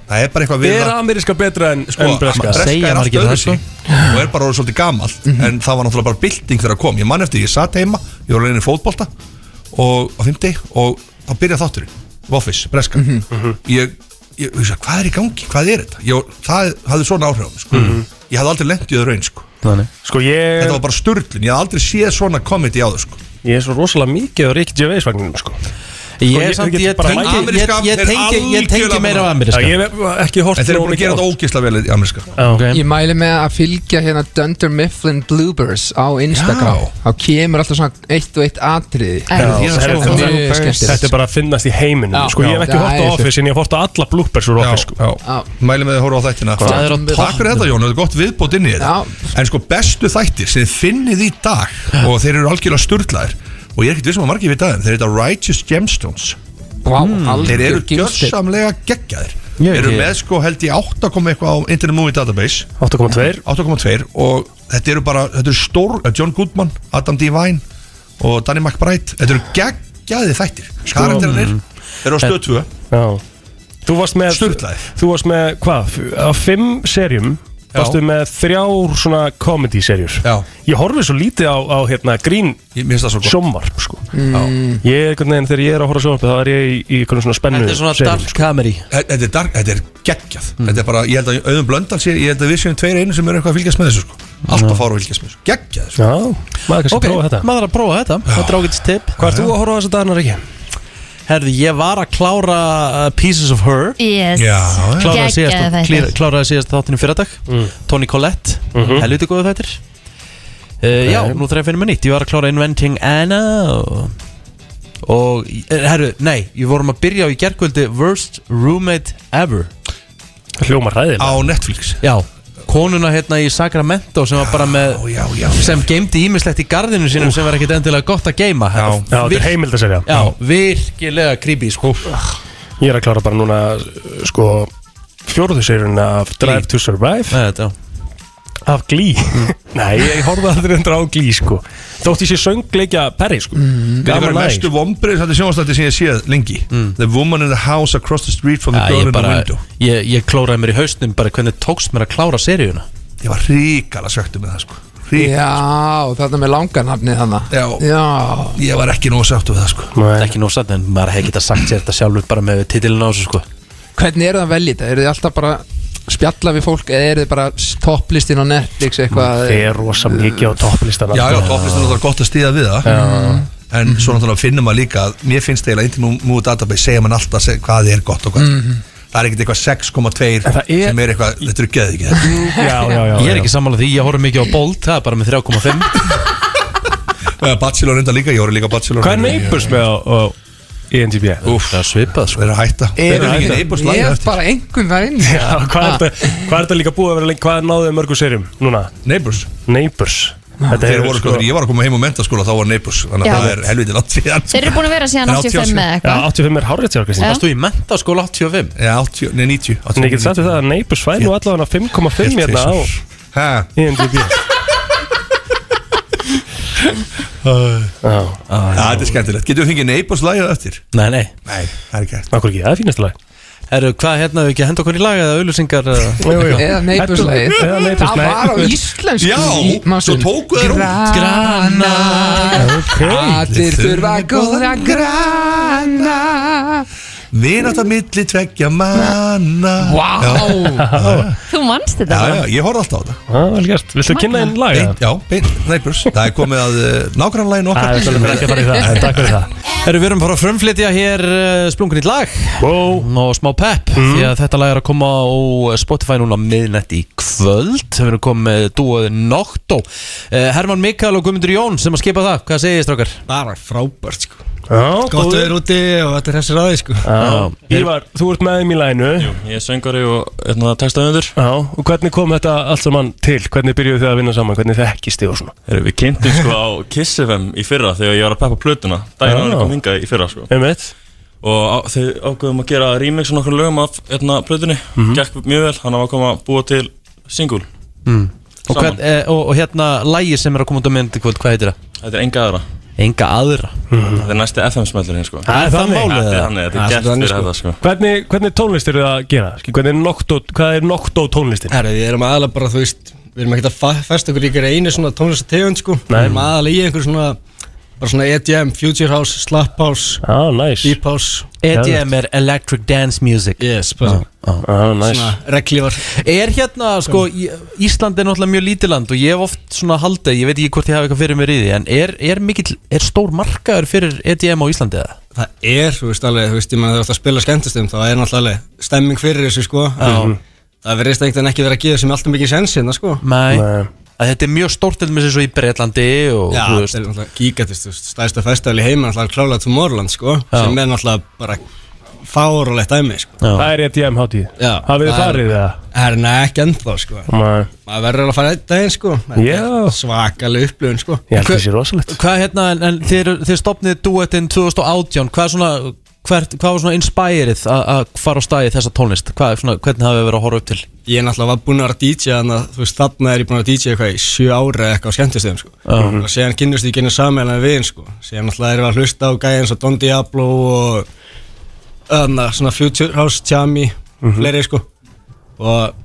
það er bara eitthvað við Er það ameríska betra en, sko, en breska? breska Segja er maður allt það, öðruvísi. og er bara orðið svolítið gamalt en það var náttúrulega bara bylting þegar það kom. Ég man eftir, ég satt heima, ég var leiðin í fótbolta og á 50 og þá byrjaði þátturinn, office, breska. Ég, ég, ég sagði, hvað er í gangi, hvað er þetta? Ég, það hafði svona áhrif á mig, sko. ég hafði aldrei lent í öðru einn sko. Sko ég, Þetta var bara sturlun, ég haf aldrei séð svona komedi á sko. Ég er svo rosalega mikið á Ricky Gervais vagninum sko Ég, er samt, ég ég, tengi, lært- ég, Ameríska ég, tengi, ég tengi algjörlega meira á Já, ameríska. Ég hef ekki hort En þeir eru búin að gera þetta ógisla vel í ameríska. Já. Ok. Ég mæli með að fylgja hérna Dunder Mifflin Bloopers á Instagram. Þá kemur alltaf svona eitt og eitt skemmtilegt? Þetta er bara að finnast í heiminum. Já. Sko ég hef ekki hort á Office en ég hef hort á alla bloopers úr Office sko. já, Já. mæli með að horfa á þættina. Takk fyrir þetta Jón, þetta er gott viðbót inn í þetta. En sko bestu þættir sem þið finnið í dag Og þeir eru algjörlega sturlaðir Og ég er ekkert vissum að margir við það Þeir eru Righteous Gemstones. Vá, Þeir eru gjörsamlega geggjaðir. Ég Þeir eru með sko held ég 8 koma eitthvað á Internet Movie Database. 8,2 8,2 og þetta eru bara þetta eru stór, uh, John Goodman, Adam Devine og Danny McBride. Þetta eru geggjaði þættir. Sko, karakterinir, þeir eru á stöð 2 Já. Þú varst með Sturlaðir. Þú varst með hvað? Á fimm serjum varstu með þrjár svona comedy-serjur Já. Ég horfið svo lítið á, á hérna, grín sjómvarp sko. Mm. Ég, einhvern veginn, þegar ég er að horfa á sjómvarp þá er ég í, í einhvern svona spennu Þetta er svona dark comedy. Þetta er dark, þetta er geggjað. Þetta er bara, ég held að auðvun blöndal sé Ég held að við séum tveir einu sem eru eitthvað að fylgjast með þessu sko. Alltaf fára að fylgjast með þessu, geggjað þessu Já, maður kannski Ok, prófa þetta. maður er að prófa þetta. Þetta er ágætist tip. Hvað ert þú að horfa á þessa dagana, Riki? Herði, ég var að klára uh, Pieces of Her. Yes. Já, já. Kláraði Geggjaði síðast, þættir. klíra, kláraði síðast þáttinu fyrradag. Tony Collette, helviti góðu þættir. Uh, Já, nú þarf ég að finna mér nýtt. Ég var að klára Inventing Anna og, og eh, herru, nei Ég vorum að byrja á í gerkvöldi Worst Roommate Ever. Hljóma ræðilega Á Netflix. Já, konuna hérna í Sacramento sem var bara með Já, já, sem geimdi ímislegt í gardinu sínum sem var ekkit endilega gott að geima Já. Já, þetta er heimildaserja Já, virkilega creepy sko. Ég er að klára bara núna sko fjóruðu serjun af Drive to Survive. Þetta, af Glee. Nei, ég horfði aldrei endur á Glee sko. Þótt ég sé söngleikja Perry sko. Þetta er Gaman mestu vombrið Þetta er sjónastætti sem ég séð lengi. The woman in the house across the street from the girl in the window. ég, ég klóraði mér í hausnum bara hvernig tókst mér að klára seríuna. Ég var ríkala svektu með það sko. Ríkala Já, þetta með langanafni þannig Já. Já. Ég var ekki nóg sáttu við það sko. Það er ekki nóg satt en maður hefði getað sagt sér þetta sjálfur bara með titilin á þessu sko. Hvernig eru það þetta? Eru þið alltaf bara spjalla við fólk eða eru þið bara topplistin á Netflix eitthvað? Það er rosa mikið á topplistan Já, já, topplistan er gott að stíða við það. En svo náttúrulega finnum maður líka að Mér finnst eiginlega Intimate Mood Database segja mann alltaf hvað er gott og hvað Það er ekkert eitthvað 6,2 það er- sem er eitthvað, þetta eru geði ekki Já, já, já Ég er ekki sammála því, ég horf mikið á Bolt, það er bara með 3,5 Eða Bachelor undar líka, ég voru líka Bachelor Hvað er Neighbors með á, Úf, Það er svipað sko. Það er að hætta. Er Það Ég er bara einhvern þar inn. Já, hvað er þetta hvað er þetta líka búið að vera lengi? Hvað náðuðu mörgu serjum núna? Neighbors. Neighbors. Þetta Þeir er voru sko, þegar ég var að koma heim á mentaskóla þá var Neighbors Þannig Já. að það er helviti langt síðan. Þeir eru búin að vera síðan 85 með Já, eitthvað. 85 er hárið til Já. Varst þú í mentaskóla 85? Já, 80, nei 90 En ég get sagt við það að Neighbors fær nú allavega 5,5 hérna á Hæ? Já, þetta er skemmtilegt. Getum við fengið Neighbors lægið eftir? Nei, nei. Nei, það er ekki hægt. Okkur ekki, það er fínasta lag. Herru, hvað hérna, við ekki henda okkur í lag eða auðlýsingar eða. Eða Eða Neighbours, Það nei. var á íslensku Já, svo tóku þeir út. Grana Allir þurfa góða grana Vinátt að milli tveggja manna. Vá. Þú manst þetta Já, já, ég horfði alltaf á þetta. Já, vel gert. Viltu kynna einn lag? Beint, Já, beint, Neighbors Það er komið að uh, nágrannlægin Það okkar er svolítið ekki að fara í það. Takk fyrir það. Herru, við erum bara að frumflytja hér uh, splungun í lag. Wow. Og smá pepp því að þetta lag er að koma á Spotify núna miðnætt í kvöld. Við erum komið með dúoði Nocto. Uh, Herman Mikael og Guðmundur Jón sem að skipa það, hvað segir þið strákar? Bara frábært sko Að vera úti og þetta er þessi ræði sko. Já, Ívar, þú ert með þeim í læginu. Jú, ég er söngari og hérna, textaðundur. Já, og hvernig kom þetta allt saman til? Hvernig byrjuðu þið að vinna saman? Hvernig þekkist þið og svona? Heru, Við kynntum sko á Kiss FM í fyrra þegar ég var að peppa plötuna. Daginn Já. áður kom hingað í fyrra sko. Einmitt. Og á, þau ákveðum að gera remix á nokkur lögum af hérna, plötunni. Gekk mjög vel, hann var að koma að búa til single. Og, hvern, eh, og, og hérna lægi sem er að koma út á í kvöld, hvað heitir það? Þetta er enga aðra Enga aðra Þetta er næsti FM-smellurinn sko Það er þannig. málið þannig, þetta Það er er gert fyrir sko. þetta sko Hvernig, hvernig tónlist eru það að gera? Skil, Hvernig er noktó, hvað er noktó tónlistin? Herri, við erum aðalega bara, þú veist Við erum ekkert að fa- festa okkur í ykkur einu svona tónlistategund sko Nei. Við erum aðalega í einhver svona Bara svona EDM, Future House, Slap House, Já, næs Deep House. EDM er Electric Dance Music. Yes, bara Já, næs svona reglívar Er hérna, sko, Í- Ísland er náttúrulega mjög lítið land og ég hef oft svona haldið, ég veit ekki hvort ég hafa eitthvað fyrir mér í því en er, er mikill, er stór markaður fyrir EDM á Íslandi eða? Það er, þú veist alveg, þú veist, ég maður þegar þú ert að spila skemmtistum þá er náttúrulega alveg stemming fyrir þessu sko. Já. Það verðist ekkert en ekki vera að gefa sem alltaf mikið sens hérna sko. Nei, Nei. Að þetta er mjög stórt til með þessu í Breitlandi og Já, þú þetta veist. er náttúrulega gigatist, þú veist, stærsta festival í heima náttúrulega klálega Tomorrowland sko sem er náttúrulega bara fárulegt dæmi sko. Já. Það er EDM hátíð. Já, Hafið þið farið það? Það er neða ekki ennþá sko. Nei. Maður verður að fara einn daginn sko. Þetta Já. er svakaleg upplifun sko. Ég held þessi rosalegt. Hvað hérna, en, en þið, þið stopnið duettinn 2018, hvað er svona, hvert, hvað var svona inspirið að að fara á staði þessa tónlist? Hvað, er svona, hvernig hafið þið verið að horfa upp til? ég er náttúrulega var búinn að vera DJ þannig að þú veist þarna er ég búinn að vera DJ eitthvað í sjö ári eða eitthvað á skemmtistöðum sko. Og séðan kynnust ég genið sammeðan við veginn sko. Séðan náttúrulega erum við að hlusta á gæði eins og Don Diablo og öðna svona Future House, Chami fleiri sko. Og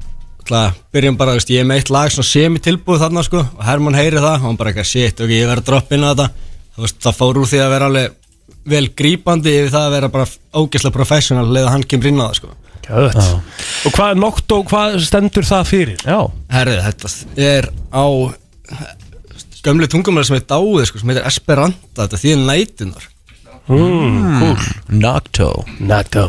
Það byrjum bara, veist, ég er með eitt lag svona semi-tilbúið þarna sko og Herman heyri það og hann bara eitthvað shit, ok, ég verð að droppa inn á þetta. Þú veist, það fór úr því að vera alveg vel grípandi yfir það að vera bara ógeðslega professional leða hann kemur inn á það sko. Gjöðt Og hvað er nokt og hvað stendur það fyrir? Já. Herrið, þetta er á gömlu tungumæli sem er dáið sko, sem heitir Esperanta, þetta þýðir nætunar. Mm, cool. Nocto Nocto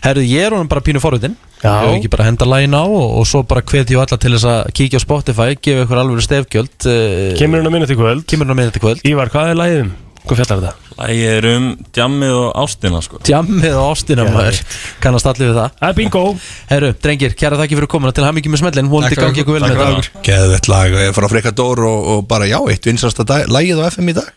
Herru, ég er honum bara pínu forvitin. Já. Ég hef ekki bara henda lægin á og, og svo bara hvetja alla til þess að kíkja á Spotify gefa ykkur alveg stefgjöld uh, Kemur hún á minni til kvöld Kemur hún á minni til kvöld Ívar, hvað er lægið um? Hvað fjallar þetta? Lægið er um djammið og ástina sko. Djammið og ástina Já, maður. Kannast allir við það. Það er bingo. Herru, drengir, kæra þakki fyrir komuna. Til hamingi með smellin Takk gangi ykkur vel með fyrir þetta Geðvett lag. Eh, frá Frekadór og, og bara já, eitt vinsasta dag- lagið á FM í dag.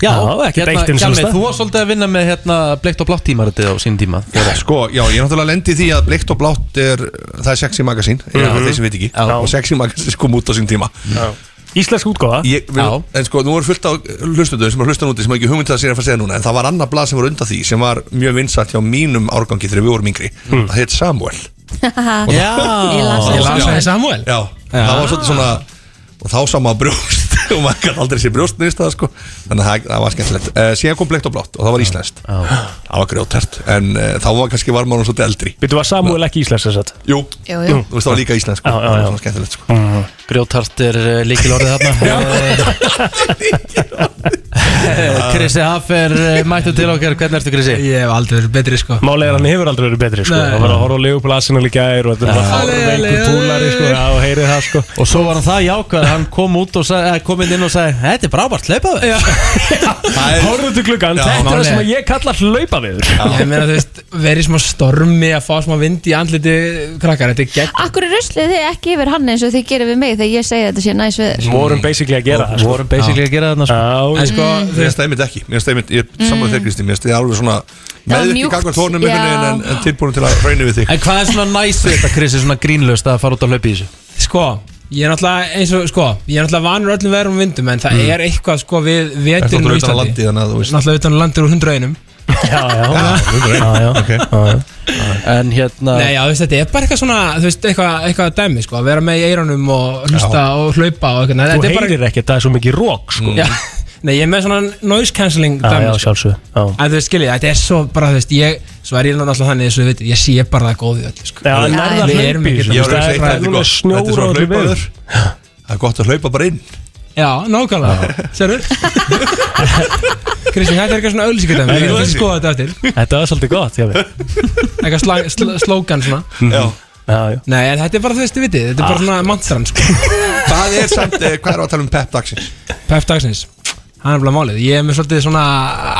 Já, ekkert hérna, Gjalli, stað. þú var svolítið að vinna með hérna bleikt og blátt tímaritið á sín tíma. Sko, já, ég er náttúrulega lendi því að Bleikt og Blátt er, það er sexy magasín Mhm. Íslensk vil, En sko, nú er fullt á hlustöndum sem er hlustan úti sem er ekki hugmynd að sér að fara að segja núna en það var annar blað sem var undan því sem var mjög vinsætt hjá mínum árgangi þegar við vorum yngri. Mm. það heit Samuel Já, ég las Ég það Samuel Já, það var svolítið svona og þá sá maður brjóst. Og maður kann aldrei sé brjóst nýst það sko. Þannig að það, var skemmtilegt. Uh, síðan kom bleikt og blátt og það var íslenskt. Það var grjótert en uh, þá var kannski var maður svolítið eldri. Býttu var Samuel ekki íslensk þess að Jú, Jú, jú. þú veist það var líka íslenskt sko. Já, já, það já. var skemmtilegt sko. Grjótart er uh, líkilorðið þarna. Eh, Krissi Haff er uh, mættu til okkar. Hvernig ertu Krissi? Ég hef aldrei verið betri sko. Málega hann hefur aldrei verið betri sko. Það var að horfa á Arsenal í gær og þetta var ale, veikur ale. púlari sko. Já, og heyrið það sko. Og svo var hann það jákvæð Hann kom út og sagði, eh, kom inn inn og sagði Þetta er frábært, hlaupaðu Horfðu til klukkan, þetta er það sem að ég kalla hlaupa við Ég meina þú veist, verið smá stormi að fá smá vind í andliti krakkar, þetta er gegn Mig þegar ég segi þetta sé næs við þér Vorum basically að gera það sko. Vorum basically að gera þarna sko. En sko, Mér það einmitt ekki, mér einmitt, ég er saman þegar Kristi, mér það alveg svona já. einhvern veginn en, en tilbúin til að reyna við þig. En hvað er svona næs við þetta Krissi Svona grínlöst að fara út á hlaupi í þessu? Sko Ég er náttúrulega eins og, sko, ég er náttúrulega vanur öllum verum og vindum en það er eitthvað sko við er á náttúrulega utan Íslandi. landi að að einum já, já. Já, já, ok. já. En hérna Nei, já, þú veist, þetta er bara eitthvað svona, þú veist, eitthvað, eitthvað dæmi, sko, að vera með í eironum og hlusta og hlaupa og eitthvað, Nei, Þú þetta er bara, heyrir ekki, það er svo mikið rók sko. Já, nei, ég er með svona noise cancelling Já, dæmi, já, sko. sjálfsög Já, En þú veist, skiljið, þetta er svo bara, þú veist, ég, svo er ég náttúrulega þannig, að við veitum, ég sé bara það góðið öll, sko. Já, er það Við erum hlaupi ekki- Ég var að segja Það þetta er gott. Þetta er svona hlaupaður. Það er gott að hlaupa bara inn Já, nákvæmlega, sérðu? Kristján, þetta er eitthvað svona auðlýsingadæmi, Nei, ég þú vil veist. skoða þetta eftir, Þetta var svolítið gott, já við eitthvað sla, sl, slógan svona. Já. Já, já. Nei, en þetta er bara, þú veist, þið vitið, þetta er bara svona mantran, sko. Það er samt, eh, hvað er að tala um pep dagsins? Pep dagsins. Hann er bara málið, ég er með svolítið svona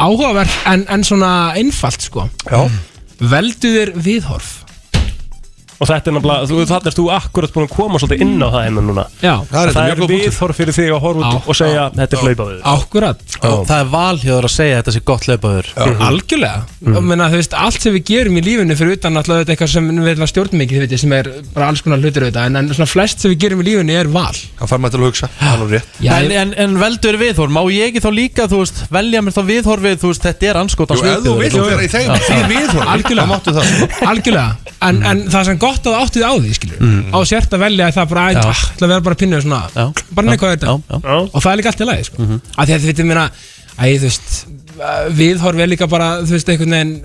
áhugaverð en, en svona einfalt sko. Já. Veldu þér viðhorf Og þetta er náttúrulega, þú, þannig er þú akkurat búin að koma svolítið inn á það hérna núna. Já, Það er Það er viðhorf fyrir þig að horfa út og segja Þetta er hlaupa við akkurat Og það er valhjóður að segja þetta sé gott hlaupaður algjörlega, mm. menna, þú veist, allt sem við gerum í lífinu fyrir utan alltaf eitthvað sem við erum stjórnum ekki, þið veitir, sem er bara alls konar hlutir auðvitað, en, en svona flest sem við gerum í lífinu er val. Það fær maður til að hugsa Alveg rétt. Já, En, en, en veldur viðhorf, má ég ekki þá líka veist, velja mér þá viðhorfið, þetta er en, en gott að áttið á því skilur, á sért að velja það bara að Já. það vera bara pinnuð svona Já. bara neikvæða þetta. Já, já. Já, og það er líka allt í lagi sko. mm að því að þið veitum mér að þú veist, viðhorf er líka bara þú veist, einhvern veginn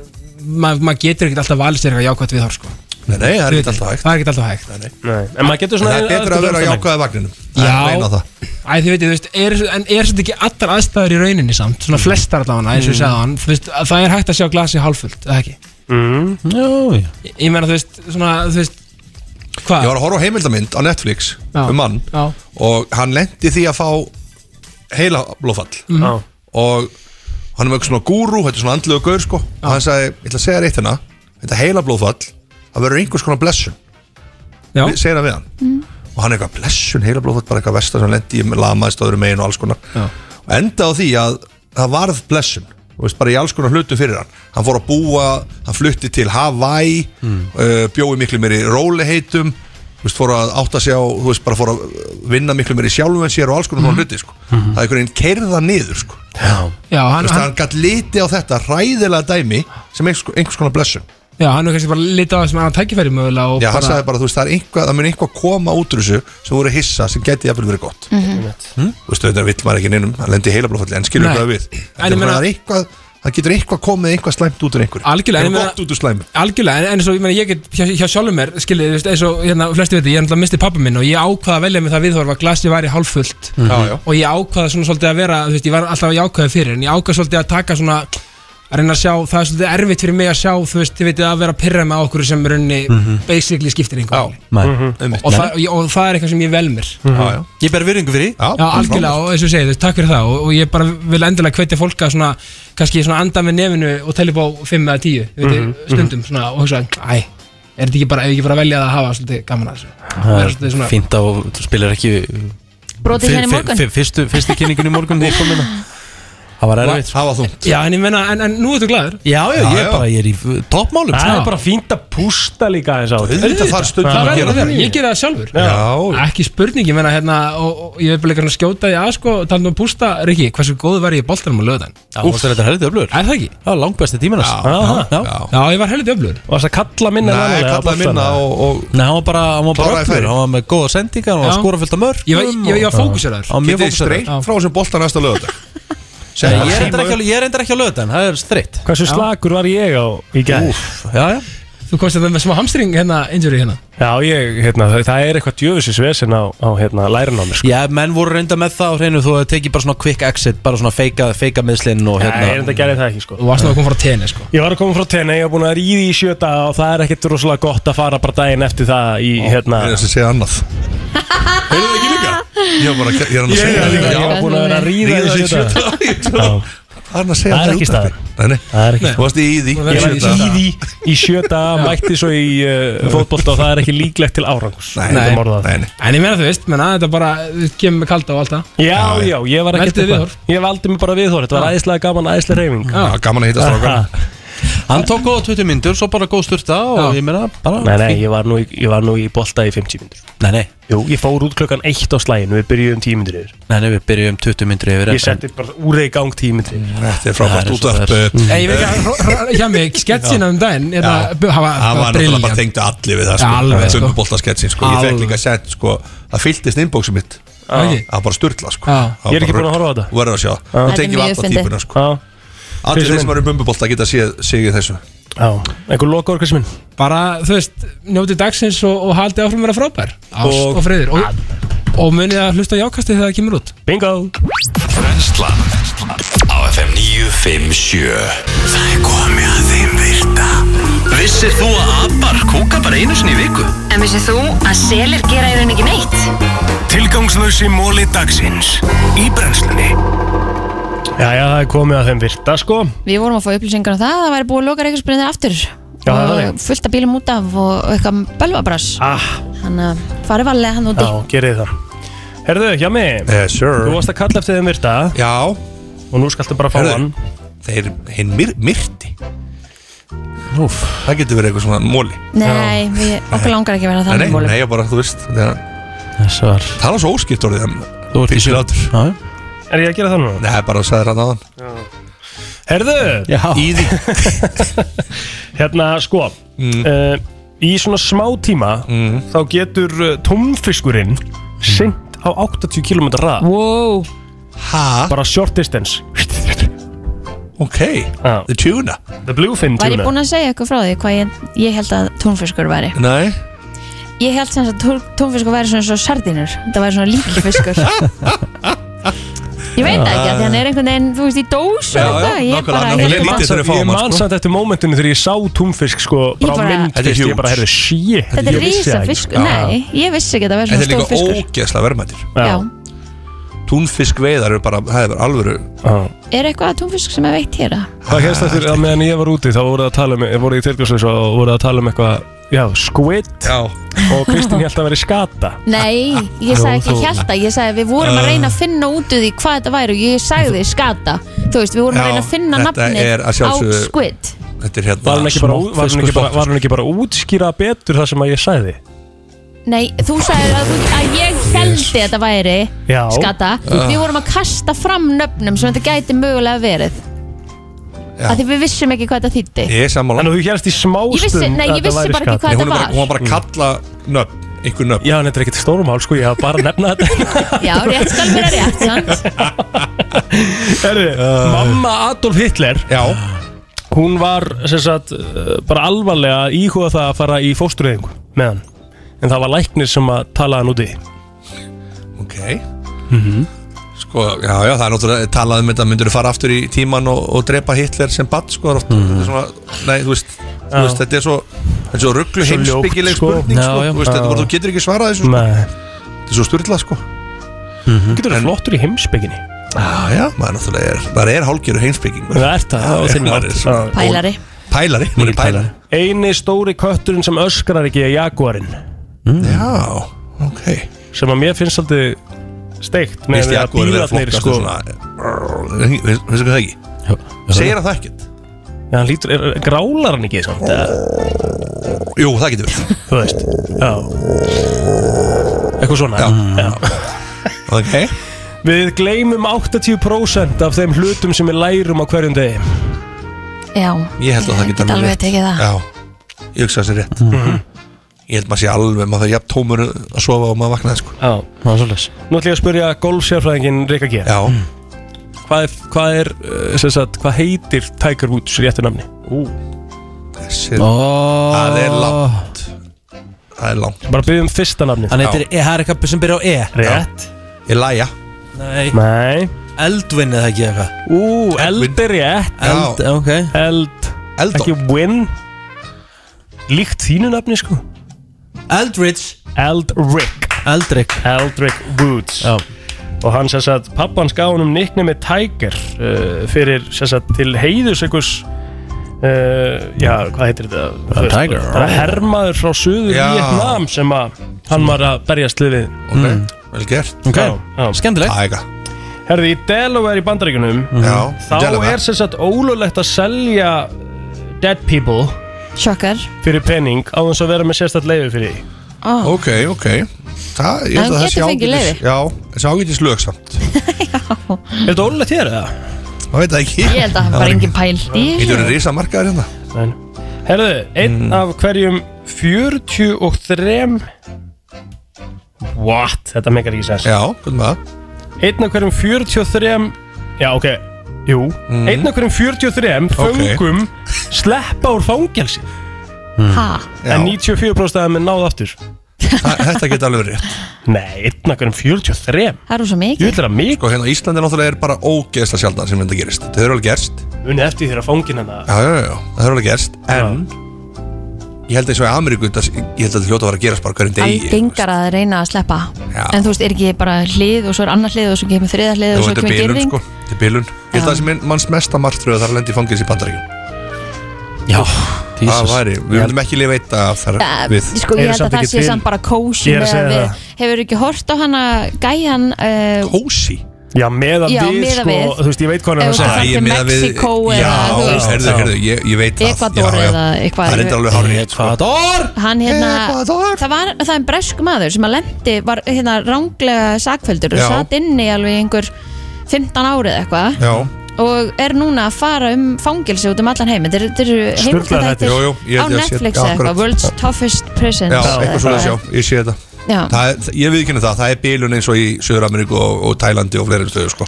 maður ma getur ekkert alltaf valið sér eitthvað jákvæmt viðhorf sko. Nei, nei, það er ekki alltaf hægt. það er ekkert alltaf hægt. Nei, nei. En maður getur En svona Það er betra að vera á jákvæða vagninum að Já, það. Æ, þið veitum, þú veist, er, en er þetta ekki allar aðstæður í rauninni samt, svona flestar allavega eins og ég segði hann, þú veist, að það er hægt að sjá glasi hálfullt, eða ekki mm. Já, já ég, meina, þú veist, svona, þú veist hvað? Ég var að horfa á heimildamind á Netflix Já. um mann Já. og hann lendi því að fá heila blóðfall Já, og hann er með eitthvað svona gúrú, þetta er svona andluðu gaur sko og hann sagði, ég ætla að segja reitt hérna þetta heila blóðfall, það verður einhvers konar blessun Já. Vi- segir hann við hann og hann er eitthvað blessun, heila blóðfall bara eitthvað vestar sem lendi í lamaðist öðru megin og alls konar Já. og enda á því að það varð blessun veist, bara í alls konar hlutum fyrir hann hann fór að búa, hann flutti til Hawaii uh, bjói miklu meiri róliheitum þú veist, fór að átta sig á, þú veist, bara fór að vinna miklu meiri sjálfum en sér og alls konar mm. hluti, sko. það er einhvern veginn kerða niður, sko Já, Þú hann, veist, hann, hann gætt liti á þetta ræðilega dæmi sem einhvers, einhvers konar blessun Já, hann er kannski bara litið á það sem hann tækifæri mögulega og Já, hann bara, sagði bara, þú veist, það er einhvað, það mun einhvað koma út úr þessu sem voru hissa, sem geti jafnvel verið gott Mhm. hm? Þú veist, þetta vill maður ekki neinum hann lendi heila blóðfalli, en skilur hvað við En Það er eitthvað, það getur eitthvað komið eitthvað slæmt út úr einhver Algjörlega, en ég meina- gott út úr slæmi Algjörlega, en, en eins og ég, ég get hjá, hjá sjálfum mér, skiljið, þú veist, eins og hérna, flesti veit, ég er náttúrulega misti pappa minn og ég ákvaða að velja með það viðhorf að glasið væri hálffullt. Já, já. og ég ákvaða svona svolítið að vera, þú veist, ég var alltaf jákvæði fyrir en ég ákvaða svolítið að taka svona að reyna að sjá, það er svolítið erfitt fyrir mig að sjá þú veist, þið veitir að vera að pyrra með okkur sem raunni Mhm. basically skiptir einhver Nei. og, og, það, og, og það er eitthvað sem ég vel mér Já, já. Ég ber virðingu fyrir því. Já, algjörlega og eins og ég segi, þú veist, takk fyrir það og, og ég bara vil endilega hvetja fólk að svona, kannski svona anda með nefinu og telja upp á 5 eða 10 mm Mhm, stundum svona, og hugsa, æ, er þetta ekki bara, ef ég ekki bara að velja að hafa svolítið gaman að þessu fínt á, þú spilar ekki Brotið hérna í morgun. fyr- Fyrstu, fyrstu kynningun í morgun því ég kom hérna Það var erfitt Það var þungt Já, en ég menna, en, en nú ertu glæður Já, já, ég er bara, ég er í toppmálum Það er bara fínt að pústa líka þess á Auðvitað þarf stundum Það að verður gera að það. ég gera það sjálfur Já. Ekki spurning, ég menna hérna og, og ég vil bara eitthvað skjóta því að sko talað um að pústa, Rikki, hversu góðu var ég í boltanum á löðan? Já, þú þetta heldur öflugur Er það ekki? Það var langbæsti tímanas Já, já. Já, ég var heldur öflugur þess að kalla minna Nei, vanalega á kallaði boltana. minna og, og Nei, hann var bara, hann var bara Kláraði öflugur færi. Hann var með góða sendingar, hann var Já. að skora fullt af mörg Ég var- ég- ég var fókuseraður. Hann var mjög getið fókuseraður streyt frá þessum bolta næsta Nei, Ég er reyndar ekki á- löðan, það er streitt. Hversu slagur var ég á í gæð? Já, já Þú komst þetta með smá hamstring hérna, injury hérna Já, ég, hérna, það, það er eitthvað djöfisins vesen á, á hérna, lærin á mér sko. Já, menn voru reynda með það á hreinu Þú tekið bara svona quick exit Bara svona feika, feika miðslinn og Hérna. hérna Ég enda að gera það ekki sko. Þú varst nú að koma frá tenni sko Ég var að koma frá tenni, ég var búin að ríði í sjö daga og það er ekkert rosalega gott að fara bara daginn eftir það í hérna Það er þess að segja annað Heyrðu það ekki líka? Ég var bara, ég er hann að segja líka, ég var búin að vera að ríða í í Það er hann að segja Það er ekki nei Það er ekki Þú varst í því Þú Ég var í því í sjö daga, mætti svo í uh, fótbolta og það er ekki líklegt til árangus Nei, Þetta orðað. nei, nei. En ég meina þú veist, menna, þetta bara þú kemur með kalda og allt það. Já, já, ég var eitthvað- Ég valdi mig bara viðhór, þetta var æðislega gaman, æðislega reyfing Já, gaman að hitta strákar Hann tók góða 20 myndur, svo bara góð styrta Og Já. ég meina, bara Nei, nei, ég var nú í, ég var nú í bolta í 50 myndur Nei, nei, Jú, ég fór út klokkan 1 á slæginu, við byrjuðum 10 myndur yfir. Nei, nei, við byrjum 20 myndur yfir Ég setti bara úr í gang 10 myndur yfir. Þetta er frábært Það er út svo af það er. Það En ég veit ekki, hjá mig, sketsina um daginn hérna, bu- hafa var náttúrulega bara brilliant. tengdu allir við það Já, alveg, sko sko. Bumbubolta sketsin sko. Ég fekk Alveg. líka sett sko Það fylltist inboxum mitt. Ekki? Það var bara styrla sko. Já. Það var Ég er ekki bara búin að horfa á þetta. Þú verður að sjá. Þetta Þú er tekið mjög alla fyndið. típuna sko. Já, Allir þeir sem eru bumbubolta geta séð sig í þessu. Já, einhver loka orkast minn? Bara, þú veist, njótið dagsins og, og haldið áfram að vera frábær. Ást og, Og- friður. Og, og munið að hlusta á jákastið þegar það kemur út. Bingo! Brennslan Á FM 957 Það er komið að þeim virta. Vissir þú að abar kúka bara einu sinni í viku? En vissið þú að selir gera í raun ekki neitt? Tilgangslösi móli dagsins Í brennslunni Já, já, það er komið að þeim virta sko. Við vorum að fá upplýsingar um það að það væri búið að loka reykjarsbyrðinu aftur. Já, það er og þannig. fullt af bílum út af og eitthvað bölvabrass. Ah, Þannig að farið varlega hann úti. Já, gerið það. Herðu, hjá mig Yes sir. Þú varst að kalla eftir þeim virta. Já. Og nú skaltu bara fá Herðu. hann. Þeir hinn myr, myrti. Úf Það getur verið eitthvað svona móli Nei, við, okkur langar ekki að vera Nei, þannig nei, mólum nei, ég bara, þú veist Það Þess var er svo óskipt orðið en Þú ert í sjö látur Já, já. Er ég að gera það núna? Nei, bara að sagði hann aðan Herðu, Já. Í því. Hérna sko uh, Í svona smá tíma þá getur uh, tómfiskurinn sint á 80 km rað Wow, Ha? bara short distance. Ok. Já. The tuna. The bluefin var ég tuna. búin að segja eitthvað frá því hvað ég, ég held að túnfiskur væri? Nei. Ég held sem að túnfiskur væri svona svo sardínur. Það væri svona líkilfiskur Ég veit það ekki að hann er einhvern veginn, þú veist, í dós og eitthvað Ég nákvæmlega, bara, nákvæmlega. ég Lítið bara Ég man sko. samt eftir mómentinu þegar ég sá túnfisk sko bara á bara- mynd Þetta er fyrst, ég bara heyrðu shit Þetta er ég vissi það ekki, rísafiskur, sko. nei, ég vissi ekki að það væri Þetta svona er stór líka fiskur ógeðslega verðmættir Já, Túnfisk veiðar eru bara, það er bara alvöru Já. er eitthvað túnfisk sem er veitt hér að? Það hérst eftir að meðan ég var úti þá voruð að tala um, voruð í tilgjóðsleis og voruð að tala um eitthvað, já, squid. Já. Og Kristín held að vera skata. Nei, ég sagði ekki þú- hjálta Ég sagði við vorum að reyna að finna út úr því hvað þetta væri og ég sagði skata. Þú veist, við vorum Já, að reyna að finna þetta nafnið er að á sjálfsögðu- squid. Þetta er hérna Var hún ekki bara, var hún ekki bara, var hún ekki bara að útskýra betur það sem að ég sagði? Nei, þú sagði að, þú- að ég heldi að þetta væri Já. skata. Við vorum að kasta fram nöfnum sem þetta gæti mögulega verið að því við vissum ekki hvað þetta þýtti Ég er sammála. Þannig að þú hérst í smá Ég vissi- stund nei, ég þetta vissi bara ekki hvað Nei, hún, þetta er bara, var. hún var bara að kalla nöfn Einhver nöfn. Já, en þetta er ekkert stórumál sko, ég hafa bara að nefna þetta. Já, rétt skal vera rétt sant? Herri, Mamma Adolf Hitler Já. Hún var sem sagt, uh, bara alvarlega að íhuga það að fara í fóstureyðingu með hann. En það var læknir sem að tala hann úti Ok Sko, já, já, það er náttúrulega talað um þetta myndur þú fara aftur í tíman og, og drepa Hitler sem badd, sko, það er oft, þetta er svona, nei, þú veist, þú veist, þetta er svo þetta er svo rugglu heimsbyggileg sko. spurning, Já, sko, já. þú veist, þetta, þú getur ekki svarað þessu, sko, Nei, þetta er svo styrlað, sko. Þú getur það flottur í heimsbygginni Já, já, maður náttúrulega er, maður er hálgjöru heimsbygging Það er það, er Pælari. Pælari, maður er pælari. Eini stóri kötturinn sem öskrar ekki er Jaguarinn. Já, ok. Sem að mér finnst svolítið steikt með því að bílarnir sko svona Veistu hvað það ekki? Segir hann það ekkert? Já, hann lítur, er, grálar hann ekki samt eða? Jú, það getur verið Þú veist, já Eitthvað svona Já. Ok Við gleymum 80% af þeim hlutum sem við lærum á hverjum degi Já, Ég held að það Ég geta get alveg tekið það. Já, ég hugsa þessi rétt Mhm. Ég held maður sé alveg, maður það er jafn tómur að sofa og maður vaknaði sko. Já, það er svolítið Nú ætlum ég að spyrja golfsérfræðingin Rika G. Já. Hvað er, hvað er, uh, sem sagt, hvað heitir Tiger Woods réttu nafni? Ú. Þessi Ó. Það er langt. Það er langt. Bara byggjum fyrsta nafni Hann heitir, e, það er eitthvað sem byrja á E. Rétt. Ég læja Nei. Nei. Eldvin eða ekki eitthvað? Ú, eld er rétt. Eld, ok. Eld. Eldon. Ekki win Líkt þínu nafni sko Eldridge. Eldrick. Eldrick. Eldrick Woods. Já. Og hann sem sagt, pappans gaf hann um nickni með Tiger uh, Fyrir sem sagt til heiðus einhvers uh, Já, hvað heitir þetta? Þú veist, Tiger. Það er hermaður frá suður Já. Vietnam sem að hann var að berjast við. Ok, vel gert. Ok, Já, skemmtilegt. Æga Herði, í Delaware í bandaríkunum Já, Þá Delaware. er sem sagt ólulegt að selja dead people sjokkar fyrir pening á þess að vera með sérstætt leiði fyrir því oh. Ok, ok Það, ég En held að hann það sé getur fengið ágætis leyfi. Já, þessi ágætis lög samt Er þetta ólulegt hér eða? Það veit það ekki Ég held að það var engin pælt í þessu. það risa markaðar hérna Nei. Herðu, einn af hverjum 43 What? Þetta meikar ekki sens Já, hvað með það Einn af hverjum 43 Já, ok, jú. Einn af hverjum 43 föngum sleppa úr fangelsi. Ha? Já, En 94% af þeim er náð aftur. Það- þetta geta alveg verið rétt. Nei, einn af hverjum 43 Það er svo Jú mikið ætla að mig Sko, hérna Íslandi náttúrulega er bara ógeðslega sjaldan sem þetta gerist. Þetta hefur alveg gerst. Unni eftir þér að fangin hennar Já, já, já, það hefur alveg gerst En Ég held eins og í Ameríku Ég held að þetta hljóta að vera að gerast bara hverjum degi Algengar að reyna að sleppa. Já. En þú veist, er ekki bara hlið og svo er annar hlið og svo kemur þriða hlið og svo kemur gerðing sko. Þetta er bilun. Ég held að það sem mannst mesta martröð þar að lendi í fangins í bandaríkjum Já, Það væri, við myndum ekki lifa eitt af þar við. sko, ég held að það sé samt bara kósi Ég er að segja að við það. Hefur ekki hort á hana gæjan uh, Kósi Já, meðan Já, við, miðað sko, við. þú veist, ég veit hvað hann er Ef að þú segja ferð til miðað við- Mexíkó Já, eða, þú veist. heyrðu, heyrðu, ég, ég veit það Ekvador Já, já. eða eitthvað. Það er enda alveg hárið Ekvador Hann hérna, Ekvador. það var það er bresku maður sem að lendi var hérna ránglega sakfældur og Já. satt inni í alveg einhver 15 árið eitthvað Já, og er núna að fara um fangilsi út um allan heim þetta eru- þetta eru Sturlaðir heimildaþættir Jú, jú, ég á ég sé- Netflix já, eða akkurat. eitthvað World's Toughest Prisons já, eitthvað svona sjá, ég sé þetta Já. það er, Ég viðkynna það, það er bilun eins og í Söður-Ameríku og, og Tælandi og fleiri stöðu sko.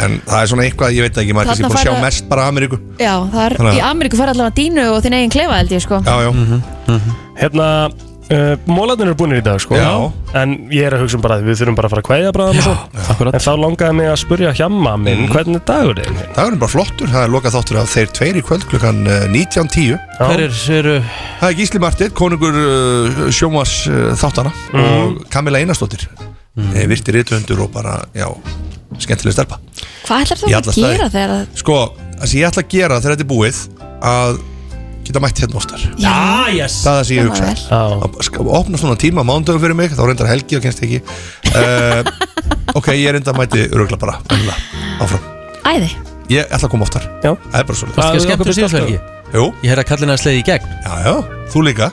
En það er svona eitthvað, ég veit ekki, maður er kannski Þarna búin að sjá mest bara Ameríku. Já, það er, í Ameríku fara allavega dínu og þinn eigin klefa held ég sko. Já, já, Hérna, uh, mólarnir eru búinir í dag, sko Já. En ég er að hugsa um bara að við þurfum bara að fara að kveðja bráðum og svo akkurat. En þá langaði mig að spurja hjamma minn Hvernig er dagurinn? það er bara flottur Það er lokað þáttur af þeir tveir í kvöld klukkan eh, 19.10 Hverir eru Það er Gísli Martið, konungur uh, sjómas uh, þáttana og Kamila Einarsdóttir mm. virti rithundur og bara, já, skemmtileg stelpa Hvað ætlar þú Í að alla staði. gera þegar að Sko, það sem ég ætla að gera þegar þetta er búið að geta mætt hérna oftar Já, yes. Það er það sem ég hugsa. að sk- opna svona tíma mándögum fyrir mig þá reyndar helgi og kennst ekki. Uh, ok, ég reynda að mæti örugla bara, venjulega, áfram. Æði. Ég ætla að koma oftar, já. Það er bara svona Hvað- Skal okkur skemmtum byrja síðastverki jú, Ég heyrði að kallina að sleiði í gegn. Já, já, þú líka?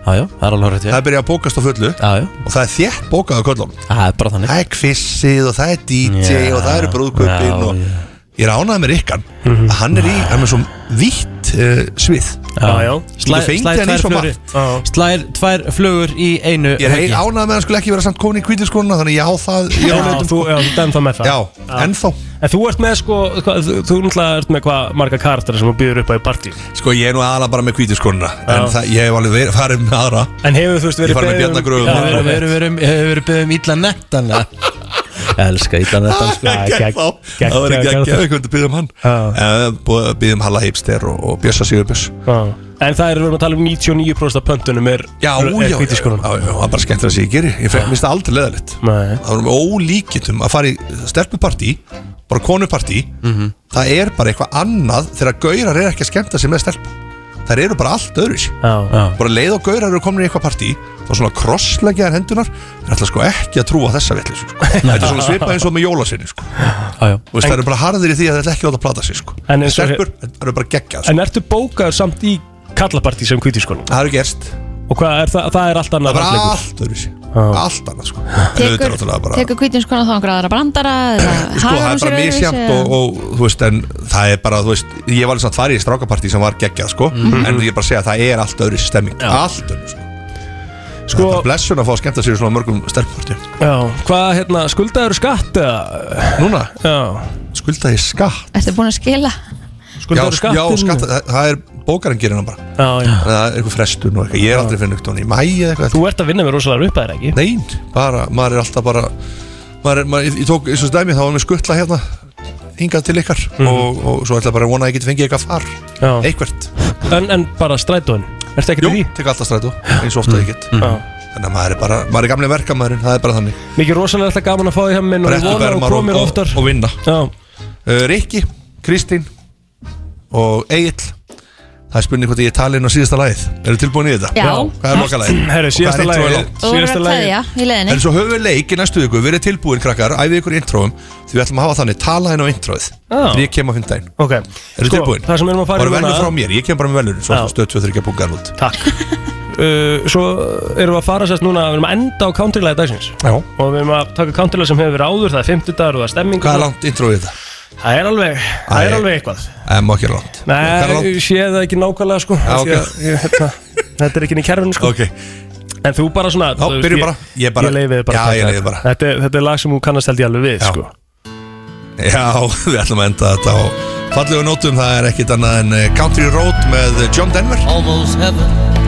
Já, já, það er alveg rétt það er byrjað að bókast á fullu. Já, já, og það er þétt bókað á köllum. Það er bara þannig. Það er kvissið og það er DJ Já. og það eru brúðköpin Já, og já. Ég er ánægð með Rikkan. Að hann er í, hann er svo vitt uh, svið Slær tvær flugur í einu Ég heil ánægð með að skulle ekki vera samt komin í kvítiskona Þannig ég á það Já, þú, já, þú dæm það með það. Já, ennþá. En þú ert með sko, hvað, þú, náttúrulega ert með hvað marga karakter sem þú býður upp á í partí Sko ég er nú aðalega bara með kvítiskonuna En það, ég hef alveg verið, farið með aðra. En hefur þú veist Ég verið farið með um- Bjarna Gröfum. Já, Við erum- við erum- við erum- við erum verið beðið um illa nettana Ég elska Gegg þá Það var ekki að byggja um hann. Uh, Byggja um Halla Heipster og, Bjössa Sigurbjörns. En það er, við erum að tala um 99% af pöntunum er er já, já, já, það er bara skemmt að sé ég geri. Ég finnst það aldrei leðalegt. Það var með ólíkitum að fara í stelpupartí Bara konupartí. Mhm. Það er bara eitthvað annað Þegar gaurar er ekki að skemmta sig með stelpu Það eru bara allt öðru já. Bara leið og gaurar eru komin í eitthvað partí Þá svona krossleggjaðar hendunar Það ætla sko ekki að trúa þessa vitlis sko. Þetta er svona svipað eins og með jólasinni sko. Veist, það eru bara harðir í því að þetta ekki láta að plata sig sko. En og- Stelpur, eru bara geggjað sko. En ertu bókaður samt í kallapartí sem hvítiskonum? Það eru gerst Og hvað er það? Það er allt annað Það er allt öðru sér. Allt annað sko. Er Tekur, tekur kvítinskona þá einhverja aðra brandara eða Sko, það er bara misjæmt og, og þú veist, en það er bara, þú veist, ég var alveg samt farið í strákapartí sem var geggjað, sko, Mhm. en ég bara segja að það er allt öðru stemming, allt öðru, sko. Sko- Það er bara blessun að fá að skemmta sér svona mörgum stelpupartí. Já, hvað, hérna, skuldaður skatt eða? Núna? Já Skuldaði skatt? Ertu búin að skila? Skuldaður já, skattinn? Já, skatt, það, það er bókarinn gerir hann bara. Já, já. Það er eitthvað frestun og eitthvað, ég er aldrei finnur eitthvað í mæi eða eitthvað. Þú ert að vinna með rosalega upp að þér, ekki? Nein, bara, maður er alltaf bara, maður er, maður, ég, ég tók, eins og stæmi, þá var mér skuttla hérna, hingað til ykkar og, og svo ætla bara að vona að ég geti fengið eitthvað far, Mhm. Já. eitthvert. En, en bara strætóin? Ertu ekki Jú, til því? tek alltaf strætó, eins og ofta ég get Já. Þannig að maður er bara, maður er gamli verkamæðurinn, það er bara þannig Mikið rosalega alltaf gaman að fá því hjá minn og ég vona að þú Brettubermar komir og, oftar og, og vinna Já. uh, Rikki, Kristín og Egil Það er spurning hvort ég er talin á síðasta lagið. Eru tilbúin í þetta? Já. Hvað er lokalagið? Herru, Og síðasta hvað er introið lagið- langt? Þú verður að kveðja í leðinni En svo höfum við leik í næstu viku, við erum tilbúin krakkar, æfið ykkur intróum Því við ætlum að hafa þannig, tala henn á intróið Já. Þegar ég kem á fimmdægin Ok. Eru Sko, tilbúin? það sem við erum að fara í Bara velur frá mér, ég kem bara með velur Svo Já. stöð 2-3 bungar út. Takk. Uh, Svo erum við að fara sérst núna Við erum að enda á countrylagi dagsins. Já. Og við erum að taka countrylagi sem hefur verið áður. Það er 50 dagar og það er stemming Hvað er langt intróið þetta? Það er alveg, það er alveg eitthvað Það má ekki vera langt Hvað er Nei, ég sé það ekki nákvæmlega sko Já, því ok. að ég, hérna, Þetta er ekki inn í kerfinu sko Ok, En þú bara svona Já, þú veist, byrjum bara. Ég bara- Ég leiði þið bara Já, að taka ég leyfi þetta. bara. þetta, er- þetta er lag sem þú kannast held ég alveg við Já. sko Já, við ætlum að enda þetta á fallegu nótum Það er ekkit annað en eh, Country Road með John Denver Almost heaven